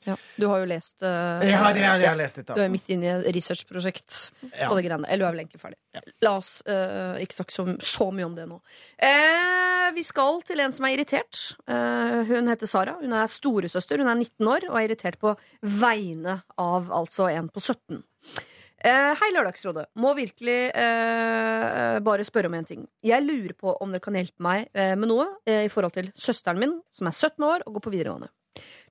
Ja. Du har jo lest uh, Jeg har, jeg har, jeg har lest dette. Du er midt inne i et researchprosjekt Ja. på det greiene. Eller du er vel egentlig ferdig. Ja. La oss uh, ikke snakke så, så mye om det nå. Uh, vi skal til en som er irritert. Hun heter Sara. Hun er storesøster. Hun er 19 år og er irritert på vegne av altså en på 17. Eh, hei, Lørdagsrådet. Må virkelig bare spørre om en ting. Jeg lurer på om dere kan hjelpe meg med noe i forhold til søsteren min, som er 17 år og går på videregående.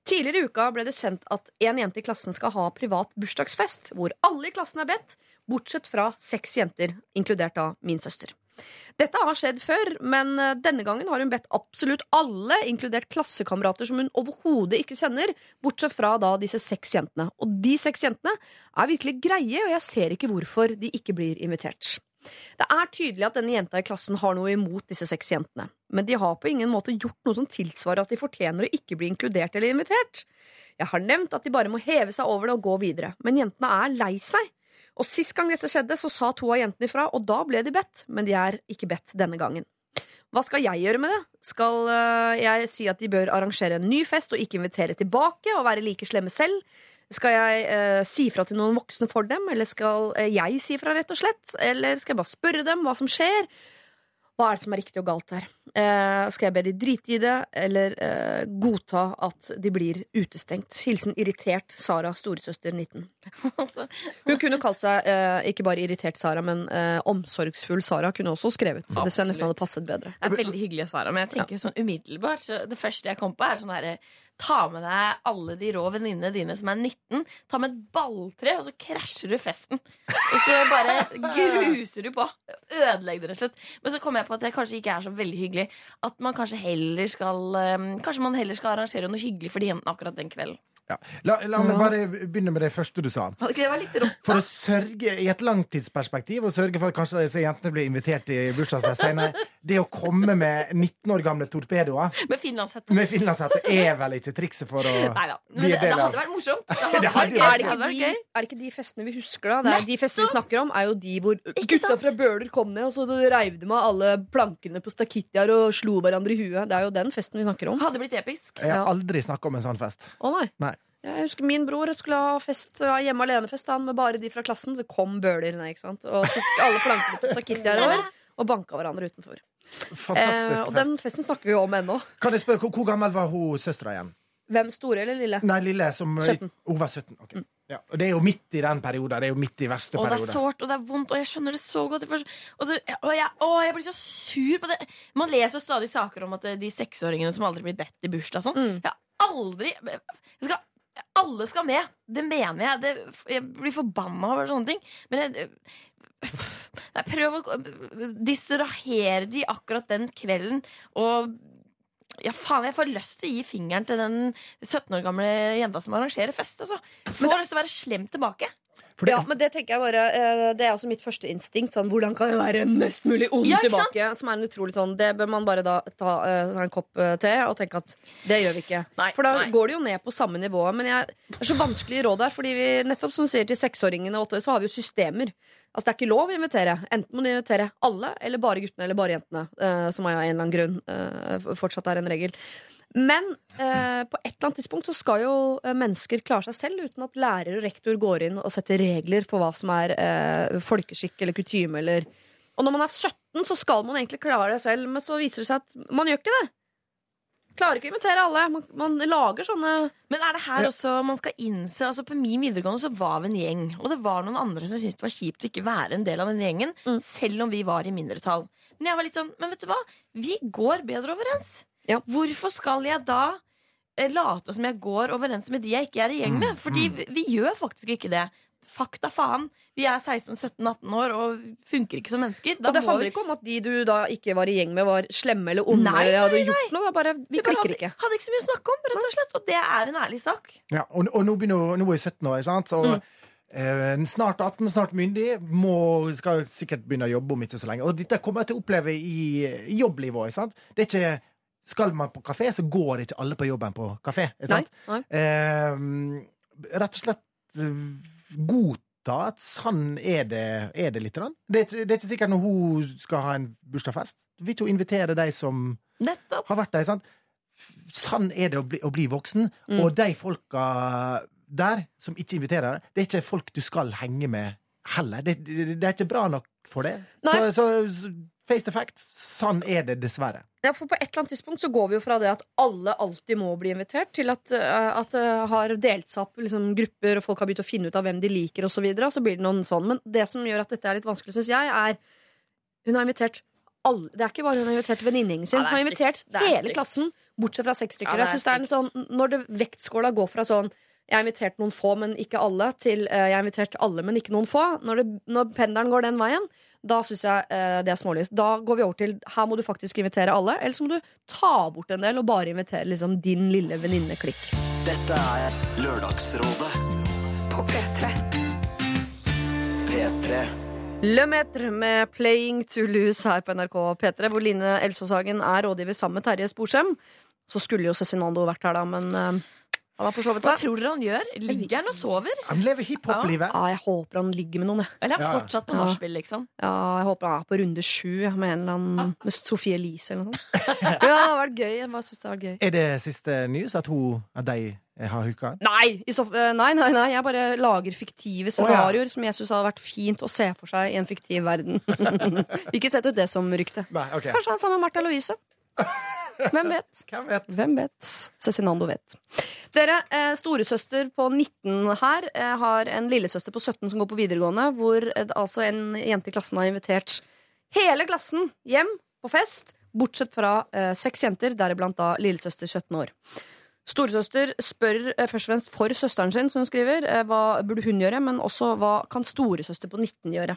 Tidligere i uka ble det sendt at en jente i klassen skal ha privat bursdagsfest, hvor alle i klassen er bedt, bortsett fra seks jenter, inkludert da min søster. Dette har skjedd før, men eh, denne gangen har hun bedt absolutt alle, inkludert klassekamerater som hun overhodet ikke kjenner, bortsett fra da disse seks jentene. Og de seks jentene er virkelig greie, og jeg ser ikke hvorfor de ikke blir invitert. Det er tydelig at denne jenta i klassen har noe imot disse seks jentene, men de har på ingen måte gjort noe som tilsvarer at de fortjener å ikke bli inkludert eller invitert. Jeg har nevnt at de bare må heve seg over det og gå videre, men jentene er lei seg. Og Sist gang dette skjedde, så sa to av jentene ifra, og da ble de bedt, men de er ikke bedt denne gangen. Hva skal jeg gjøre med det? Skal øh, jeg si at de bør arrangere en ny fest og ikke invitere tilbake og være like slemme selv? Skal jeg eh, si fra til noen voksne for dem, eller skal øh, jeg si fra, rett og slett? Eller skal jeg bare spørre dem hva som skjer? Hva er det som er riktig og galt her? Eh, skal jeg be de drite i det, eller eh, godta at de blir utestengt? Hilsen irritert Sara, storesøster 19. Altså, Hun kunne kalt seg eh, ikke bare irritert Sara, men eh, omsorgsfull Sara kunne også skrevet. Så det synes jeg nesten hadde passet bedre. Det er veldig hyggelig, Sara, men jeg tenker sånn umiddelbart så Det første jeg kom på, er sånn herre Ta med deg alle de rå venninnene dine som er 19. Ta med et balltre, og så krasjer du festen. Og så bare gruser du på. Ødelegger det, rett og slett. Men så kom jeg på at det kanskje ikke er så veldig hyggelig. At man kanskje heller skal um, Kanskje man heller skal arrangere noe hyggelig for de jentene akkurat den kvelden. Ja. La, la meg bare begynne med det første du sa. Det var litt rått? For å sørge i et langtidsperspektiv og sørge for at kanskje disse jentene blir invitert i bursdagsfest senere, det å komme med 19 år gamle torpedoer Med finlandshette. med finlandshette er vel ikke trikset for å Nei. Men bli det, en del det av hadde vært morsomt. Det [laughs] hadde Det vært hadde gøy. Er det, ikke de, er det ikke de festene vi husker, da? Det er de festene vi snakker om, er jo de hvor gutta fra Bøler kom ned, og så reiv de av alle plankene på stakittier og slo hverandre i huet. Det er jo den festen vi snakker om. Hadde blitt episk. Jeg har aldri snakka om en sånn fest. Å nei. Nei. Jeg husker Min bror skulle ha fest, hjemme alene-fest han, med bare de fra klassen. Så kom Bøler ned ikke sant? og tok alle plankene på sakittier i år og banka hverandre utenfor. Eh, og den festen snakker vi jo om ennå. Kan jeg spørre, hvor, hvor gammel var hun søstera igjen? Hvem store eller lille? Nei, lille som 17. Hun var 17. ok. Ja. Og det er jo midt i den perioden. Det er jo midt i verste Og det er periode. sårt, og det er vondt, og jeg skjønner det så godt. Og, så, og jeg, å, jeg blir så sur på det. Man leser jo stadig saker om at eh, de seksåringene som aldri blir bedt i bursdag og sånn. Mm. Jeg har aldri jeg skal, Alle skal med. Det mener jeg. Det, jeg blir forbanna over sånne ting. Men jeg jeg prøver å distrahere de akkurat den kvelden, og ja, faen, Jeg får lyst til å gi fingeren til den 17 år gamle jenta som arrangerer fest. Altså. Får lyst til å være slem tilbake. Ja, men det tenker jeg bare eh, Det er også mitt første instinkt. Sånn, hvordan kan jeg være mest mulig ond Ja, tilbake? Som er en utrolig sånn Det bør man bare da ta uh, en kopp eh, te og tenke at det gjør vi ikke. Nei, For da nei. går det jo ned på samme nivå. Men jeg, det er så vanskelig råd her, fordi vi nettopp som du sier til seksåringene og åtteåringene, så har vi jo systemer. Altså Det er ikke lov å invitere. Enten må du invitere alle, eller bare guttene eller bare jentene. Uh, som av en eller annen grunn uh, fortsatt er en regel. Men eh, på et eller annet tidspunkt så skal jo eh, mennesker klare seg selv uten at lærer og rektor går inn og setter regler for hva som er eh, folkeskikk eller kutyme eller Og når man er 17, så skal man egentlig klare det selv, men så viser det seg at man gjør ikke det. Klarer ikke å invitere alle. Man, man lager sånne Men er det her også man skal innse altså På min videregående så var vi en gjeng, og det var noen andre som syntes det var kjipt å ikke være en del av den gjengen, Mm. selv om vi var i mindretall. Men jeg var litt sånn Men vet du hva? Vi går bedre overens. Ja. Hvorfor skal jeg da eh, late som jeg går overens med de jeg ikke er i gjeng med? Fordi vi, vi gjør faktisk ikke det. Fakta faen. Vi er 16-17-18 år og funker ikke som mennesker. Da Og det handler vi- ikke om at de du da ikke var i gjeng med, var slemme eller onde. Nei, nei, hadde nei, gjort noe, bare, Vi bare klikker ikke. hadde ikke så mye å snakke om, rett og slett. Og det er en ærlig sak. Ja, og, og nå, begynner, nå er jeg 17 år, sant? Og eh, snart 18, snart myndig. Må, skal sikkert begynne å jobbe om ikke så lenge. Og dette kommer jeg til å oppleve i, i jobblivet òg. Det er ikke Skal man på kafé, så går ikke alle på jobben på kafé. Nei, sant? nei. Eh, rett og slett eh, godta at sånn er det, er det litt. Det, det er ikke sikkert når hun skal ha en bursdagsfest. Vil ikke hun invitere de som Nettopp. har vært der. Sant? Sånn er det å bli, å bli voksen. Mm. Og de folka der som ikke inviterer, det er ikke folk du skal henge med heller. Det, det, det er ikke bra nok for det. Så, så face the fact, sånn er det dessverre. Ja, for På et eller annet tidspunkt så går vi jo fra det at alle alltid må bli invitert, til at, eh, at det har delt seg opp liksom, grupper, og folk har begynt å finne ut av hvem de liker, osv. Og, så og så blir det noen sånn. Men det som gjør at dette er litt vanskelig, syns jeg, er Hun har invitert alle. Det er ikke bare hun har invitert venninnegjengen sin. Ja, hun har invitert er hele klassen, bortsett fra seks stykker. Ja, jeg synes det er en sånn, Når det, vektskåla går fra sånn jeg har invitert noen få, men ikke alle, til eh, jeg har invitert alle, men ikke noen få. Når, det, når pendelen går den veien, da syns jeg eh, det er smålyst. Da går vi over til her må du faktisk invitere alle, eller så må du ta bort en del og bare invitere liksom, din lille venninneklikk. Dette er Lørdagsrådet På P3. P3. Le Metre med 'Playing to Lose' her på NRK P3, hvor Line Elsåshagen er rådgiver sammen med Terje Sporsem. Så skulle jo Cezinando vært her, da, men eh, han har forsovet Hva tror dere han gjør? Ligger han og sover? Han lever hiphop-livet. Ja, jeg håper han ligger med noen, jeg. Eller er Ja. fortsatt på nachspiel, liksom? Ja, jeg håper han er på runde sju med en eller annen Med Sofie Elise eller noe sånt. [laughs] Ja, det har vært gøy. Jeg bare synes det har vært gøy. Er det siste news at, hun, at de har hooka? Nei, i så, eh, nei, nei, nei, jeg bare lager fiktive scenarioer som jeg syns hadde vært fint å se for seg i en fiktiv verden. [laughs] Ikke sett ut det som rykte. Nei, ok. Kanskje han er sammen med Martha Louise. [laughs] [laughs] Hvem vet? Hvem vet? Hvem vet? Cezinando vet. Dere, eh, storesøster på 19 her eh, har en lillesøster på 17 som går på videregående, hvor eh, altså en jente i klassen har invitert hele klassen hjem på fest, bortsett fra seks jenter, deriblant da lillesøster 17 år. Storesøster spør først og fremst for søsteren sin, som hun skriver, hva burde hun gjøre, men også hva kan storesøster på 19 gjøre?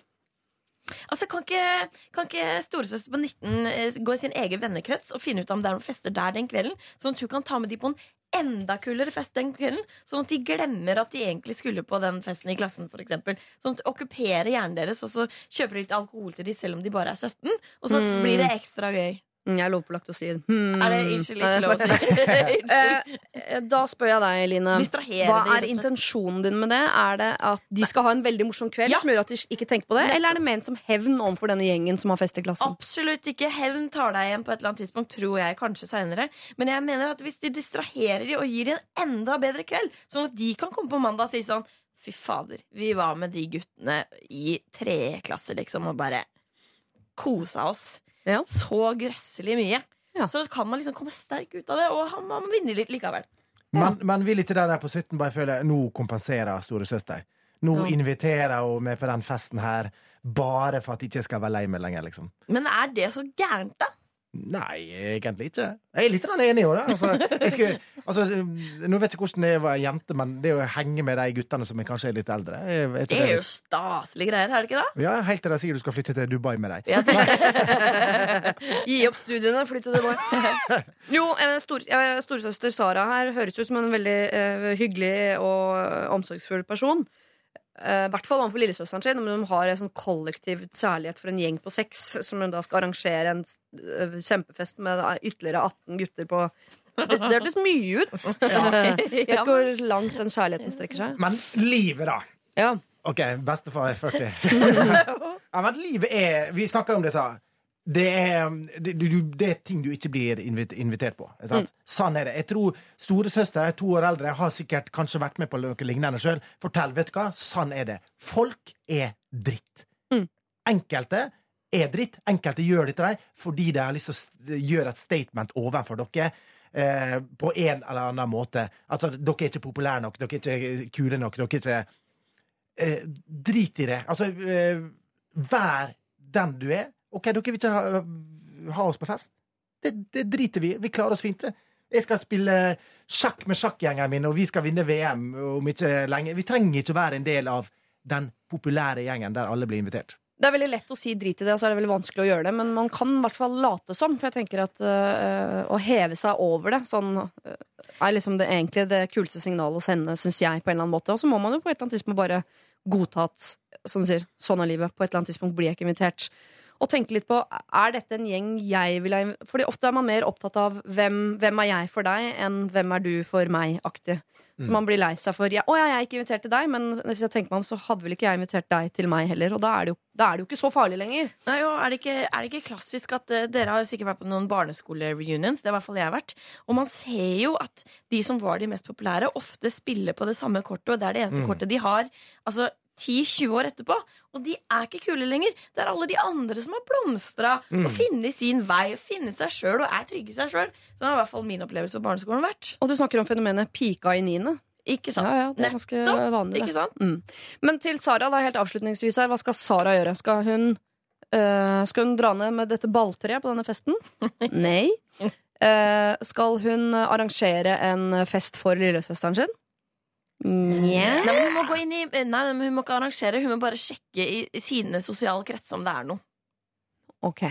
Altså, Kan ikke, kan ikke storesøster på 19 eh, gå i sin egen vennekrets og finne ut om det er noen fester der den kvelden? Sånn at hun kan ta med de på en enda kulere fest den kvelden. Sånn at de glemmer at de egentlig skulle på den festen i klassen. Eksempel. sånn at de okkuperer hjernen deres, og så kjøper de litt alkohol til de selv om de bare er 17. Og så Mm. blir det ekstra gøy. Mm, Jeg er på laktosid. Hmm. Er det ikke litt lov å si? [laughs] [laughs] Eh, eh, Da spør jeg deg, Line. Hva er intensjonen din med det? Er det at de skal ha en veldig morsom kveld Ja. som gjør at de ikke tenker på det? Eller er det ment som hevn overfor denne gjengen som har fest i klassen? Absolutt ikke. Hevn tar deg igjen på et eller annet tidspunkt, tror jeg. Kanskje senere. Men jeg mener at hvis de distraherer de og gir de en enda bedre kveld, sånn at de kan komme på mandag og si sånn Fy fader, vi var med de guttene i tredje klasse, liksom, og bare kosa oss Ja. så grøsselig mye. Ja. Så kan man liksom komme sterk ut av det, og han- man vinner litt likevel. Men, men vil ikke de der på 17 bare føle nå kompenserer storesøster? Nå Ja. inviterer hun meg på den festen her bare for at jeg ikke skal være lei meg lenger, liksom. Men er det så gærent, da? Nei, egentlig ikke. Jeg er litt enig i det. Altså, jeg skulle, altså, nå vet jeg hvordan det er å være jente, men det å henge med de guttene som er kanskje er litt eldre jeg, jeg Det er jo staselige greier, er det ikke det? Ja, Helt til de sier du skal flytte til Dubai med dem. Ja, [laughs] Gi opp studiene, flytte til Dubai. Jo, eh, stor, storesøster Sara her høres ut som en veldig uh, hyggelig og omsorgsfull person. Eh, I hvert fall overfor lillesøsteren sin, om de har en sånn kollektiv kjærlighet for en gjeng på seks, som hun da skal arrangere en eh, kjempefest med ytterligere 18 gutter på Det, det hørtes mye ut! [laughs] Jeg vet ikke hvor langt den kjærligheten strekker seg. Men livet, da. Ja. OK, bestefar er 40. [laughs] ja, men livet er Vi snakker om det, sa det er, det, du, det er ting du ikke blir invitert på. Sant? Sånn er det. Jeg tror storesøster, to år eldre, har sikkert kanskje vært med på noe lignende sjøl. Fortell, vet du hva? Sånn er det. Folk er dritt. Mm. Enkelte er dritt. Enkelte gjør dette der fordi de har lyst til å gjøre et statement overfor dere. Eh, på en eller annen måte. Altså, dere er ikke populære nok, dere er ikke kule nok, dere er ikke eh, Drit i det. Altså, eh, vær den du er. OK, dere vil ikke ha, ha oss på fest? Det, det driter vi. Vi klarer oss fint. det. Jeg skal spille sjakk med sjakkgjengeren min, og vi skal vinne VM om ikke lenge. Vi trenger ikke være en del av den populære gjengen der alle blir invitert. Det er veldig lett å si drit i det, og så er det veldig vanskelig å gjøre det. Men man kan i hvert fall late som. For jeg tenker at øh, å heve seg over det sånn, øh, er liksom det, egentlig det kuleste signalet å sende, syns jeg, på en eller annen måte. Og så må man jo på et eller annet tidspunkt bare godta at som du sier, sånn er livet. På et eller annet tidspunkt blir jeg ikke invitert. Og tenke litt på er dette en gjeng jeg vil ha Fordi ofte er man mer opptatt av hvem, hvem er jeg for deg, enn hvem er du for meg-aktig. Så man blir lei seg for ja, 'Å ja, jeg er ikke invitert til deg', men hvis jeg tenker meg om, så hadde vel ikke jeg invitert deg til meg heller. Og da er det jo, da er det jo ikke så farlig lenger. Nei, jo, er, det ikke, er det ikke klassisk at uh, Dere har sikkert vært på noen barneskole-reunions. Det har i hvert fall jeg har vært. Og man ser jo at de som var de mest populære, ofte spiller på det samme kortet. Og det er det eneste Mm. kortet de har altså 10-20 år etterpå. Og de er ikke kule lenger. Det er alle de andre som har blomstra Mm. og funnet sin vei og funnet seg sjøl og er trygge i seg sjøl. Så det har i hvert fall min opplevelse på barneskolen vært. Og du snakker om fenomenet pika i niende. Ikke sant? Ja, ja, det er ganske Nettopp. vanlig. Ikke sant? Mm. Men til Sara, da, helt avslutningsvis her, hva skal Sara gjøre? Skal hun, øh, skal hun dra ned med dette balltreet på denne festen? [laughs] Nei. Uh, skal hun arrangere en fest for lillesøsteren sin? Nja. Nei, men hun må gå inn i Nei, hun må ikke arrangere, hun må bare sjekke i, sine sosiale kretser om det er noe. Ok.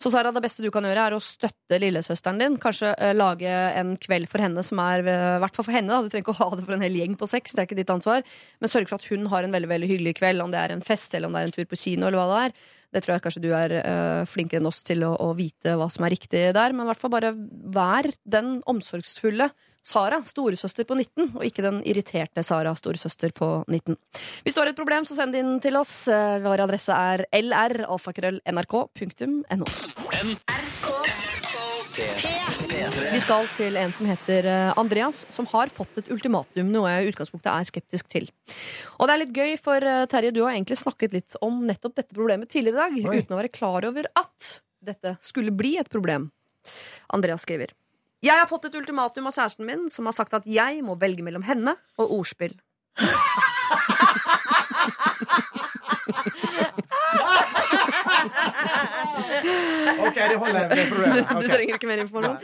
Så Sara, det beste du kan gjøre, er å støtte lillesøsteren din. Kanskje uh, lage en kveld for henne som er eh, hvert fall for henne, da. Du trenger ikke å ha det for en hel gjeng på sex, det er ikke ditt ansvar. Men sørg for at hun har en veldig veldig hyggelig kveld, om det er en fest eller om det er en tur på kino. eller hva det er. Det tror jeg kanskje du er uh, flinkere enn oss til å, å vite hva som er riktig der. Men i hvert fall bare vær den omsorgsfulle Sara, storesøster på 19, og ikke den irriterte Sara, storesøster på 19. Hvis du har et problem, så send det inn til oss. Eh, Vår adresse er lralfakrøll.nrk.no. Vi skal til en som heter eh, Andreas, som har fått et ultimatum, noe jeg i utgangspunktet er skeptisk til. Og det er litt gøy, for eh, Terje, du har egentlig snakket litt om nettopp dette problemet tidligere i dag, Oi. uten å være klar over at dette skulle bli et problem. Andreas skriver Jeg har fått et ultimatum av kjæresten min, som har sagt at jeg må velge mellom henne og ordspill. [laughs] OK, det holder. Det problemet. [laughs] Du trenger ikke mer informasjon.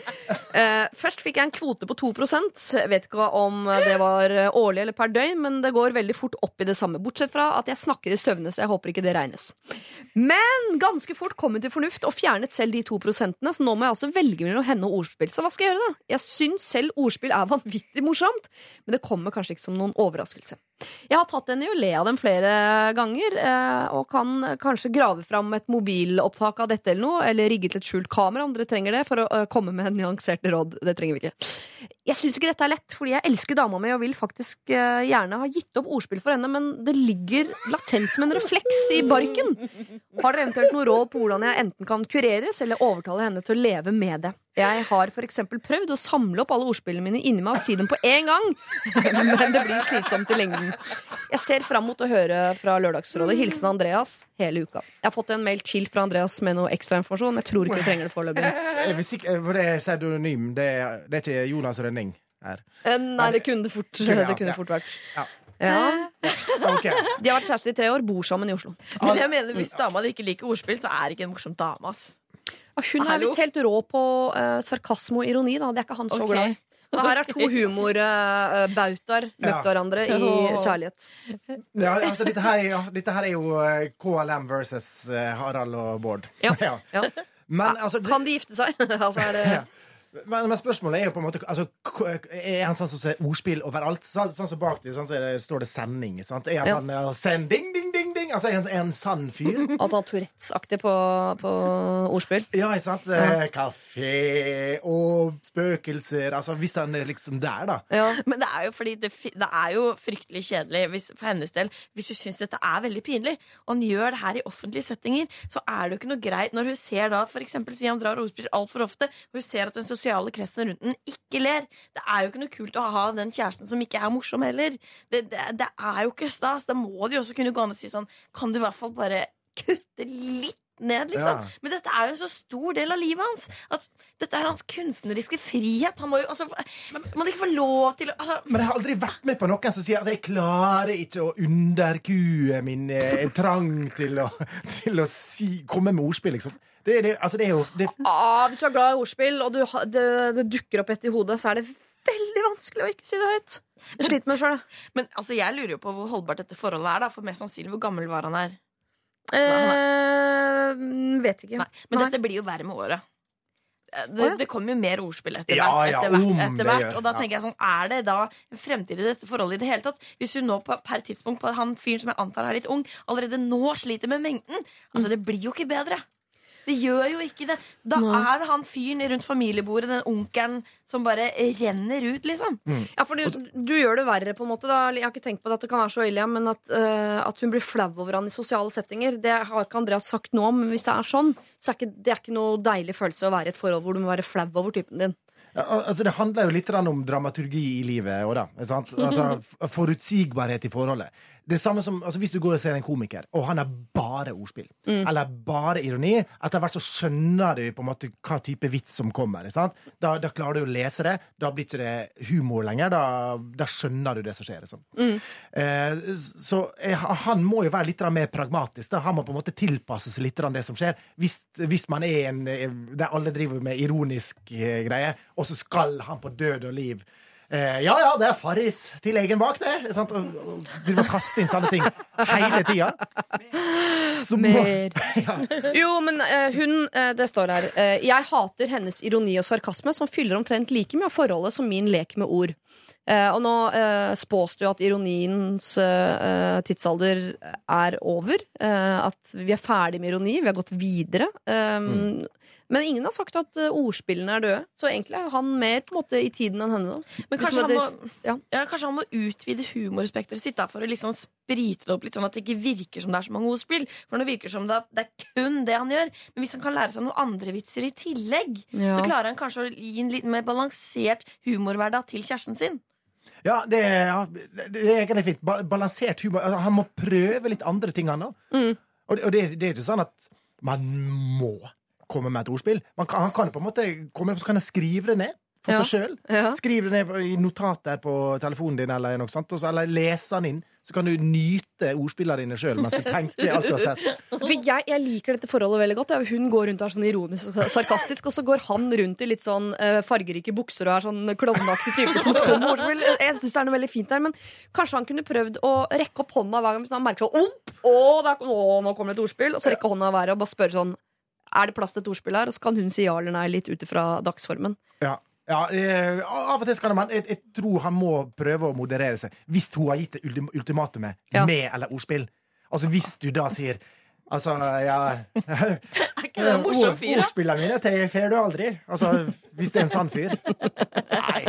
Eh, først fikk jeg en kvote på 2 Jeg Vet ikke om det var årlig eller per døgn, men det går veldig fort opp i det samme. Bortsett fra at jeg snakker i søvne, så jeg håper ikke det regnes. Men ganske fort kom hun til fornuft og fjernet selv de to prosentene, så nå må jeg altså velge mellom henne og ordspill. Så hva skal jeg gjøre, da? Jeg syns selv ordspill er vanvittig morsomt, men det kommer kanskje ikke som noen overraskelse. Jeg har tatt henne i å le av dem flere ganger, eh, og kan kanskje grave fram et mobilopptak av dette eller noe, eller rigge til et skjult kamera om dere trenger det, for å eh, komme med nyanserte råd. Det trenger vi ikke. Jeg syns ikke dette er lett, fordi jeg elsker dama mi og vil faktisk eh, gjerne ha gitt opp ordspill for henne, men det ligger latent som en refleks i barken. Har dere eventuelt noe råd på hvordan jeg enten kan kureres eller overtale henne til å leve med det? Jeg har eksempel prøvd å samle opp alle ordspillene mine inni meg og si dem på én gang, [laughs] men det blir slitsomt i lengden. Jeg ser fram mot å høre fra Lørdagsrådet. Hilsen Andreas hele uka. Jeg har fått en mail til fra Andreas med noe ekstrainformasjon, men jeg tror ikke vi trenger det foreløpig. Vil For det er pseudonym. Det er ikke Jonas Rønning her. Eh, Nei, det kunne det fort, Ja, [laughs] det kunne ja. fort vært. Ja. Ja. Okay. [laughs] De har vært kjærester i tre år, bor sammen i Oslo. [laughs] Men jeg mener, hvis dama di ikke liker ordspill, så er det ikke en morsom dame. ass hun er visst helt rå på uh, sarkasme og ironi. Da. Det er ikke han så okay. glad i. Så her er to humorbautaer møtt Ja. hverandre i kjærlighet. Ja, altså, dette, her, er- ja, dette her er jo uh, KLM versus eh, Harald og Bård. Ja. Ja. Men altså det, Kan de gifte seg? altså er det Ja. Men, men spørsmålet er jo på en måte altså, Er han sånn som ser ordspill overalt? Sånn, sånn som bak det, sånn, så det, står det 'sending'. Sant? Er han Ja. sånn 'sending, send, ding, ding, ding? Altså, en, han, en sann fyr? [laughs] Altså Tourettes-aktig på, på ordspill. Ja, ikke sant? Ja. Eh, Kafé og spøkelser Altså, hvis han er liksom der, da. Men det er jo fordi det, det er jo fryktelig kjedelig hvis, for hennes del hvis hun syns dette er veldig pinlig, og han gjør det her i offentlige settinger, så er det jo ikke noe greit når hun ser da for eksempel si han drar ordspill altfor ofte, og hun ser at den sosiale kretsen rundt den ikke ler. Det er jo ikke noe kult å ha den kjæresten som ikke er morsom heller. Det, det, det er jo ikke stas. Da må de jo også kunne gå an og si sånn Kan du i hvert fall bare kutte litt ned, liksom. Ja. Men dette er jo en så stor del av livet hans. At dette er hans kunstneriske frihet. Han må jo altså Må ikke få lov til å altså, Men jeg har aldri vært med på noen som sier altså, jeg klarer ikke å underkue min eh, trang til å, til å si, komme med ordspill, liksom. Det, det, altså, det er jo det, Ah, hvis du er glad i ordspill, og du, det, det dukker opp et i hodet, så er det veldig vanskelig å ikke si det høyt. Jeg sliter med sjøl, da. Men altså, jeg lurer jo på hvor holdbart dette forholdet er. da For mest sannsynlig hvor gammel var han her. Eh, vet ikke. Nei, men Nei. dette blir jo verre med året. Eh, Det, ja. det kommer jo mer ordspill etter Ja, hvert. ja, hvert, etter hvert og da tenker jeg sånn, Er det da en fremtid i dette forholdet i det hele tatt? Hvis hun nå på, per tidspunkt på han fyren som jeg antar er litt ung, allerede nå sliter med mengden Altså, det blir jo ikke bedre. Det gjør jo ikke det. Da Nei. er det han fyren rundt familiebordet, den onkelen, som bare renner ut, liksom. Ja, for du, du gjør det verre, på en måte. Da. Jeg har ikke tenkt på at det kan være så ille, men at, uh, at hun blir flau over han i sosiale settinger, det har ikke Andreas sagt noe om. Men hvis det er sånn, så er ikke, det er ikke noe deilig følelse å være i et forhold hvor du må være flau over typen din. Ja, altså, det handler jo litt om dramaturgi i livet òg, da. Altså, forutsigbarhet i forholdet. Det samme som, altså, Hvis du går og ser en komiker, og han er bare ordspill, eller bare ironi, etter hvert så skjønner du på en måte hva type vits som kommer. sant? Da, da klarer du å lese det. Da blir ikke det humor lenger. Da, da skjønner du det som skjer. Liksom. Eh, så eh, han må jo være litt mer pragmatisk. Da. Han må på en måte tilpasse seg litt det som skjer. Hvis, hvis man er en eh, der alle driver med ironisk eh, greie, og så skal han på død og liv eh, Ja ja, det er Farris til egen bak, det. Sant? Og, og drive og kaste inn sånne ting hele tida. Mer. [laughs] Ja. Jo, men eh, hun eh, Det står her. eh, jeg hater hennes ironi og sarkasme, som fyller omtrent like mye av forholdet som min lek med ord. Eh, og nå eh, spås det jo at ironiens eh, tidsalder er over. eh, at vi er ferdig med ironi, vi har gått videre. Eh, Men ingen har sagt at eh, ordspillene er døde, så egentlig er han mer på en måte i tiden enn henne. Da. Men kanskje, kanskje han, må, ja. ja, kanskje han må utvide humorspekteret sitt da, for å liksom sprite det opp litt, sånn at det ikke virker som det er så mange ordspill. For nå virker det som det, det er kun det han gjør. Men hvis han kan lære seg noen andre vitser i tillegg, Ja. så klarer han kanskje å gi en litt mer balansert humorhverdag til kjæresten sin. Ja, det, er- det det er egentlig fint. Balansert humor. Altså, han må prøve litt andre ting, han òg. Mm. Og, det, og det, det er ikke sånn at man må komme med et ordspill. Man kan, han kan på en måte komme, så kan han skrive det ned for Ja. seg sjøl. Ja. Skriv det ned i notater på telefonen din, eller noe sånt, eller lese den inn. Så kan du nyte ordspillene dine sjøl mens du tenker alt du har sett. [laughs] For jeg, jeg liker dette forholdet veldig godt. Hun går rundt og er sånn ironisk og sarkastisk, og så går han rundt i litt sånn eh, fargerike bukser og er sånn klovneaktig type som kommer ordspill. Jeg syns det er noe veldig fint der, men kanskje han kunne prøvd å rekke opp hånda hver gang han merker sånn å, nå kommer det et ordspill, og så rekke hånda i været og bare spørre sånn er det plass til et ordspill her? Og så kan hun si ja eller nei litt ut ifra dagsformen. Ja. Ja, eh, Av og til skal man jeg, jeg tror han må prøve å moderere seg. Hvis hun har gitt det ultimatumet Ja. med eller ordspill. Altså Hvis du da sier Altså, ja [laughs] Er ikke det en morsom fyr, da? Ordspillene mine til fer du aldri. Altså, Hvis det er en sann fyr. Nei,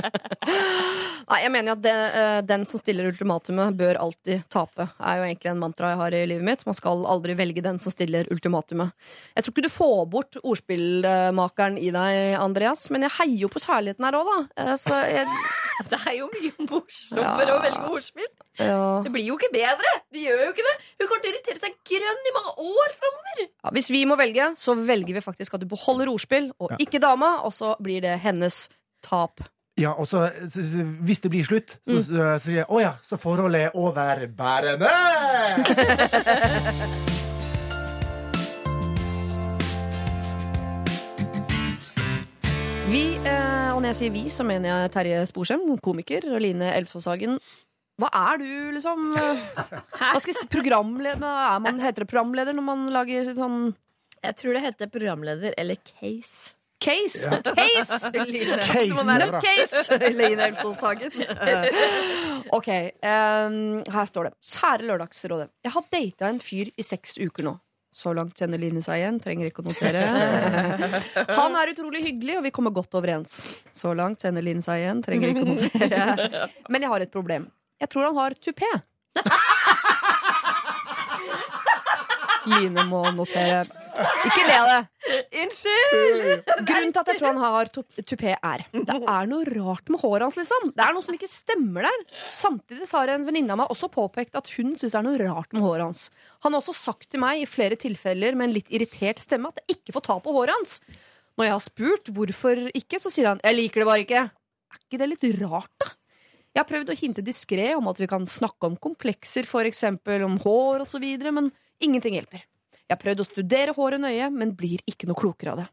Nei, jeg mener jo at det, eh, den som stiller ultimatumet, bør alltid tape. Det er jo egentlig en mantra jeg har i livet mitt. Man skal aldri velge den som stiller ultimatumet. Jeg tror ikke du får bort ordspillmakeren i deg, Andreas, men jeg heier jo på kjærligheten her òg, da. Eh, Så jeg, [laughs] Det er jo mye morsommere Ja. å velge ordspill. ja. Det blir jo ikke bedre! Det gjør jo ikke det. Hun kommer til å irritere seg grønn i mange år framover. Ja, hvis vi må velge, så velger vi faktisk at du beholder ordspill, og ikke dama, og så blir det hennes tap. Ja, og så, så, så Hvis det blir slutt, så Mm. så- så sier jeg å ja, så forholdet er overbærende! [laughs] Vi, eh, og når jeg sier vi, så mener jeg Terje Sporsem, komiker, og Line Elvsåshagen. Hva er du, liksom? Hva skal jeg si, programleder? Er man, heter det programleder når man lager sånn Jeg tror det heter programleder eller case. Case! [laughs] Line. Case, Det må være det er Line Elfsås Hagen. [laughs] OK. Um, her står det. Kjære Lørdagsrådet. Jeg har data en fyr i seks uker nå. Så langt kjenner Line seg igjen. Trenger ikke å notere. [laughs] Han er utrolig hyggelig, og vi kommer godt overens. Så langt kjenner Line seg igjen. Trenger ikke å notere. [laughs] Men jeg har et problem. Jeg tror han har tupé. [laughs] Line må notere. Ikke le av det. Unnskyld! Grunnen til at jeg tror han har tupé, er Det er noe rart med håret hans, liksom. Det er noe som ikke stemmer der. Samtidig så har en venninne av meg også påpekt at hun syns det er noe rart med håret hans. Han har også sagt til meg i flere tilfeller med en litt irritert stemme at jeg ikke får ta på håret hans. Når jeg har spurt hvorfor ikke, så sier han 'jeg liker det bare ikke'. Er ikke det litt rart, da? Jeg har prøvd å hinte diskré om at vi kan snakke om komplekser, eksempel om hår osv., men ingenting hjelper. Jeg har prøvd å studere håret nøye, men blir ikke noe klokere av det.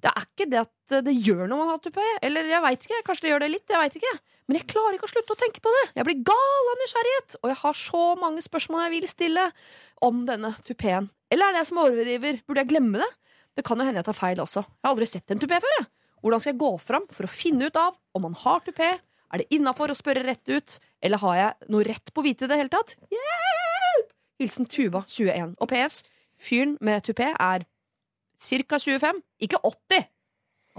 Det er ikke det at det gjør noe man har tupé, eller jeg veit ikke, kanskje det gjør det litt, jeg vet ikke. Men jeg klarer ikke å slutte å tenke på det. Jeg blir gal av nysgjerrighet, og jeg har så mange spørsmål jeg vil stille om denne tupeen. Eller er det jeg som overdriver? Burde jeg glemme det? Det kan jo hende jeg tar feil også. Jeg har aldri sett en tupé før. Jeg. Hvordan skal jeg gå fram for å finne ut av om man har tupé? Er det innafor å spørre rett ut, eller har jeg noe rett på å vite det hele tatt? Hjelp! Hilsen Tuva, 21. Og PS, fyren med tupé er ca. 25, ikke 80.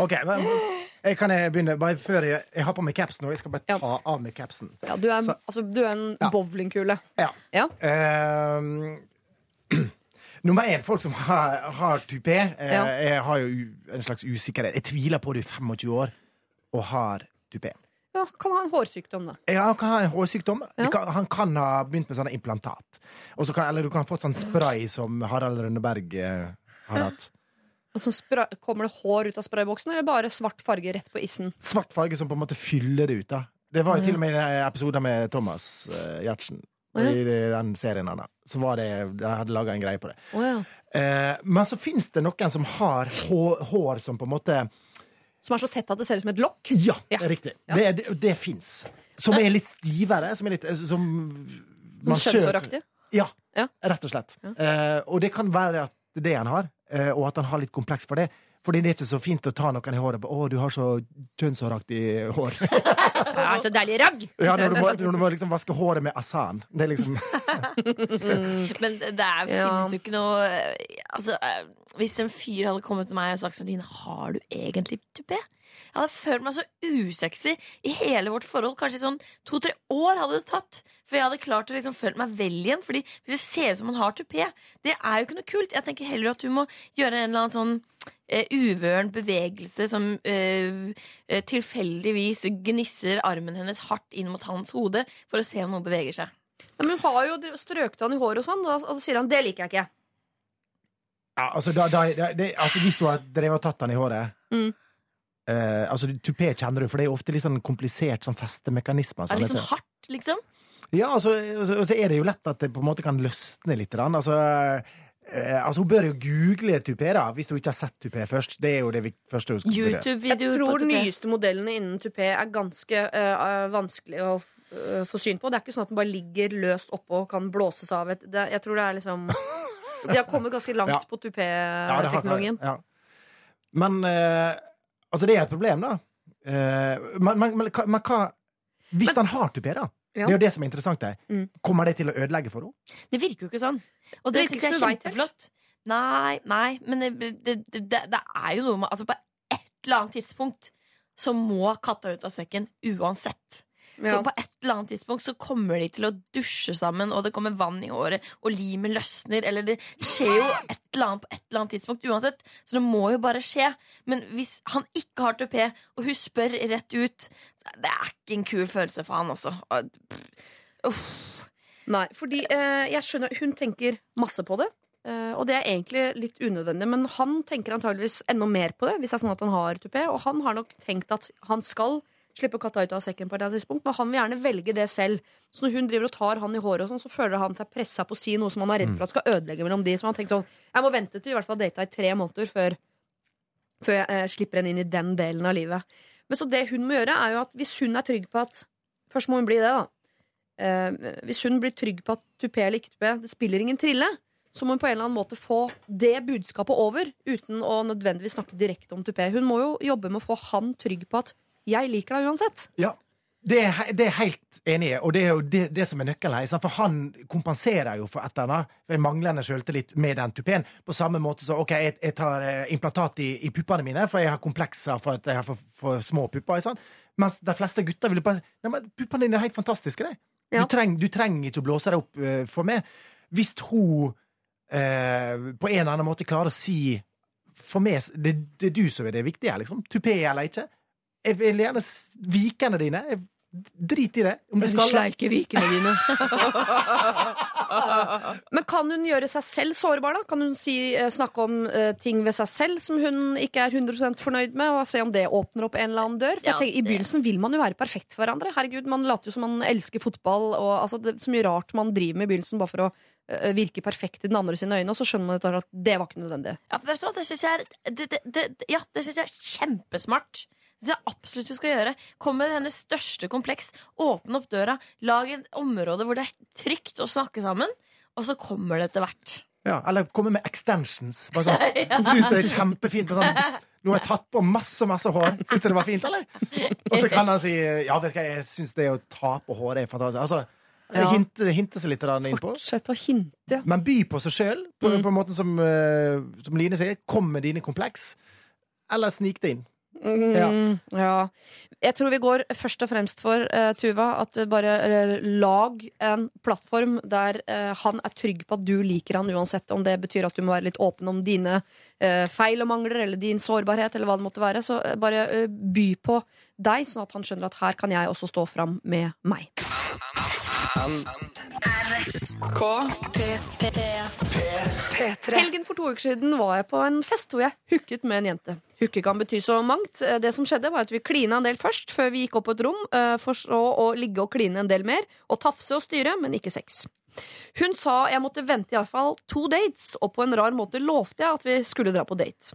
Ok, men, jeg Kan jeg begynne? Bare før jeg, jeg har på meg capsen nå. Jeg skal bare ta av meg capsen. Ja, du, er, Så- altså, du er en Ja. bowlingkule. Ja. Ja. Uh, [clears throat] nummer én, folk som har, har tupé. Ja. Jeg har jo en slags usikkerhet. Jeg tviler på det i 25 år og har tupé. Ja, kan ha en hårsykdom, da. Ja, han kan ha en hårsykdom. Ja. Kan, han kan ha begynt med sånne implantat. Kan, eller du kan ha fått sånn spray som Harald Rønneberg eh, har hatt. Altså, kommer det hår ut av sprayboksen, eller bare svart farge rett på issen? Svart farge som på en måte fyller det ut. da Det var jo til og med i episoden med Thomas eh, Giertsen. Ja. I den serien han. Så var det Jeg hadde laga en greie på det. Oh, ja. Eh, men så fins det noen som har hår, hår som på en måte Som er så tett at det ser ut som et lokk? Ja, Ja. er riktig. Ja. Det, det, det fins. Som er litt stivere. Som er litt Som man skjønnshåraktig? Ja, Ja. rett og slett. Ja. Uh, og det kan være at det det han har, uh, og at han har litt kompleks for det. Fordi det er ikke så fint å ta noen i håret. 'Å, du har så kjønnshåraktig hår'. [laughs] Ja, så deilig ragg! ja, når du, må, når du må liksom vaske håret med asan. Det er liksom [laughs] Men det det er, finnes jo ikke noe eh, Altså, eh, Hvis en fyr hadde kommet til meg og sagt sånn Line, har du egentlig tupé? Jeg hadde følt meg så usexy i hele vårt forhold. Kanskje sånn to-tre år hadde det tatt. For jeg hadde klart å liksom føle meg vel igjen. Fordi hvis det ser ut som man har tupé, det er jo ikke noe kult. Jeg tenker heller at du må gjøre en eller annen sånn eh, uvøren bevegelse som eh, eh, tilfeldigvis gnisser armen hennes hardt inn mot hans hode for å se om noe beveger seg. Ja, men hun har jo strøket han i håret og sånn, og så sier han 'det liker jeg ikke'. ja, altså, da, da, da, det, altså, Hvis du har drevet og tatt han i håret Mm. Eh, altså, Tupé kjenner du, for det er ofte litt sånn komplisert sånn festemekanisme. Er det litt sånn hardt, liksom? Ja, altså, altså, og så er det jo lett at det på en måte kan løsne litt. grann. Altså, eh, altså, hun bør jo google tupé, da, hvis hun ikke har sett tupé først. Det er jo det vi- første hun skal YouTube Jeg tror de nyeste modellene innen tupé er ganske uh, vanskelig å uh, få syn på. Det er ikke sånn at den bare ligger løst oppå og kan blåses av. Et, det, jeg tror det er liksom [laughs] De har kommet ganske langt Ja. på Ja, tupé-teknologien. Ja. Men eh, altså, det er et problem, da. Uh, men, men, men, hva- men hva Hvis han har tupé, da? Ja. Det er jo det som er interessant. her. Mm. Kommer det til å ødelegge for henne? Det virker jo ikke sånn. Og Det det, syns jeg er helt. kjempeflott. Nei, nei, men det, det, det, det det er jo noe med Altså, på et eller annet tidspunkt så må katta ut av sekken uansett. Så på et eller annet tidspunkt så kommer de til å dusje sammen, og det kommer vann i håret, og limet løsner, eller det skjer jo et eller annet på et eller annet tidspunkt uansett. Så det må jo bare skje. Men hvis han ikke har tupé, og hun spør rett ut Det er ikke en kul følelse for han også. Og- Uff. Nei, fordi eh, jeg skjønner Hun tenker masse på det. Uh, og det er egentlig litt unødvendig, men han tenker antageligvis enda mer på det. Hvis det er sånn at han har tupé Og han har nok tenkt at han skal slippe katta ut av sekken, på et eller annet tidspunkt men han vil gjerne velge det selv. Så når hun driver og tar han i håret, og sånn, så føler han seg pressa på å si noe som han er redd for at skal ødelegge mellom de. Så han tenker sånn Jeg må vente til vi i hvert fall data i tre måneder før, før jeg eh, slipper henne inn i den delen av livet. Men så det hun må gjøre, er jo at hvis hun er trygg på at Først må hun bli det, da. Eh, hvis hun blir trygg på at tupé eller ikke tupé, det spiller ingen trille, så må hun på en eller annen måte få det budskapet over, uten å nødvendigvis snakke direkte om tupé. Hun må jo jobbe med å få han trygg på at 'jeg liker deg uansett'. Ja, det er, det er helt enig i, og det er jo det, det som er nøkkelen her. For han kompenserer jo for et eller annet manglende selvtillit med den tupeen. På samme måte som OK, jeg, jeg tar eh, implantat i, i puppene mine, for jeg har komplekser for at jeg har for, for små pupper. sant? Mens de fleste gutter ville bare Nei, men puppene dine er helt fantastiske, de. Ja. Du, treng, du trenger ikke å blåse deg opp uh, for meg. Hvis hun uh, på en eller annen måte klarer å si For meg, det, det er du som er det viktige, liksom. Tupé eller ikke. Jeg vil gjerne Vikene dine. Jeg, drit i det. Om du skal Sleike vikene dine. [laughs] Men kan hun gjøre seg selv sårbar, da? Kan hun si, eh, snakke om uh, ting ved seg selv som hun ikke er 100% fornøyd med, og se om det åpner opp en eller annen dør? For Ja, jeg tenker, I begynnelsen vil man jo være perfekt for hverandre. Herregud, Man later jo som man elsker fotball, og altså, det er så mye rart man driver med i begynnelsen bare for å eh, virke perfekt i den andre sine øyne, og så skjønner man at det var ikke nødvendig. Ja, det syns jeg er det, det, det, Ja, det synes jeg er kjempesmart. Det synes jeg absolutt du skal gjøre. Kom med hennes største kompleks. Åpne opp døra. Lag et område hvor det er trygt å snakke sammen. Og så kommer det etter hvert. Ja, eller komme med extensions. Bare sånn, [laughs] Syns det er kjempefint. Sånn, nå har jeg tatt på masse masse hår. Syns du det var fint, eller? Og så kan han si ja, vet du hva, jeg syns det å ta på håret er fantastisk. Altså, Ja. hinte, hinte seg litt innpå. Fortsett å hinte. Men by på seg sjøl, på, Mm. på en måte som, eh, som Line sier. Kom med dine kompleks. Eller snik det inn. Mm, ja. Jeg tror vi går først og fremst for, uh, Tuva, at du bare eh, lag en plattform der uh, han er trygg på at du liker han uansett om det betyr at du må være litt åpen om dine eh, feil og mangler eller din sårbarhet eller hva det måtte være. Så eh, bare eh, by på deg, sånn at han skjønner at her kan jeg også stå fram med meg. Helgen for to uker siden var jeg på en fest hvor jeg hooket med en jente. Hooke kan bety så mangt. Eh, Det som skjedde var at Vi klina en del først, før vi gikk opp på et rom. eh, For så å ligge og kline en del mer. Og tafse og styre, men ikke sex. Hun sa jeg måtte vente iallfall to dates, og på en rar måte lovte jeg at vi skulle dra på date.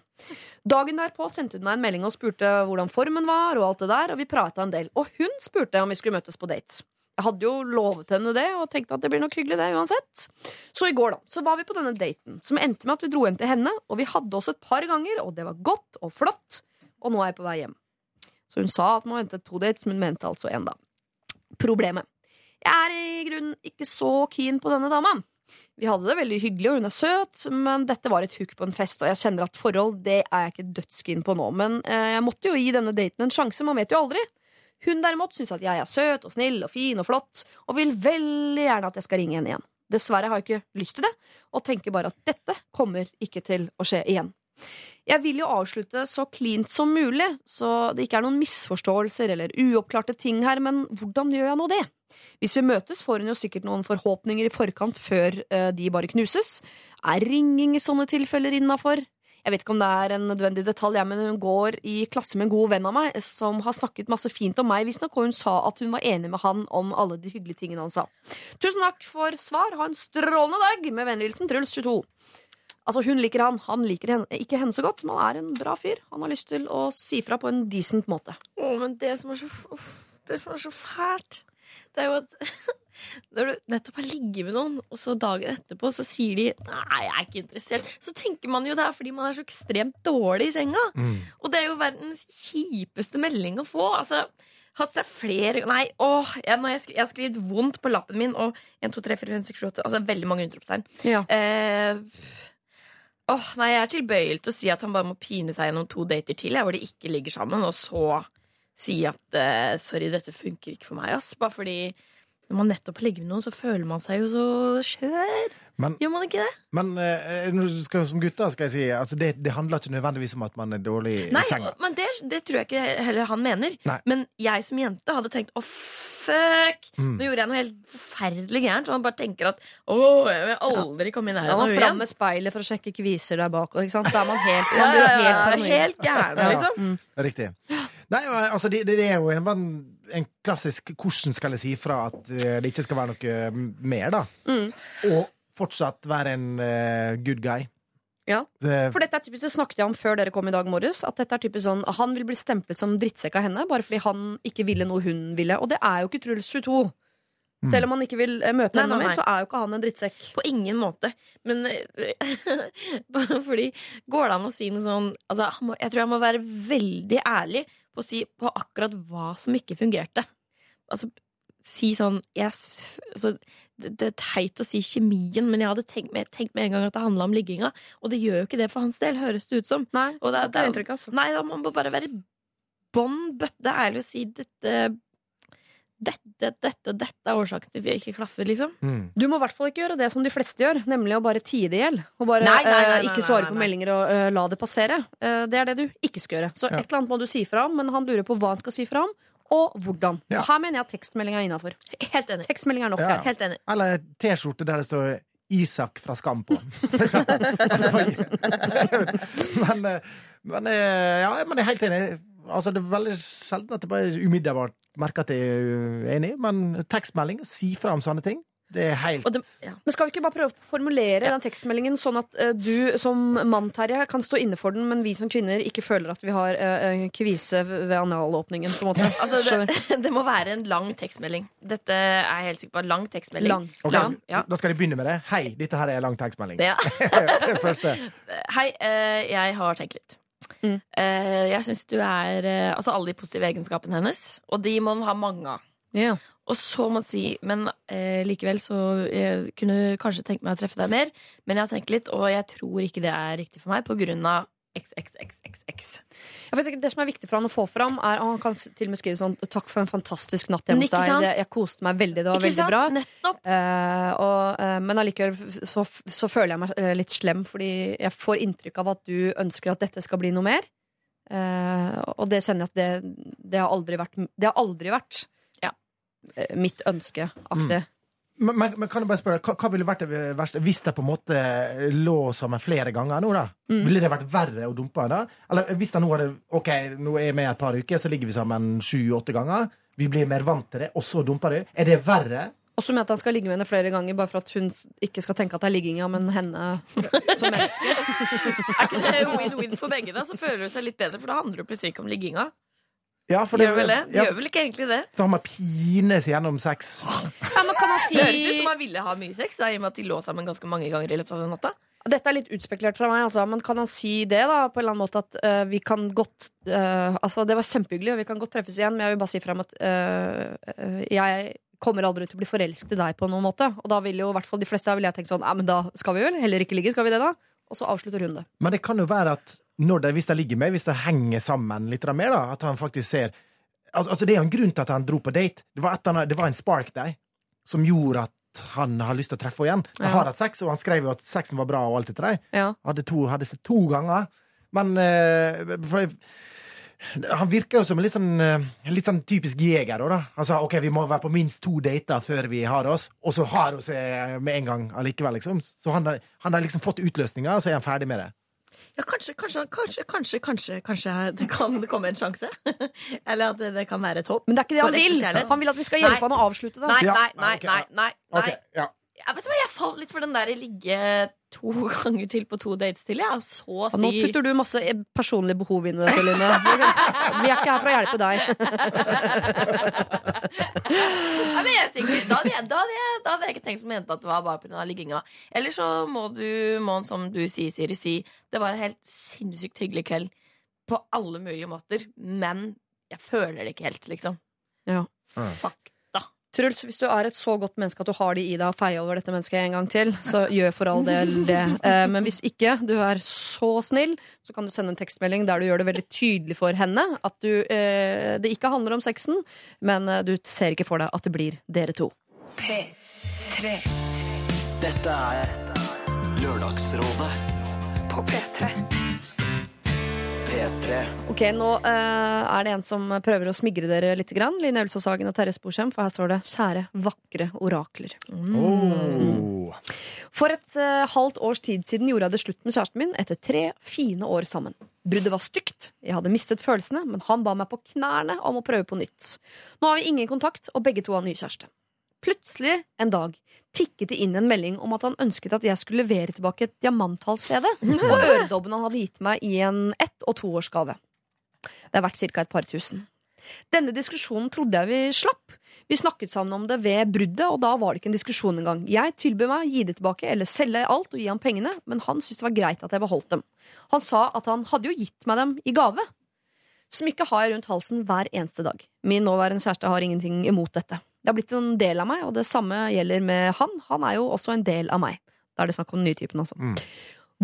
Dagen derpå sendte hun meg en melding og spurte hvordan formen var, og alt det der, og vi prata en del. Og hun spurte om vi skulle møtes på date. Jeg hadde jo lovet henne det, og tenkte at det blir nok hyggelig, det uansett. Så i går, da, så var vi på denne daten, som endte med at vi dro hjem til henne, og vi hadde oss et par ganger, og det var godt og flott, og nå er jeg på vei hjem. Så hun sa at man ventet to dates, men mente altså én, da. Problemet. Jeg er i grunnen ikke så keen på denne dama. Vi hadde det veldig hyggelig, og hun er søt, men dette var et hook på en fest, og jeg kjenner at forhold det er jeg ikke dødskeen på nå. Men eh, jeg måtte jo gi denne daten en sjanse, man vet jo aldri. Hun derimot syns at jeg er søt og snill og fin og flott, og vil veldig gjerne at jeg skal ringe henne igjen. Dessverre har jeg ikke lyst til det, og tenker bare at dette kommer ikke til å skje igjen. Jeg vil jo avslutte så cleant som mulig, så det ikke er noen misforståelser eller uoppklarte ting her, men hvordan gjør jeg nå det? Hvis vi møtes, får hun jo sikkert noen forhåpninger i forkant før eh, de bare knuses. Er ringing i sånne tilfeller innafor? Jeg vet ikke om det er en nødvendig detalj, men hun går i klasse med en god venn av meg som har snakket masse fint om meg, visstnok, og hun sa at hun var enig med han om alle de hyggelige tingene han sa. Tusen takk for svar. Ha en strålende dag. Med vennlig hilsen Truls22. Altså, hun liker han. Han liker henne, ikke henne så godt, men han er en bra fyr. Han har lyst til å si fra på en decent måte. Å, men det som er så, uff, det som er så fælt, det er jo at [laughs] når du nettopp har ligget med noen, og så dagen etterpå så sier de 'nei, jeg er ikke interessert', så tenker man jo det er fordi man er så ekstremt dårlig i senga. Og det er jo verdens kjipeste melding å få. Altså, hatt seg flere Nei, åh, jeg, jeg, skri, jeg har skrevet vondt på lappen min, og 1, 2, 3, 4, 5, 6, 7, 8 Altså veldig mange utropstegn. Ja. Eh, åh, nei, jeg er tilbøyelig til å si at han bare må pine seg gjennom to dater til, jeg, hvor de ikke ligger sammen, og så si at eh, sorry, dette funker ikke for meg, ass. Bare fordi når man nettopp har ligget med noen, så føler man seg jo så skjør. Men, Gjør man ikke det? men uh, skal, som gutter skal jeg si altså det, det handler ikke nødvendigvis om at man er dårlig Nei, i senga. men det, det tror jeg ikke heller han mener. Nei. Men jeg som jente hadde tenkt å fuck! Mm. Nå gjorde jeg noe helt forferdelig gærent. Så han bare tenker at å, jeg vil aldri komme i Han nærheten av var henne fram med speilet for å sjekke kviser der bak. Ikke sant? Da er man helt, [laughs] man blir ja, jo helt ja, helt gæren, Ja. liksom. Riktig. Nei, altså, det, det er jo en, en klassisk 'hvordan skal jeg si fra at eh, det ikke skal være noe mer', da. Mm. Og fortsatt være en uh, good guy. Ja. For dette er typisk, det snakket jeg om før dere kom i dag morges. At dette er typisk sånn, Han vil bli stemplet som drittsekk av henne bare fordi han ikke ville noe hun ville. Og det er jo ikke Truls 22. Selv om han ikke vil eh, møte Nei, henne nei, mer, nei. så er jo ikke han en drittsekk. På ingen måte. Men bare [laughs] fordi Går det an å si noe sånn altså, Jeg tror jeg må være veldig ærlig på å si på akkurat hva som ikke fungerte. Altså, si sånn jeg, altså, det, det er teit å si kjemien, men jeg hadde tenkt med, tenkt med en gang at det handla om ligginga. Og det gjør jo ikke det for hans del, høres det ut som. Nei, Og det, er det inntrykket, altså. Nei, da må man bare være bånn bøtte ærlig og si dette dette, dette og dette er årsaken til at vi ikke klaffer, liksom. Du må i hvert fall ikke gjøre det som de fleste gjør, nemlig å bare tie det i hjel. Og bare Nei, nei, nei, eh, ikke nei, svare nei, på meldinger og uh, la det passere. Uh, det er det du ikke skal gjøre. Så Ja. et eller annet må du si fra om, men han lurer på hva han skal si fra om, og hvordan. Ja. Og her mener jeg at tekstmeldinga er innafor. Helt enig. Tekstmelding er nok. Ja. Helt enig. Eller T-skjorte der det står Isak fra Skam på. [laughs] for eksempel. [laughs] altså, men, men, ja, men jeg er helt enig. Altså, det er veldig sjelden at jeg bare umiddelbart merker at jeg er enig, men tekstmelding, si fra om sånne ting, det er helt Og det, ja. Men skal vi ikke bare prøve å formulere den tekstmeldingen sånn at uh, du som mann, Terje, kan stå inne for den, men vi som kvinner ikke føler at vi har uh, kvise ved analåpningen, på en måte? [laughs] Altså, det, [laughs] det må være en lang tekstmelding. Dette er jeg helt sikker på. Lang tekstmelding. Lang. Okay, Lang, ja. Da skal de begynne med det. Hei, dette her er lang tekstmelding. Ja. det [laughs] første. Hei, uh, jeg har tenkt litt. Mm. Eh, jeg syns du er eh, Altså alle de positive egenskapene hennes, og de må hun ha mange av. Ja. Og så må man si Men eh, likevel så jeg kunne kanskje tenkt meg å treffe deg mer, men jeg har tenkt litt, og jeg tror ikke det er riktig for meg på grunn av XXXXX. Vet det som er viktig for han å få fram, er at Han kan til og med skrive sånn 'Takk for en fantastisk natt hjemme hos deg'. Det, jeg koste meg veldig. Det var veldig bra. Eh, og, uh, men allikevel så, så føler jeg meg eh, litt slem, fordi jeg får inntrykk av at du ønsker at dette skal bli noe mer. Uh, og det kjenner jeg at det, det har aldri vært Det har aldri vært Ja. mitt ønske aktig. Men, men, men kan jeg bare spørre, hva, hva ville vært det verste hvis det på en måte lå sammen flere ganger nå, da? Mm. Ville det vært verre å dumpe da? Eller hvis det nå hadde OK, nå er jeg med et par uker, så ligger vi sammen sju-åtte ganger. Vi blir mer vant til det, og så dumper du. Er det verre? Også med at han skal ligge med henne flere ganger, bare for at hun ikke skal tenke at det er ligginga, men henne [laughs] som menneske. Er ikke det win-win for begge, da? Så føler du seg litt bedre, for da handler det plutselig ikke om ligginga. Ja, for Gjør vel det? Det ja, gjør vel ikke egentlig det? Så har man pines gjennom sex. Ja, men kan han si Det høres ut som han ville ha mye sex, da, i og med at de lå sammen ganske mange ganger i løpet av den natta. Dette er litt utspekulert fra meg, altså, men kan han si det, da? På en eller annen måte at uh, vi kan godt uh, Altså, det var kjempehyggelig, og vi kan godt treffes igjen, men jeg vil bare si frem at uh, eh, jeg kommer aldri til å bli forelsket i deg på noen måte. Og da vil jo i hvert fall de fleste her ville jeg tenkt sånn, ja, men da skal vi vel heller ikke ligge, skal vi det da? Og så avslutter hun det. Men det kan jo være at det, hvis de ligger med, hvis de henger sammen litt mer, da, at han faktisk ser Al- Altså, det er jo en grunn til at han dro på date. Det var, han, det var en spark der som gjorde at han har lyst til å treffe henne igjen. Ja. har hatt sex, og han skrev jo at sexen var bra og alt etter det. Ja. Hadde, to, hadde sett to ganger. Men eh, for, han virker jo som en litt sånn, eh, en litt sånn typisk jeger. Da. Han sa ok, vi må være på minst to dater før vi har oss, og så har hun seg med en gang allikevel. Liksom. Så han, har- han har liksom fått utløsninga, og så er han ferdig med det. Ja, kanskje, kanskje, kanskje, kanskje, kanskje, kanskje det kan komme en sjanse. [laughs] Eller at det, det kan være et håp. Men det er ikke det han vil! Han vil at vi skal hjelpe Nei. han å avslutte det. Nei, nei, nei, nei, nei, nei. Okay, ja. Jeg, vet du hva, jeg falt litt for den der ligge to [laughs] ganger til på to dates til. Jeg. Så å Ja, nå putter du masse personlige behov inn i dette, Line. Vi er ikke her for å hjelpe deg. [laughs] Ja, men jeg tenker, da, hadde jeg, da, hadde jeg, da hadde jeg ikke tenkt som jente at det var bare pga. ligginga. Eller så må du, må, som du sier, Siri, si det var en helt sinnssykt hyggelig kveld på alle mulige måter, men jeg føler det ikke helt, liksom. Ja. Fakta. Truls, hvis du er et så godt menneske at du har det i deg å feie over dette mennesket en gang til, så gjør for all del det. Eh, Men hvis ikke du er så snill, så kan du sende en tekstmelding der du gjør det veldig tydelig for henne at du, eh, det ikke handler om sexen, men eh, du ser ikke for deg at det blir dere to. P3 Dette er Lørdagsrådet på P3. P3. Ok, nå uh, er det en som prøver å smigre dere litt. Grann. Line Ulsås Hagen og Terje Sporsem, for her står det 'Kjære, vakre orakler'. Oh. For et uh, halvt års tid siden gjorde jeg det slutt med kjæresten min etter tre fine år sammen. Bruddet var stygt, jeg hadde mistet følelsene, men han ba meg på knærne om å prøve på nytt. Nå har vi ingen kontakt, og begge to har ny kjæreste. Plutselig en dag tikket det inn en melding om at han ønsket at jeg skulle levere tilbake et diamanthalskjede [laughs] og øredobben han hadde gitt meg i en ett- og toårsgave. Det er verdt ca. et par tusen. Denne diskusjonen trodde jeg vi slapp. Vi snakket sammen om det ved bruddet, og da var det ikke en diskusjon engang. Jeg tilbød meg å gi det tilbake eller selge alt og gi ham pengene, men han syntes det var greit at jeg beholdt dem. Han sa at han hadde jo gitt meg dem i gave. Smykket har jeg rundt halsen hver eneste dag. Min nåværende kjæreste har ingenting imot dette. Det har blitt en del av meg, og det samme gjelder med han. Han er jo også en del av meg. Da er det snakk om den nye typen, altså.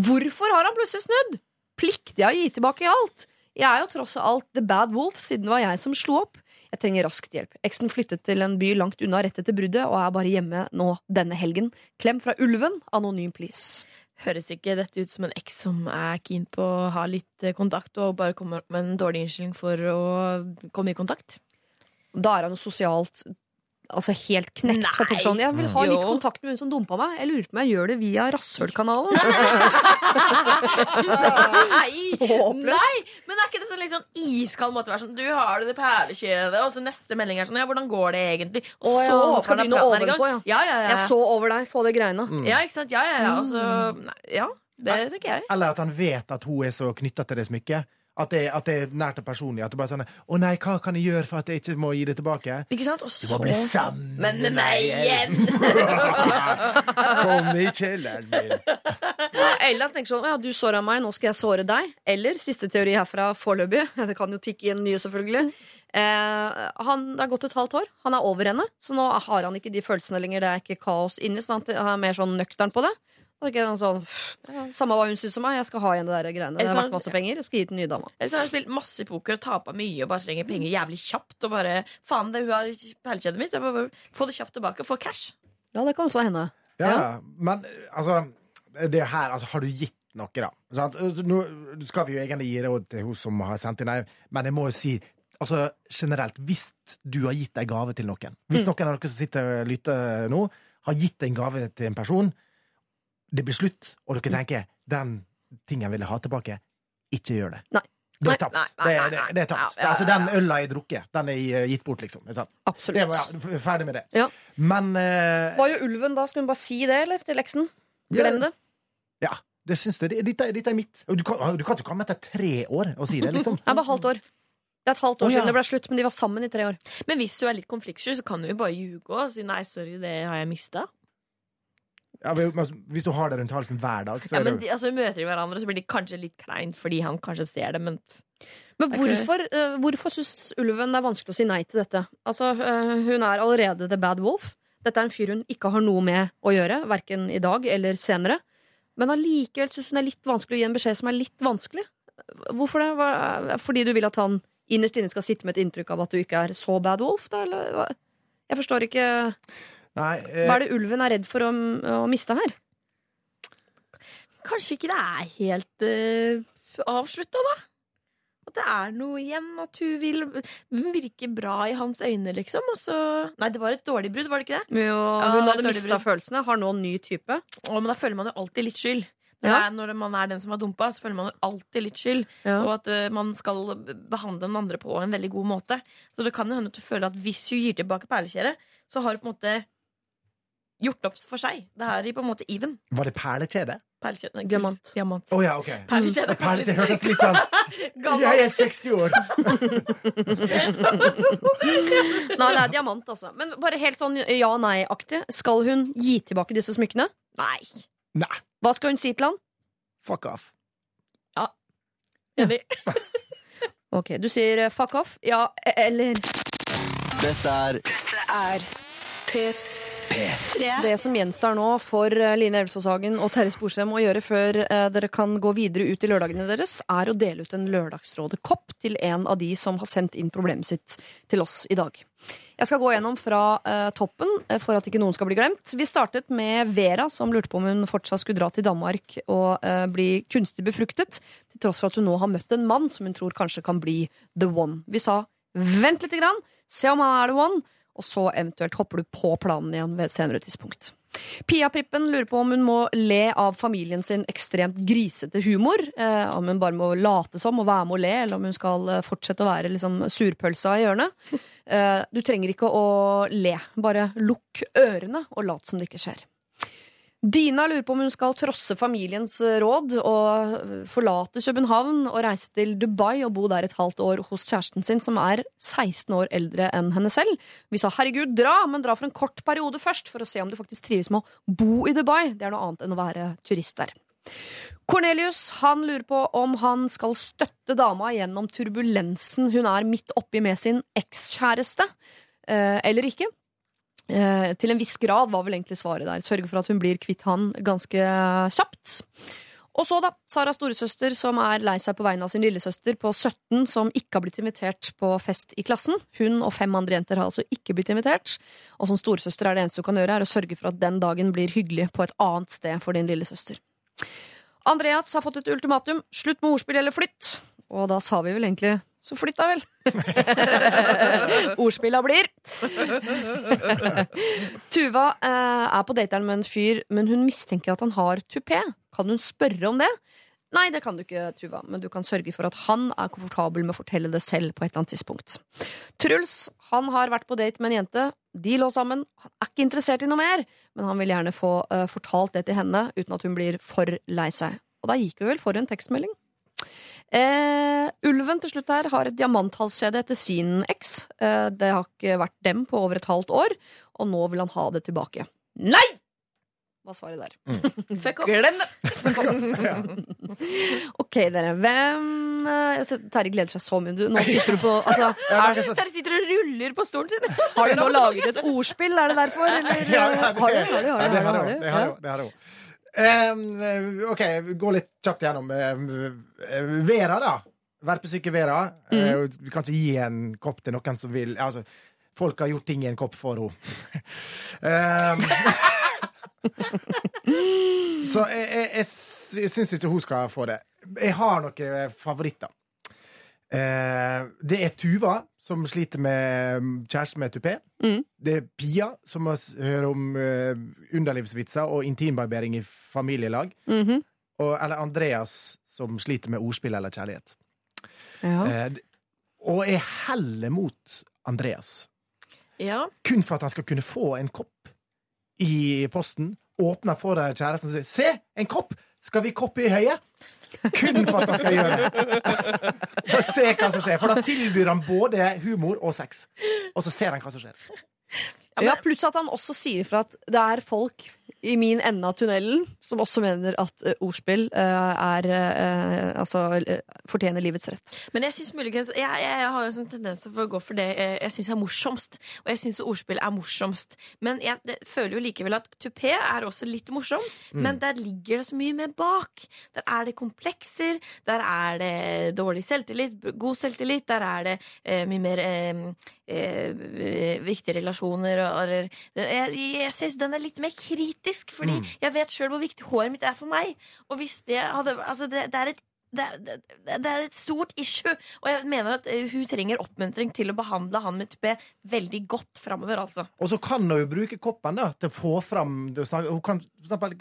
Hvorfor har han plutselig snudd? Plikter jeg å gi tilbake i alt? Jeg er jo tross alt the bad wolf, siden det var jeg som slo opp. Jeg trenger raskt hjelp. Eksen flyttet til en by langt unna rett etter bruddet, og er bare hjemme nå denne helgen. Klem fra ulven, anonym please. Høres ikke dette ut som en eks som er keen på å ha litt eh, kontakt, og bare kommer opp med en dårlig innstilling for å komme i kontakt? Da er han jo sosialt Altså helt knekt. for jeg sånn, jeg vil ha litt Jo. kontakt med hun som dumpa meg. Jeg lurer på om jeg gjør det via rasshølkanalen. Nei! [laughs] Nei! Men er ikke det sånn sånn iskald måte å være sånn Du har det det perlekjedet, og så neste melding er sånn Ja, hvordan går det egentlig? Og så ja, skal begynne ovenpå, ja. Ja, ja, ja. Jeg så over deg, få det greiene. Ja, ikke sant? Ja, ja, ja. Og så Ja, det tenker jeg. Eller at han vet at hun er så knytta til det smykket. At det, at det er nært og personlig. At det bare er sånn Å nei, hva kan jeg gjøre for at jeg ikke må gi det tilbake? Ikke sant? Og Du må bli sammen Men med meg igjen! [laughs] Kom i kjelleren min. Eller at tenker sånn, ja, du såra meg, nå skal jeg såre deg. Eller siste teori herfra foreløpig. [laughs] Det kan jo tikke inn nye, selvfølgelig. Eh, han, det har gått et halvt år. Han er over henne, så nå har han ikke de følelsene lenger. Det er ikke kaos inni, så han er mer sånn nøktern på det. Og ikke sånn, ja, Samme hva hun syns om meg, jeg skal ha igjen det der greiene. Det har vært masse penger, jeg skal gi den nye dama. Eller så har hun spilt masse poker og tapa mye og bare trenger penger jævlig kjapt. Og bare faen, det hun har perlekjedet mitt. Jeg må bare Få det kjapt tilbake. og Få cash. Ja, det kan også hende. Ja, men altså Det her, altså, har du gitt noe, da? Sant? Nå skal vi jo egentlig gi råd til hun som har sendt inn men jeg må jo si Altså, generelt, hvis du har gitt ei gave til noen Hvis Mm. noen av dere som sitter og lytter nå, har gitt en gave til en person, det blir slutt, og dere tenker den tingen vil jeg ha tilbake, ikke gjør det. Nei. Det er tapt. nei, Det, nei, er- nei, det, det er tapt. Altså, den øla jeg drukket, den er eh, gitt bort, liksom. Ikke sant? Absolutt. Det var, ja, ferdig med det. Ja. Men uh, Var jo ulven da? Skulle hun bare si det, eller? Til leksen? Glem det. Ja, det syns jeg. Det- Dette, er- dette er mitt. Du kan, du kan ikke komme etter tre år og si det, liksom. [laughs] Det bare halvt år. Det er et halvt år oh, ja. siden det ble slutt, men de var sammen i tre år. Men hvis du er litt konfliktsky, så kan du jo bare ljuge og si nei, sorry, det har jeg mista. Ja, altså, hvis du har det rundt halsen hver dag, så Ja, men de, altså, møter de hverandre, så blir de kanskje litt kleint fordi han kanskje ser det, men Men hvorfor, uh, hvorfor syns ulven det er vanskelig å si nei til dette? Altså, uh, Hun er allerede the bad wolf. Dette er en fyr hun ikke har noe med å gjøre, verken i dag eller senere. Men allikevel syns hun det er litt vanskelig å gi en beskjed som er litt vanskelig. Hvorfor det? Hva- Fordi du vil at han innerst inne skal sitte med et inntrykk av at du ikke er så bad wolf? Da, eller? hva? Jeg forstår ikke Nei, eh, Hva er det ulven er redd for å, å miste her? kanskje ikke det er helt uh, avslutta, da. At det er noe igjen. At hun vil Hun virker bra i hans øyne, liksom. Og så Nei, det var et dårlig brudd, var det ikke det? Jo, Ja, hun det hadde mista følelsene, har nå en ny type. Å, men da føler man jo alltid litt skyld. Ja. er, når man er den som har dumpa, så føler man jo alltid litt skyld. Ja. Og at uh, man skal behandle den andre på en veldig god måte. Så det kan jo hende at du føler at hvis hun gir tilbake perlekjæret, så har hun på en måte gjort opp for seg. Det er på en måte even. Var det perlekjede? Perlekjede. Diamant. Diamant. Å ja, OK. [laughs] Perlekjede er Perlekjede hørtes litt sånn [laughs] Jeg er 60 år! [laughs] Nei, det er diamant, altså. Men bare helt sånn ja-nei-aktig. Skal hun gi tilbake disse smykkene? Nei. Nei. Hva skal hun si til han? Fuck off. Ja. Enig. Ok, Du sier eh, fuck off. Ja, e- eller Dette er er P3. Det som gjenstår nå for eh, Line Elvsås Hagen og Terje Sporsem å gjøre før eh, dere kan gå videre ut i lørdagene deres, er å dele ut en Lørdagsrådet-kopp til en av de som har sendt inn problemet sitt til oss i dag. Jeg skal gå gjennom fra uh, toppen for at ikke noen skal bli glemt. Vi startet med Vera, som lurte på om hun fortsatt skulle dra til Danmark og uh, bli kunstig befruktet, til tross for at hun nå har møtt en mann som hun tror kanskje kan bli the one. Vi sa vent lite grann, se om han er the one, og så eventuelt hopper du på planen igjen ved et senere tidspunkt. Pia Prippen lurer på om hun må le av familien sin ekstremt grisete humor. Eh, om hun bare må late som og være med å le, eller om hun skal eh, fortsette å være liksom, surpølsa i hjørnet. Eh, du trenger ikke å le. Bare lukk ørene og lat som det ikke skjer. Dina lurer på om hun skal trosse familiens eh, råd og eh, forlate København og reise til Dubai og bo der et halvt år hos kjæresten sin, som er 16 år eldre enn henne selv. Vi sa herregud, dra, men dra for en kort periode først, for å se om du faktisk trives med å bo i Dubai. Det er noe annet enn å være turist der. Cornelius han lurer på om han skal støtte dama gjennom turbulensen hun er midt oppi med sin ekskjæreste, eh, eller ikke. Eh, til en viss grad var vel egentlig svaret der. Sørge for at hun blir kvitt han ganske kjapt. Og så, da, Saras storesøster som er lei seg på vegne av sin lillesøster på 17 som ikke har blitt invitert på fest i klassen. Hun og fem andre jenter har altså ikke blitt invitert. Og som storesøster er det eneste du kan gjøre, er å sørge for at den dagen blir hyggelig på et annet sted for din lillesøster. Andreas har fått et ultimatum. Slutt med ordspill eller flytt. Og da sa vi vel egentlig så flytt da vel. [laughs] Ordspilla blir. Tuva eh, er på dateren med en fyr, men hun mistenker at han har tupé. Kan hun spørre om det? Nei, det kan du ikke, Tuva, men du kan sørge for at han er komfortabel med å fortelle det selv på et eller annet tidspunkt. Truls han har vært på date med en jente. De lå sammen. Han er ikke interessert i noe mer, men han vil gjerne få eh, fortalt det til henne uten at hun blir for lei seg. Og da gikk vi vel for en tekstmelding. Eh, ulven til slutt her har et diamanthalskjede etter sin eks. Eh, det har ikke vært dem på over et halvt år, og nå vil han ha det tilbake. Nei! Var svaret der. [laughs] Fuck off. Glem det! [laughs] Ok, dere. Hvem eh, Terje gleder seg så mye. Du, nå sitter du på altså, [laughs] er, Terje sitter og ruller på stolen sin. Har du nå laget et ordspill? Er det derfor? Eller, Ja, har du? Har du? Har du? Har det du? har du? Har har jeg Eh, ok, gå litt kjapt gjennom. Eh, Vera, da. Verpesyke Vera. Mm. Du kan ikke gi en kopp til noen som vil altså, Folk har gjort ting i en kopp for henne. [laughs] [laughs] så jeg, jeg, jeg, jeg syns ikke hun skal få det. Jeg har noen favoritter. Eh, det er Tuva, som sliter med kjæresten med tupé. Mm. Det er Pia, som hører om eh, underlivsvitser og intimbarbering i familielag. Mhm. Og, eller Andreas, som sliter med ordspill eller kjærlighet. Ja. Eh, og jeg heller mot Andreas. Ja. Kun for at han skal kunne få en kopp i posten. Åpner for kjæresten og sier 'Se, en kopp! Skal vi koppe i høyet?' Kun for at han skal gjøre det. For å se hva som skjer. For da tilbyr han både humor og sex. Og så ser han hva som skjer. Ja, Pluss at han også sier fra at det er folk i min ende av tunnelen som også mener at uh, ordspill uh, er uh, Altså fortjener livets rett. Men jeg synes muligens Jeg, jeg, jeg har jo en sånn tendens til å gå for det Jeg jeg syns er morsomst. Og jeg syns ordspill er morsomst. Men jeg det, føler jo likevel at tupé er også litt morsom. Men der ligger det så mye mer bak. Der er det komplekser. Der er det dårlig selvtillit, god selvtillit. Der er det mye mer viktige relasjoner. Eller, jeg jeg syns den er litt mer kritisk, fordi jeg vet sjøl hvor viktig håret mitt er for meg. Og hvis det hadde Altså, det, det er et det, det, det er et stort issue, og jeg mener at eh, hun trenger oppmuntring til å behandle han med tupé veldig godt framover, altså. Og så kan hun jo bruke koppen da, til å få fram det. Hun kan for eksempel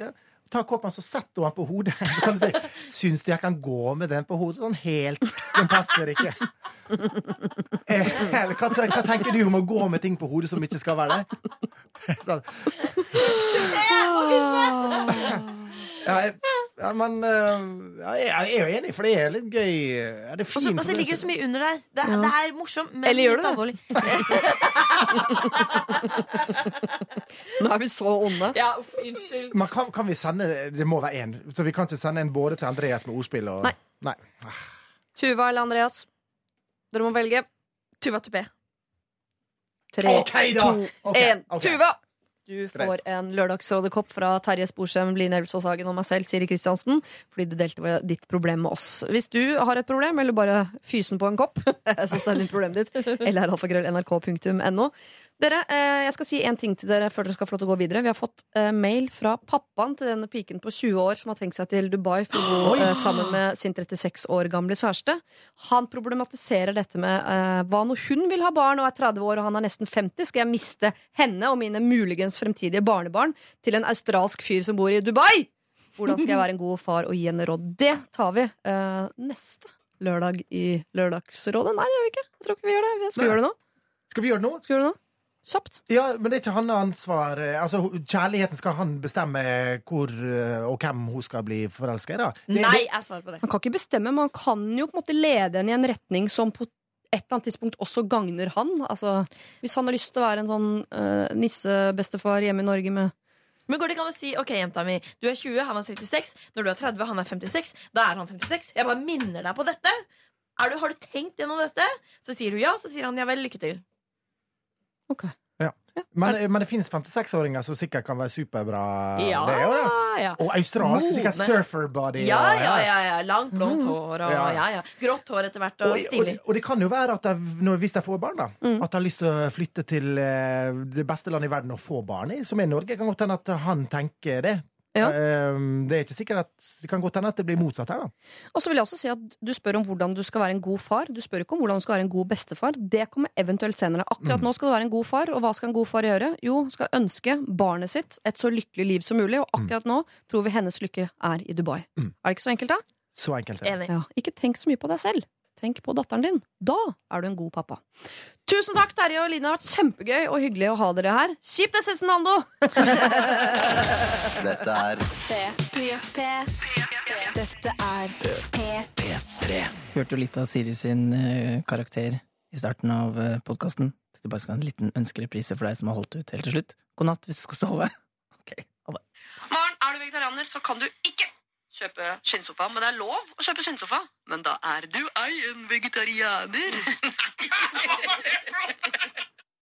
ta koppen, så setter hun den på hodet. [laughs] Så kan du si 'Syns du jeg kan gå med den på hodet?' Sånn helt. Den passer ikke. [laughs] Eh, Eller hva, hva tenker du om å gå med ting på hodet som ikke skal være der? [laughs] Så, ja, jeg, ja, men eh, ja, Jeg er jo enig, for det er litt gøy. Ja, det er fint. og så ligger det så mye under der. Det, er- Ja. det er morsomt, men Eller gjør litt alvorlig. [laughs] Nå er vi så onde. Ja, uff, unnskyld. Men kan, kan vi sende Det må være én. Så vi kan ikke sende en både til Andreas med ordspill og Nei. Nei. Tuva eller Andreas? Dere må velge. Tuva tupé. Tre, okay, to, én. okay. Tuva! Du får en Lørdagsrådekopp fra Terje Sporsem, Line Elvsås Hagen og meg selv, Siri Kristiansen, fordi du delte ditt problem med oss. Hvis du har et problem, eller bare fysen på en kopp, [laughs] så send inn problemet ditt. Eller alfakrøll.nrk.no. Dere, eh, jeg skal si en ting til dere før dere skal få lov til å gå videre. Vi har fått eh, mail fra pappaen til denne piken på 20 år som har tenkt seg til Dubai for å bo eh, sammen med sin 36 år gamle kjæreste. Han problematiserer dette med hva når hun vil ha barn og er 30 år og han er nesten 50, skal jeg miste henne og mine muligens fremtidige barnebarn til en australsk fyr som bor i Dubai? Hvordan skal jeg være en god far og gi henne råd? Det tar vi eh, neste lørdag i Lørdagsrådet. Nei, det gjør vi ikke. Jeg tror ikke vi gjør det. Skal vi gjøre det nå? Skal vi gjøre det nå? Skal vi gjøre det nå? Kjapt. Ja, men det er ikke hans ansvar. Altså, Kjærligheten skal han bestemme hvor eh, og hvem hun skal bli forelska i, da? Det- Nei, jeg svarer på det. Man kan ikke bestemme, men han kan jo på en måte lede henne i en retning som på et eller annet tidspunkt også gagner han. Altså, hvis han har lyst til å være en sånn uh, nissebestefar hjemme i Norge med Men går det ikke an å si OK, jenta mi, du er 20, han er 36. Når du er 30, han er 56. Da er han 56. Jeg bare minner deg på dette. Er du, har du tenkt gjennom dette? Så sier hun ja, så sier han ja vel, lykke til. Ja. Men, men det finnes 56-åringer som sikkert kan være superbra. Ja, det jo det. ja. Og australsk sikkert surfer-body. Ja, og- ja, ja, ja. Langt, blondt hår og Ja. ja, grått hår etter hvert, og Og, og, stilig. og det kan jo være at de, hvis de får barn, da, Mm. at de har lyst til å flytte til eh, det beste landet i verden å få barn i, som er Norge. Det kan godt hende at han tenker det. Ja. Eh, det er ikke sikkert at Det kan godt hende at det blir motsatt her, da. Og så vil jeg også si at Du spør om hvordan du skal være en god far. Du spør ikke om hvordan du skal være en god bestefar. Det kommer eventuelt senere. Akkurat nå skal du være en god far, og hva skal en god far gjøre? Jo, skal ønske barnet sitt et så lykkelig liv som mulig, og akkurat nå tror vi hennes lykke er i Dubai. Er det ikke så enkelt, da? Så enkelt. Enig. Ja, ikke tenk så mye på deg selv. Tenk på datteren din. Da er du en god pappa. Tusen takk, Terje og Line. Det har vært kjempegøy og hyggelig å ha dere her. Kjipt det, Cezinando! Dette er P3. Dette er P3. Hørte jo litt av Siri sin eh, karakter i starten av uh, podkasten. Tenkte bare skal ha en liten ønskereprise for deg som har holdt ut helt til slutt. God natt hvis du skal sove. Ok, ha det. Morgen, er du vegetarianer, så kan du ikke kjøpe skinnsofa. Men det er lov å kjøpe skinnsofa. Men da er du ei en vegetarianer. [laughs]